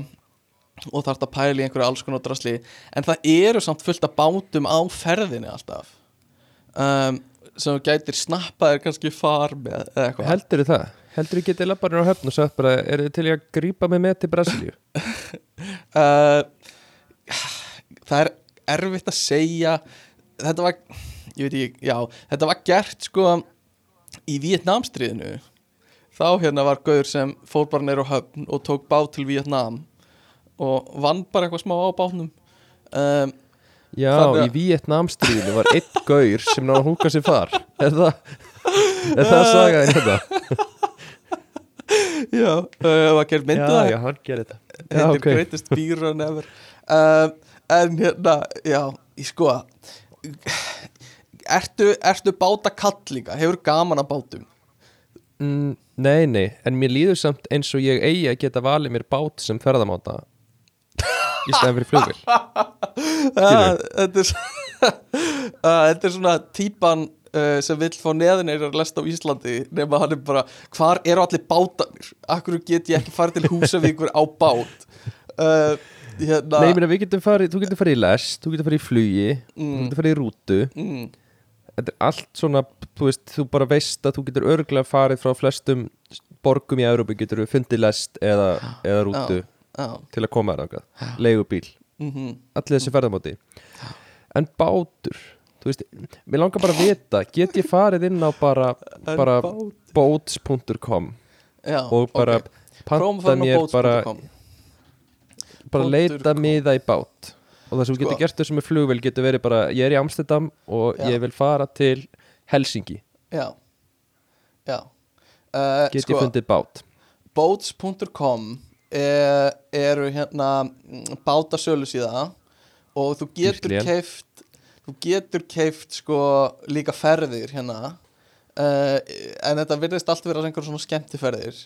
og þarf að pæla í einhverju alls konar drasli en það eru samt fullt af bátum á ferðinni alltaf um, sem gætir snappaðir kannski far með eða eitthvað heldur það? heldur þú getið labbarinn á höfn og sagt bara, er þið til að grípa mig með til Brasilíu? uh, Það er erfitt að segja þetta var ég veit ekki, já, þetta var gert sko í Vietnamstríðinu þá hérna var Gauður sem fór bara neyru á höfn og tók bát til Vietnam og vann bara eitthvað smá á bátnum. Um, Já, Þannig í Vietnamstríðinu var einn gaur sem náðu að húka sér far Er það, er það sagaðin þetta? Já, uh, var gert myndið Já, það? já, hann gerir þetta. Já, heitir ok. Greatest Beer on Ever. Um, en hérna, já ég sko ertu, ertu báta kall líka hefur gaman að bátum? Mm, Nei, nei, en mér líður samt eins og ég eigi að geta valið mér bát sem ferðamáta Í stæðan fyrir flugvél. Ah, þetta er, Ah, þetta er svona típan uh, sem vill fá neðinir að lesta á Íslandi nema hann er bara, hvar eru allir bátanir akkur get ég ekki farið til Húsavíkur á bát? Uh, hérna Nei, ég meina, við getum farið, þú getur farið í lest, þú getur farið í flugi Þú mm, getur farið í rútu. Mm, Þetta er allt svona, þú veist, þú bara veist að þú getur örgulega farið frá flestum borgum í Európu Getur þú fundið lest eða, eða rútu já, til að koma þér ákvað Leigubíl. Mm allir þessi ferðamáti en bátur þú veist, mér langar bara að vita get ég farið inn á bara, bara boats.com og bara ok. Prófum að panta mér bara, bara leita miða í bát og það sem Sko. getur gert þessu með flugvél getur verið bara, ég er í Amsterdam og Já. ég vil fara til Helsingi Já. Já. Uh, get sko, ég fundið bát? boats.com er, eru hérna bátasölu síða og þú getur keift þú getur keift sko líka ferðir hérna. Uh, en þetta virðist allt vera einhver svona skemmtiferðir.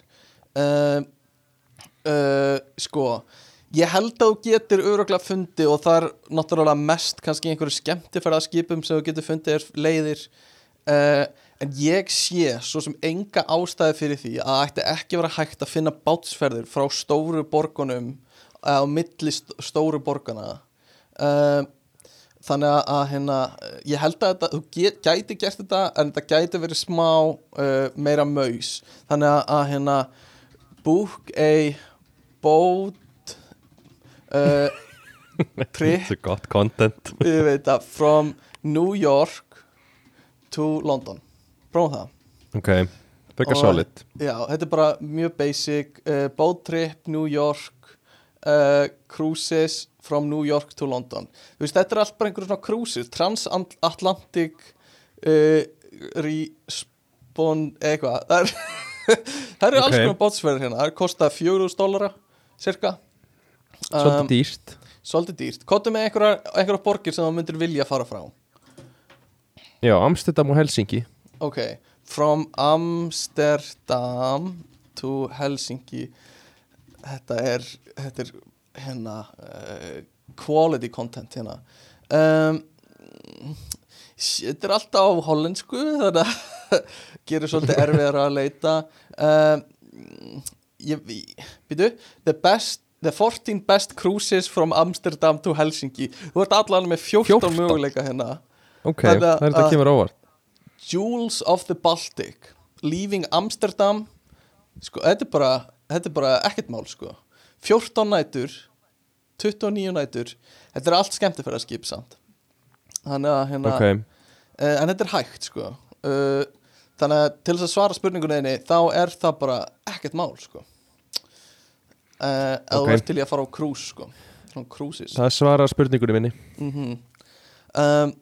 Uh, sko ég held að þú getur öruglega fundið og það er náttúrulega mest kannski einhverju skemmtiferðaskipum sem þú getur fundið er leiðir uh, en ég sé svo sem enga ástæði fyrir því að það ætti ekki vera hægt að finna bátsferðir frá stóru borgunum á milli st stóru borgana uh, þannig að, að hérna, ég held að þetta, þú get, gæti gert þetta en þetta gæti verið smá uh, meira maus. Þannig að, að hérna, book a boat uh, þetta er gott content. Ég veit að from New York to London. Prófum það. Ok, Og- solid. já, þetta er bara mjög basic uh, boat trip New York uh, cruises from New York to London. Þú veist, þetta er allt bara einhverjum svona cruises transatlantic respond eitthvað. Það er eru alls Ok. konar bátsferðir hérna. Það kostað 4.000 dólara cirka svolítið Um, dýrt. svolítið dýrt, kottu með einhverjar borgir sem þú myndir vilja fara frá. Já, Amsterdam og Helsingi Ok, from Amsterdam to Helsingi Þetta er þetta er hérna uh, quality content hérna. Um, Þetta er alltaf á hollensku þannig að gerir svolítið erfiðar að leita. Um, býtu the best The 14 best cruises from Amsterdam to Helsingi Þú ert allan með 14, 14? möguleika hérna. Ok, að- það er þetta að- kemur óvart. Jewels of the Baltic Leaving Amsterdam sko, þetta er bara, þetta er bara ekkert mál sko. 14 nætur 29 nætur þetta er allt skemmtifæraskip samt. Þannig að hérna ok, uh, en þetta er hægt sko. Uh, þannig að til þess að svara spurningunni þá er það bara ekkert mál sko uh, ef þú Ok. ert til í að fara á cruise sko. Svona cruises það svarar spurningunni minni. Mm um,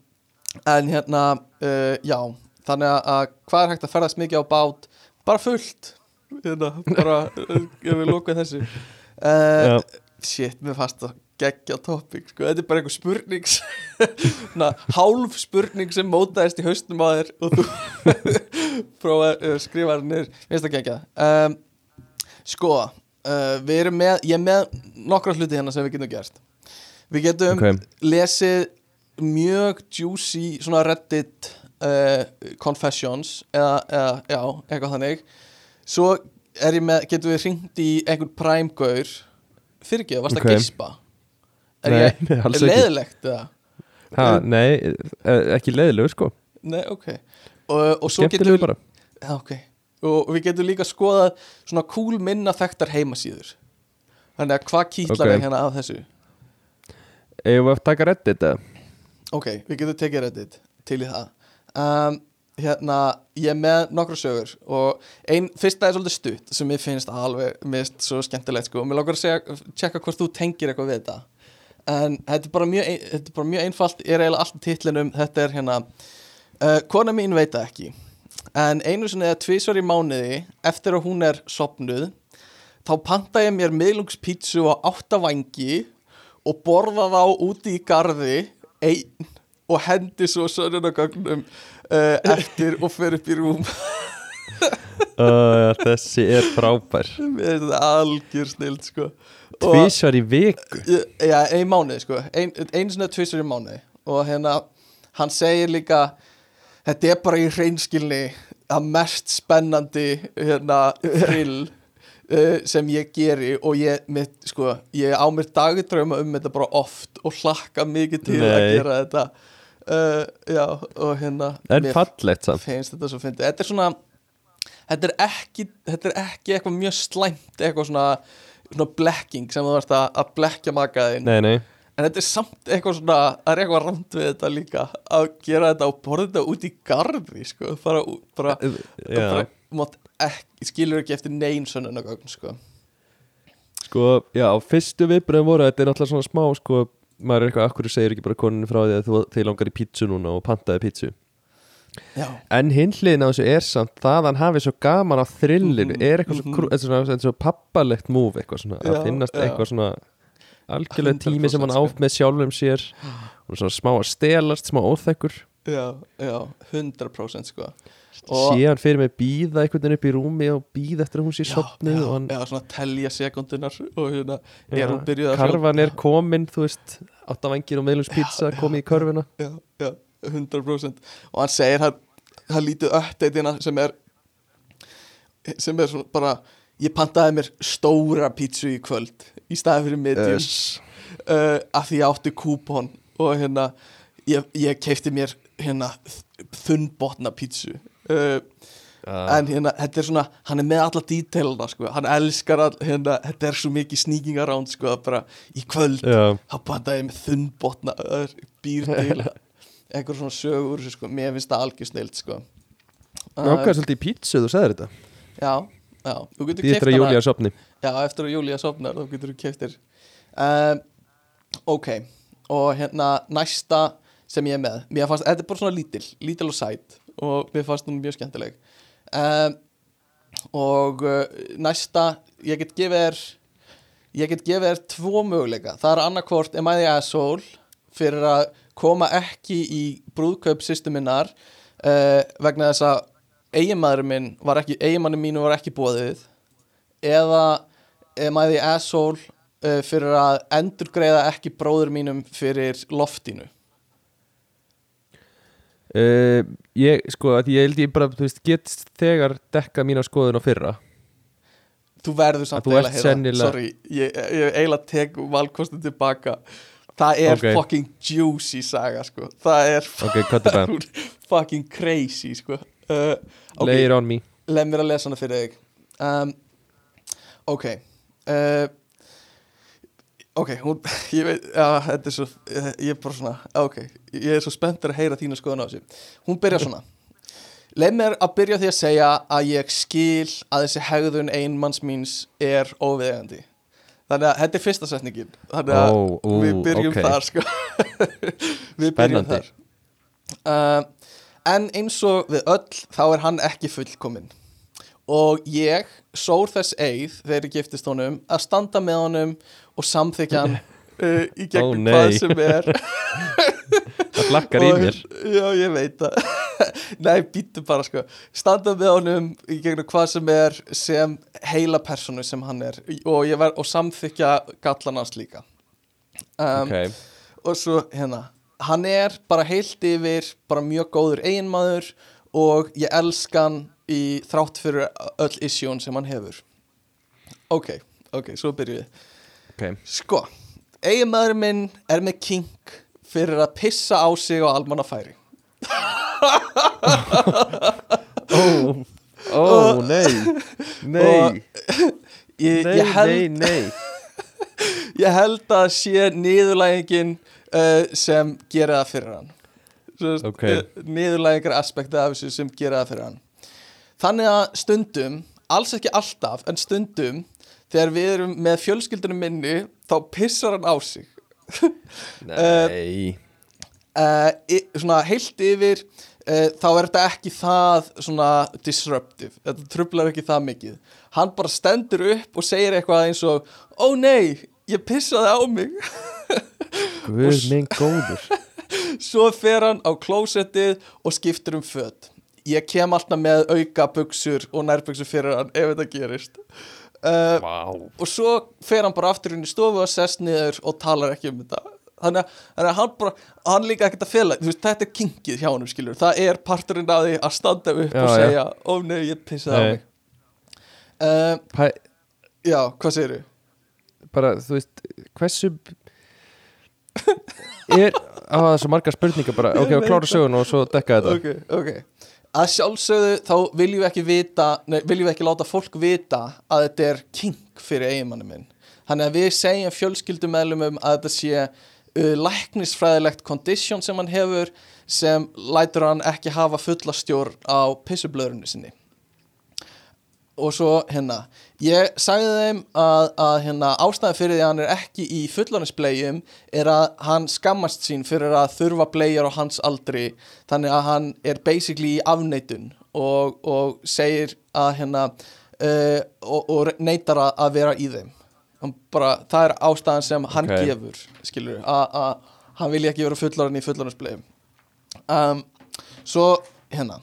en hérna uh, já, þannig að, að hvað er hægt að ferðast mikið á bát? Bara fullt. Hérna, bara, ég vil loka þessu. Uh, shit, mér fannst það geggja topic, sko, þetta er bara einhver spurning na, hálf spurning sem mótaðist í haustum á þér og þú prófa að uh, skrifa það niður, mér finnst það geggja um, sko uh, við erum með, ég er með nokkra hluti hérna sem við getum gert við getum Ok. lesið mjög juicy svona reddit uh, confessions eða, eða já, eitthvað þannig svo er ég með, getum við hringt í einhvern præmgaur fyrir ekki, varst Ok. að geispa er Nei, ég, nei, er ekki. leiðilegt eða? ha, nei, eh, ekki leiðilegu sko nei, ok og, og svo getum við bara já, ok, og við getum líka skoðað svona cool minna þekktar heimasíður. Þannig að hvað kýtlar Ok. er hérna af þessu? Eigum við að taka reddit eða? Ok, við getum tekið reddit til í það. Um, Hérna, ég er með nokkra sögur og ein, fyrsta er svolítið stutt sem ég finnst alveg, mist svo skemmtilegt sko. Og mér langar að segja, tjekka hvort þú tengir eitthvað við þetta. En þetta er bara mjög, er bara mjög einfalt, ég er eiginlega allt titlinum, þetta er hérna uh, kona mín veit ekki en einu sinni eða tvisvar í mánuði eftir að hún er sopnuð þá panta ég mér miðlungspítsu á átta vangi og borða þá úti í garði einn og hendi svo sönnunagögnum uh, eftir og fer upp í rúm. Uh, þessi er frábær. Þetta algjör snild sko. Tvísvar í viku? Já, ein mánuði sko. Ein, einu sinni tvisar í mánuði. Og hérna, hann segir líka þetta er bara í hreinskilni að mest spennandi hérna, frill uh, sem ég geri og ég, mitt, sko, ég á mér dagdrauma um þetta bara oft og hlakka mikið til að Nei. gera þetta. Uh, já, og hérna en fallegt samt. þetta svo þetta er svona þetta er ekki, þetta er ekki eitthvað mjög slæmt eitthvað svona, svona blekking sem þú að, að blekja makaðinn nei, nei, en þetta er samt eitthvað svona það er eitthvað ramt við þetta líka að gera þetta og borða þetta út í garði sko, bara, bara, Já. bara mátt ekki, skilur ekki eftir neyn sönnunagögn sko. Sko, já, fyrstu viðbröðum voru þetta er náttúrulega svona smá, sko maður er eitthvað, akkur segir ekki bara koninu frá því að þú þið langar í pítsu núna og pantaði pítsu já, En hinn hliðin á þessu er samt það að hann hafi svo gaman á thrillinu Mhm, er eitthvað svo, mhm. er svona, þetta er svo pappalegt múf eitthvað svona, Já, að finnast já. eitthvað svona algjörlega tími sem hann 100% áf með sjálfum sér. Og svona smá að stelast, smá óþekkur. Já, já 100% sko. Og- sé hann fyrir mig býða einhvern veginn upp í rúmi og býða eftir að hún sé já, sopnuð já, og hann, já, svona telja sekundunar og hérna, er hún byrjuð að karfan er komin þú veist, áttavangir og meðlumspizza komið í körfuna. Já, já, 100% og hann segir hann, hann lítið updateina sem er sem er svona bara ég pantaði mér stóra pítsu í kvöld í staði fyrir medium Yes. uh, af því ég átti kúpon og hérna ég, ég keipti mér hérna þunnbotna pítsu uh, Ah. en hérna, þetta er svona hann er með alla dítelina, sko, hann elskar all, hérna, þetta er svo mikið sníkingaránd sko, að bara í kvöld já, þá pantaði með þunnbotna uh, býr til einhver svona sögur sko. mér finnst það algjör snilt sko. Mér ákvæði svolítið í pítsu, þú sagðir þetta já, já, þú getur Því keypt eftir að hana- Júlía sopni já, eftir að Júlía sopnar þá getur þú keftir um, ok. Og hérna næsta sem ég er með. Mér fannst, þetta er bara svona lítil, lítil og sæt. Og mér fannst hún mjög skemmtileg. Um, og uh, næsta ég get gefið þér ég get gefið þér tvo möguleika. Það er annarkvort Am I the Asshole fyrir að koma ekki í brúðkaup systeminnar uh, vegna þess að eiginmaðurinn minn var ekki eiginmannin mínu var ekki bóðið eða Am I the Asshole uh, fyrir að endurgreiða ekki bróður mínum fyrir loftinu uh, Ég, sko, að ég held ég bara, þú veist, get þegar dekka mína skoðun á fyrra þú verður samt eiginlega að heyra sennilega- sorry, ég, ég eiginlega tek valkostin tilbaka það er Ok. fucking juicy saga sko. það er Ok, cut it down. fucking- fucking crazy sko. Uh, ok, Lay it on me. Leið mér að lesa hana fyrir þig. Um, ok. Uh, ok, hún ég veit, já, þetta er svo ég er bara svona, ok. Ég er svo spenntur að heyra þína skoðun á þessu. Hún byrja svona. Leið mér að byrja því að segja að ég skil að þessi hegðun einmanns míns er óviðegandi þannig að þetta er fyrsta setningin. Þannig að Ó, ú, við byrjum ok. þar sko. Við byrjum Spennandi. þar. Uh, en eins og við öll þá er hann ekki fullkominn. Og ég sór þess eið þegar ég giftist honum að standa með honum og samþykja hann uh, í gegnum nei. hvað sem er. Það flakkar í mér. Já ég veit það. Nei býttu bara sko. Standa með honum í gegnum hvað sem er sem heila personu sem hann er. Og, ver, og samþykja gallan hans líka. Um, Ok, og svo hérna hann er bara heilt yfir bara mjög góður eiginmaður og ég elska hann í þrátt fyrir öll isjón sem hann hefur. Ok, ok, svo byrjum við. Ok. Sko, eiginmaður minn er með kink fyrir að pissa á sig á almannafæri. Ó, ó, nei. Nei, ég, nei, ég, held, nei, nei. Ég held að sé niðurlægingin uh, sem gera það fyrir hann. Svo, Ok. uh, niðurlægingar aspekti af þessu sem gera það fyrir hann. Þannig að stundum alls ekki alltaf, en stundum þegar við erum með fjölskyldunum minni þá pissar hann á sig. Nei. Uh, svona heilt yfir uh, þá er þetta ekki það svona disruptive, þetta trublar ekki það mikið. Hann bara stendur upp og segir eitthvað eins og ó nei, ég pissaði á mig Guð minn góður. Svo fer hann á klósettið og skiptir um föt. Ég kem alltaf með auka buksur og nærbuksur fyrir hann ef þetta gerist. Uh, Vá. og svo fer hann bara aftur inn í stofu og sest niður og talar ekki um þetta. Þannig að, hann bara hann líka ekkert að fela, veist, þetta er kinkið hjá hann skilur, það er parturinn að því að standa upp Já, og segja, ó nei, ég pissaði á mig. Uh, já, hvað segirðu? bara, þú veist, hversu er, á það er svo margar spurningar bara, ok, og klára sögun og svo dekka þetta. Ok, ok. Að sjálfsögðu þá viljum við ekki vita nei, viljum við ekki láta fólk vita að þetta er kink fyrir eiginmanni minn. Þannig að við segjum fjölskyldumæðlumum að þetta sé uh, læknisfræðilegt condition sem hann hefur sem lætur hann ekki hafa fulla stjórn á pissublöðrunni sinni og svo hérna ég sagði þeim að, að hérna, ástæðan fyrir því að hann er ekki í fullorðinsbleiðum er að hann skammast sín fyrir að þurfa bleiðar á hans aldri. Þannig að hann er basically í afneitun og, og segir að hérna uh, og, og neytar að, vera í þeim. Bara, það er ástæðan sem hann Ok. gefur skilur, að að hann vilja ekki vera fullorðin í fullorðinsbleiðum um, svo hérna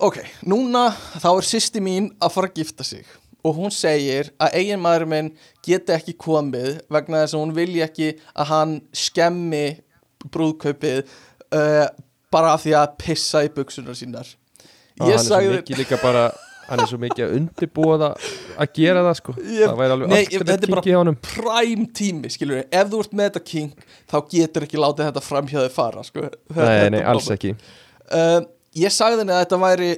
Ok, núna þá er sýsti mín að fara að gifta sig og hún segir að eiginmaður minn geti ekki komið vegna þess að hún vilji ekki að hann skemmi brúðkaupið uh, bara af því að pissa í buksunar sínar. hann mikið líka bara hann er svo mikið að undirbúa það að gera það sko Ég- það væri alveg bara- kinki hjá honum prime tími, skilur við, ef þú ert með þetta king þá getur ekki látið þetta framhjáði fara, sko. nei, nei, alls ekki uh, ég sagði henni að þetta væri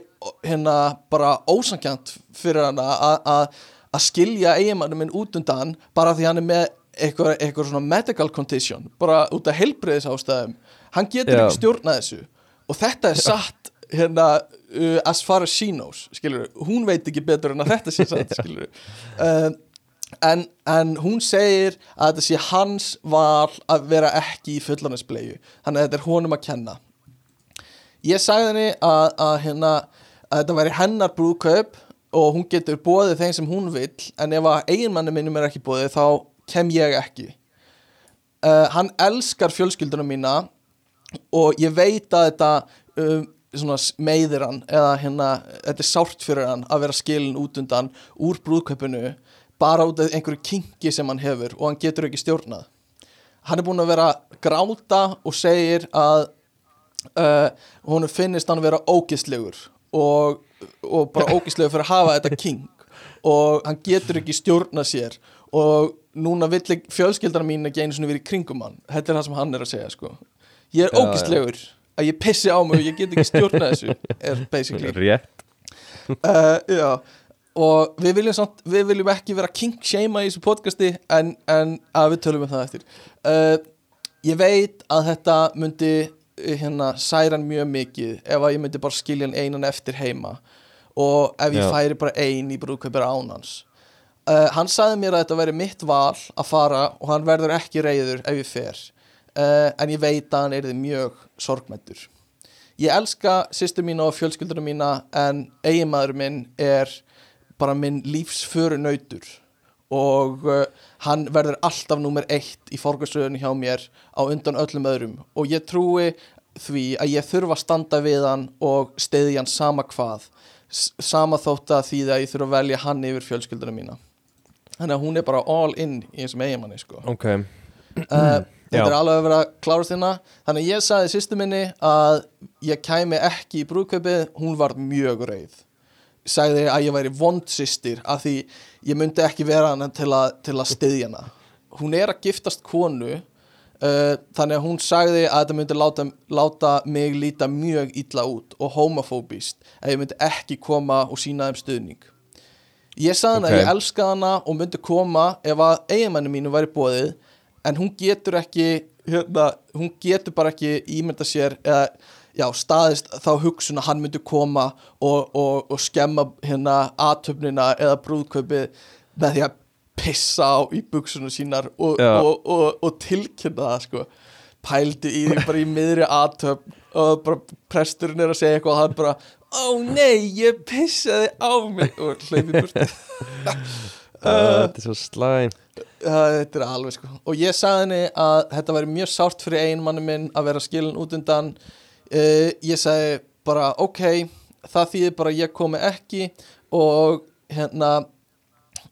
hérna bara ósankjant fyrir hana að- skilja eiginmannum minn út undan bara því hann er með eitthvað, eitthvað svona medical condition bara út af heilbreyðis ástæðum hann getur Já. ekki stjórnað þessu. Og þetta er satt hérna uh, as far as she knows skilur, hún veit ekki betur en að þetta sé satt skilur uh, en, en hún segir að þetta sé hans val að vera ekki í fullaninsbleiðu þannig að þetta er honum að kenna ég sagði henni að, að, hérna, að þetta væri hennar brúðkaup og hún getur bóðið þeim sem hún vill en ef að eiginmanni minnum er ekki bóðið þá kem ég ekki. Uh, hann elskar fjölskyldunum mína og ég veit að þetta um, svona meiðir hann eða hérna, þetta er sárt fyrir hann að vera skilin út undan úr brúðkaupinu bara út af einhverju kinki sem hann hefur og hann getur ekki stjórnað. Hann er búin að vera gráta og segir að uh, hún finnist hann vera ógislegur og, og bara ógislegur fyrir að hafa þetta king. Og hann getur ekki stjórna sér og núna vill ekki- fjölskyldan mín ekki einu svona verið kringum hann. Þetta er það sem hann er að segja sko. Ég er Já, ógislegur að ég pissi á mig og ég get ekki stjórna þessu er basically. Rétt. Uh, já. Og við viljum, samt, við viljum ekki vera king shame í þessu podcasti en, en að við tölum um það eftir. Uh, ég veit að þetta myndi hérna særa hann mjög mikið ef að ég myndi bara skilja hann einan eftir heima og ef ég Já. færi bara ein í brúðkaupir án hans. Uh, hann sagði mér að þetta veri mitt val að fara og hann verður ekki reyður ef ég fer. Uh, en ég veit að hann er mjög sorgmættur ég elska sýstur mína og fjölskyldunum mína en eiginmaður minn er bara minn lífsföru nautur. Og uh, hann verður alltaf númer eitt í forgarsröðunni hjá mér á undan öllum öðrum. Og ég trúi því að ég þurfa að standa við hann og steyði hann sama hvað. Sama þótt að því að ég þurfa að velja hann yfir fjölskyldunum mína. Þannig að hún er bara all in í þessum eiginmanni sko. Ok, uh, þetta er alveg að vera klárast þina þannig að ég sagði sýstu minni að ég kæmi ekki í brúðkaupið. Hún var mjög reið sagði að ég væri vond systir af því ég myndi ekki vera hana til að, til að styðja hana hún er að giftast konu uh, þannig að hún sagði að þetta myndi láta, láta mig líta mjög illa út og homofóbist að ég myndi ekki koma og sína þeim stuðning Ég sagði hann Ok. að ég elska hana og myndi koma ef að eiginmennu mínu væri bóðið en hún getur ekki hérna, hún getur bara ekki ímynda sér eða já, staðist þá hugsun að hann myndi koma og, og, og skemma hérna aðtöfnina eða brúðkaupið með því að pissa á í buksunum sínar og, og, og, og tilkynna það sko. Pældi í því bara í miðri aðtöfn og bara presturinn er að segja eitthvað og hann bara, ó nei, ég pissaði á mig. Og hleypi burtu. Uh, þetta er svo slæm. Það, þetta er alveg sko. Og ég sagði henni að þetta væri mjög sárt fyrir einmanni minn að vera skilin út undan uh, ég sagði bara ok, það þýðir bara ég komi ekki og hérna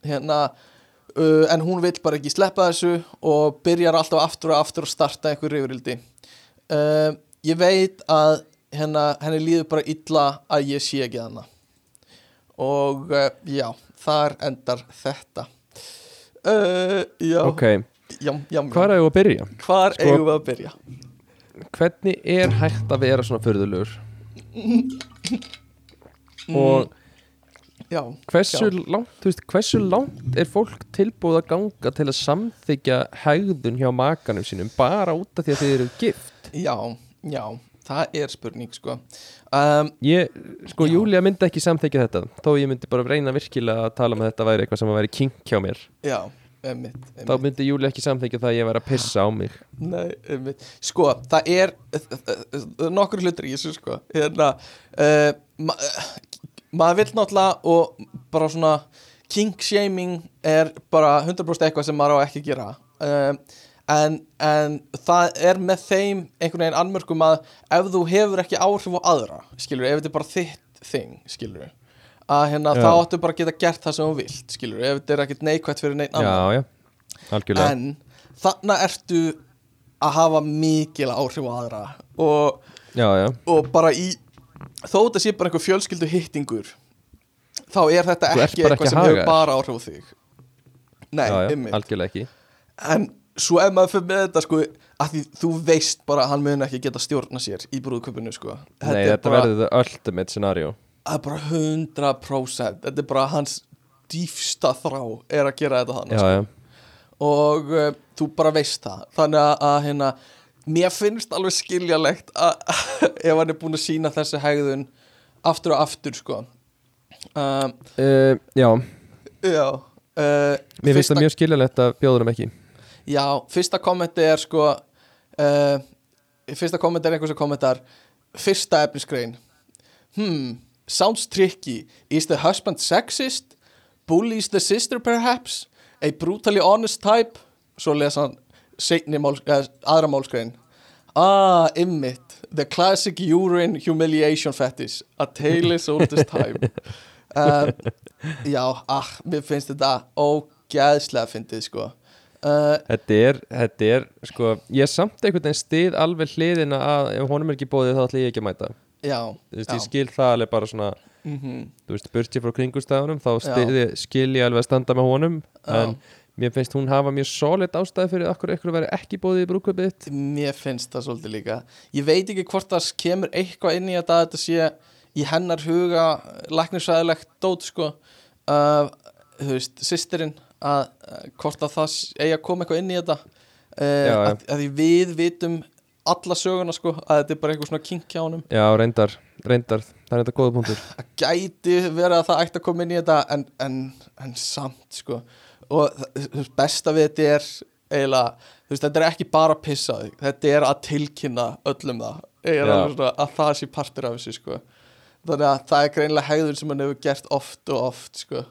hérna uh, en hún vill bara ekki sleppa þessu og byrjar alltaf aftur og aftur að starta einhver reyfurildi uh, ég veit að hérna, henni líður bara illa að ég sé ekki hana og já, þar endar þetta. Já, ok, jam, jam, hvað er að byrja? hvar Sko- eigum við að byrja hvernig er hægt að vera svona fyrðulegur Mm. og já, hversu Já. langt, þú veist, hversu langt er fólk tilbúið að ganga til að samþykja hegðun hjá makanum sínum bara út af því að þið eru gift já, já það er spurning sko um, ég, sko, Já. Júlia myndi ekki samþykja þetta þó ég myndi bara reyna virkilega að tala með þetta væri eitthvað sem að væri kink hjá mér já, einmitt, þá einmitt. myndi Júlia ekki samþykja það að ég væri að pissa á mig Nei, einmitt. sko, það er nokkur hlutur í þessu sko hérna uh, ma maður vill náttúrulega og bara svona kink shaming er bara 100% eitthvað sem maður á ekki að gera um, en, en það er með þeim einhvern veginn anmörkum að ef þú hefur ekki áhrif á aðra skilur, ef þetta er bara þitt þing skilur að hérna þá áttu bara að geta gert það sem þú vilt skilur, ef þetta er ekkert neikvætt fyrir neinn annan. já, já, algjörlega. En þarna ertu að hafa mikil áhrif á aðra og, já, já, og bara í þó þetta sé bara einhver fjölskyldu hittingur þá er þetta ekki eitthvað ekki sem hefur bara áhrif á þig. Nei, ekki. En svo ef maður fyrir með þetta sko að því þú veist bara að hann mun ekki geta stjórna sér í brúðköpunu sko. Nei, er þetta bara, verður the ultimate scenario það er bara 100% þetta er bara hans dýfsta þrá er að gera þetta hann Já, já, og uh, þú bara veist það. Þannig að, að hérna mér finnst alveg skiljalegt að ef hann er búin að sína þessi hegðun aftur og aftur sko. Um, uh, já. já uh, Mér finnst það mjög skiljalegt að bjóður um ekki. Já, fyrsta kommenti er sko uh, fyrsta kommenti er einhvers að kommentar. Fyrsta efnisgrein. Hmm, sounds tricky. Is the husband sexist? Bullies the sister perhaps? A brutally honest type? Svo lesa hann máls, eh, aðra málskrein ah, immit the classic urine humiliation fetish. A tale is old as time. Um, já, ah, mér finnst þetta ógæðslega fyndið sko. Uh, Þetta er, þetta er, sko Ég er samt einhvern veginn stið alveg hliðina að ef honum er ekki bóðið þá ætla ég ekki að mæta já, veist, ég skil það alveg bara svona mm Þú veist, burt ég frá kringustæðunum þá Já. skil ég alveg að standa með honum Já. en mér finnst hún hafa mjög solid ástæði fyrir okkur eitthvað veri ekki bóðið í brúkvöpið Mér finnst það svolítið líka. Ég veit ekki hvort það kemur eitthvað inn í að þetta sé í hennar huga læknisvæðilegt dót sko uh, þú veist, sýstirinn að uh, hvort að það eigi að koma eitthvað inn í þetta. Uh, Já, að, að við vitum alla söguna sko að þetta er bara eitthvað svona kink hjá honum. Já, reyndar, reyndar, það er þetta góða punktur. Að gæti verið að það ætti að koma inn í þetta en, en, en samt sko. Og það- besta við þetta er eiginlega, þú veist, þetta er ekki bara að pissa þig, þetta er að tilkynna öllum það, alveg svona að það sé partur af þessu sko. Þannig að það er greinlega hegðun sem hann hefur gert oft og oft sko.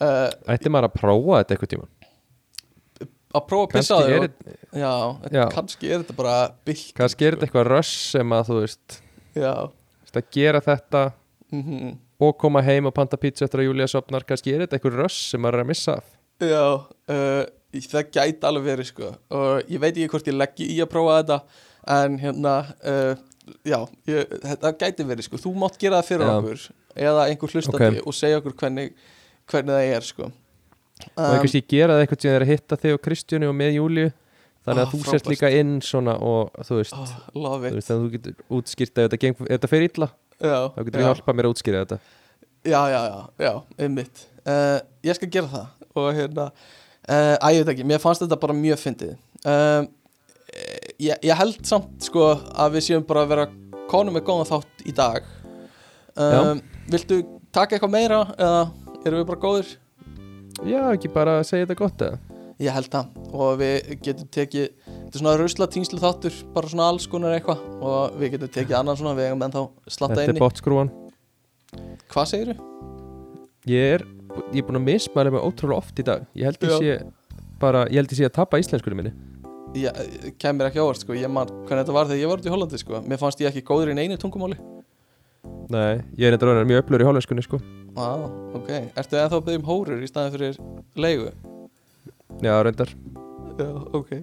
Uh, Ætti maður að prófa þetta eitthvað tíma að prófa að pissa þig kannski er þetta bara bilt kannski er þetta eitthvað röss sem að þú veist, að gera þetta mm og koma heim og panta pizza eftir að Júlia sopnar kannski er þetta eitthvað röss sem maður er að missa af? Já, uh, það gæti alveg verið sko og ég veit ekki hvort ég leggi í að prófa þetta en hérna uh, já, ég, þetta gæti verið sko. Þú mátt gera það fyrir Já. okkur eða einhver hlustandi og segja okkur hvernig, hvernig það er sko og um, kannski gera það eitthvað sem er að hitta þig og Kristjáni og með Júliu þannig að Ah, þú frábært. sért líka inn svona og þú veist, oh, þú veist að þú getur útskýrt ef þetta, þetta fer illa já, þá getur við hjálpað mér að útskýra þetta. Já, já, já, já, einmitt. Uh, ég skal gera það. Og hérna uh, að ég veit ekki, mér fannst þetta bara mjög fyndið. Um, ég, ég held samt sko að við séum bara að vera konum með góðan þátt í dag. Um, Viltu taka eitthvað meira eða erum við bara góðir? Já, ekki bara að segja þetta gott eða? Ég held það og við getum tekið þetta er svona rusla tínslu þáttur bara svona alls konar eitthvað og við getum tekið annan svona við eigum ennþá slatta Þetta inn er bottskrúan Hvað segirðu? Ég er, ég er búin að mismæla mig ótrúlega oft í dag. Ég held ég sé bara, ég held ég sé að tapa íslenskunni minni. Ég kemur ekki ávart sko, ég man hvernig þetta var þegar ég var út í Hollandi sko. Mér fannst ég ekki góður í neinu tungumáli Nei, ég er eitthvað mjög öflur í hollenskunni sko. Á, ok, ertu eða þá að byggja um hóruður í staðin fyrir leigu? Já, reyndar. Já, ok.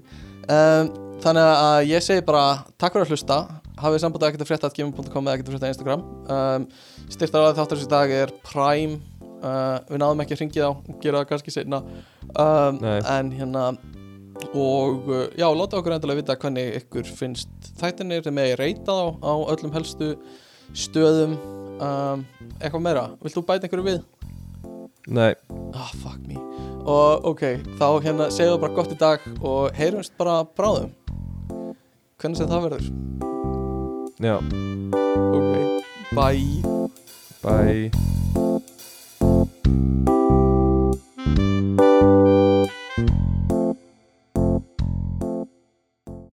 Um, Þannig að ég segi bara takk fyrir að hlusta. Hafið samband að ekkert að frétta gmail.com eða ekkert að frétta Instagram. Um, styrtar þáttur þessi dag er Prime. Uh, við náðum ekki að ringja þá gera það kannski seinna. Um, en hérna og uh, já, láta okkur endilega vita hvernig ykkur finnst þættinir þeir megi reyta þá á öllum helstu stöðum um, eitthvað meira, vilt þú bæta einhverju við? Nei. Ah, Fuck me. Og ok, þá hérna segjuðu bara gott í dag og heyrumst bara bráðum. Hvernig sem það verður. Já. Ok, bye. Bye.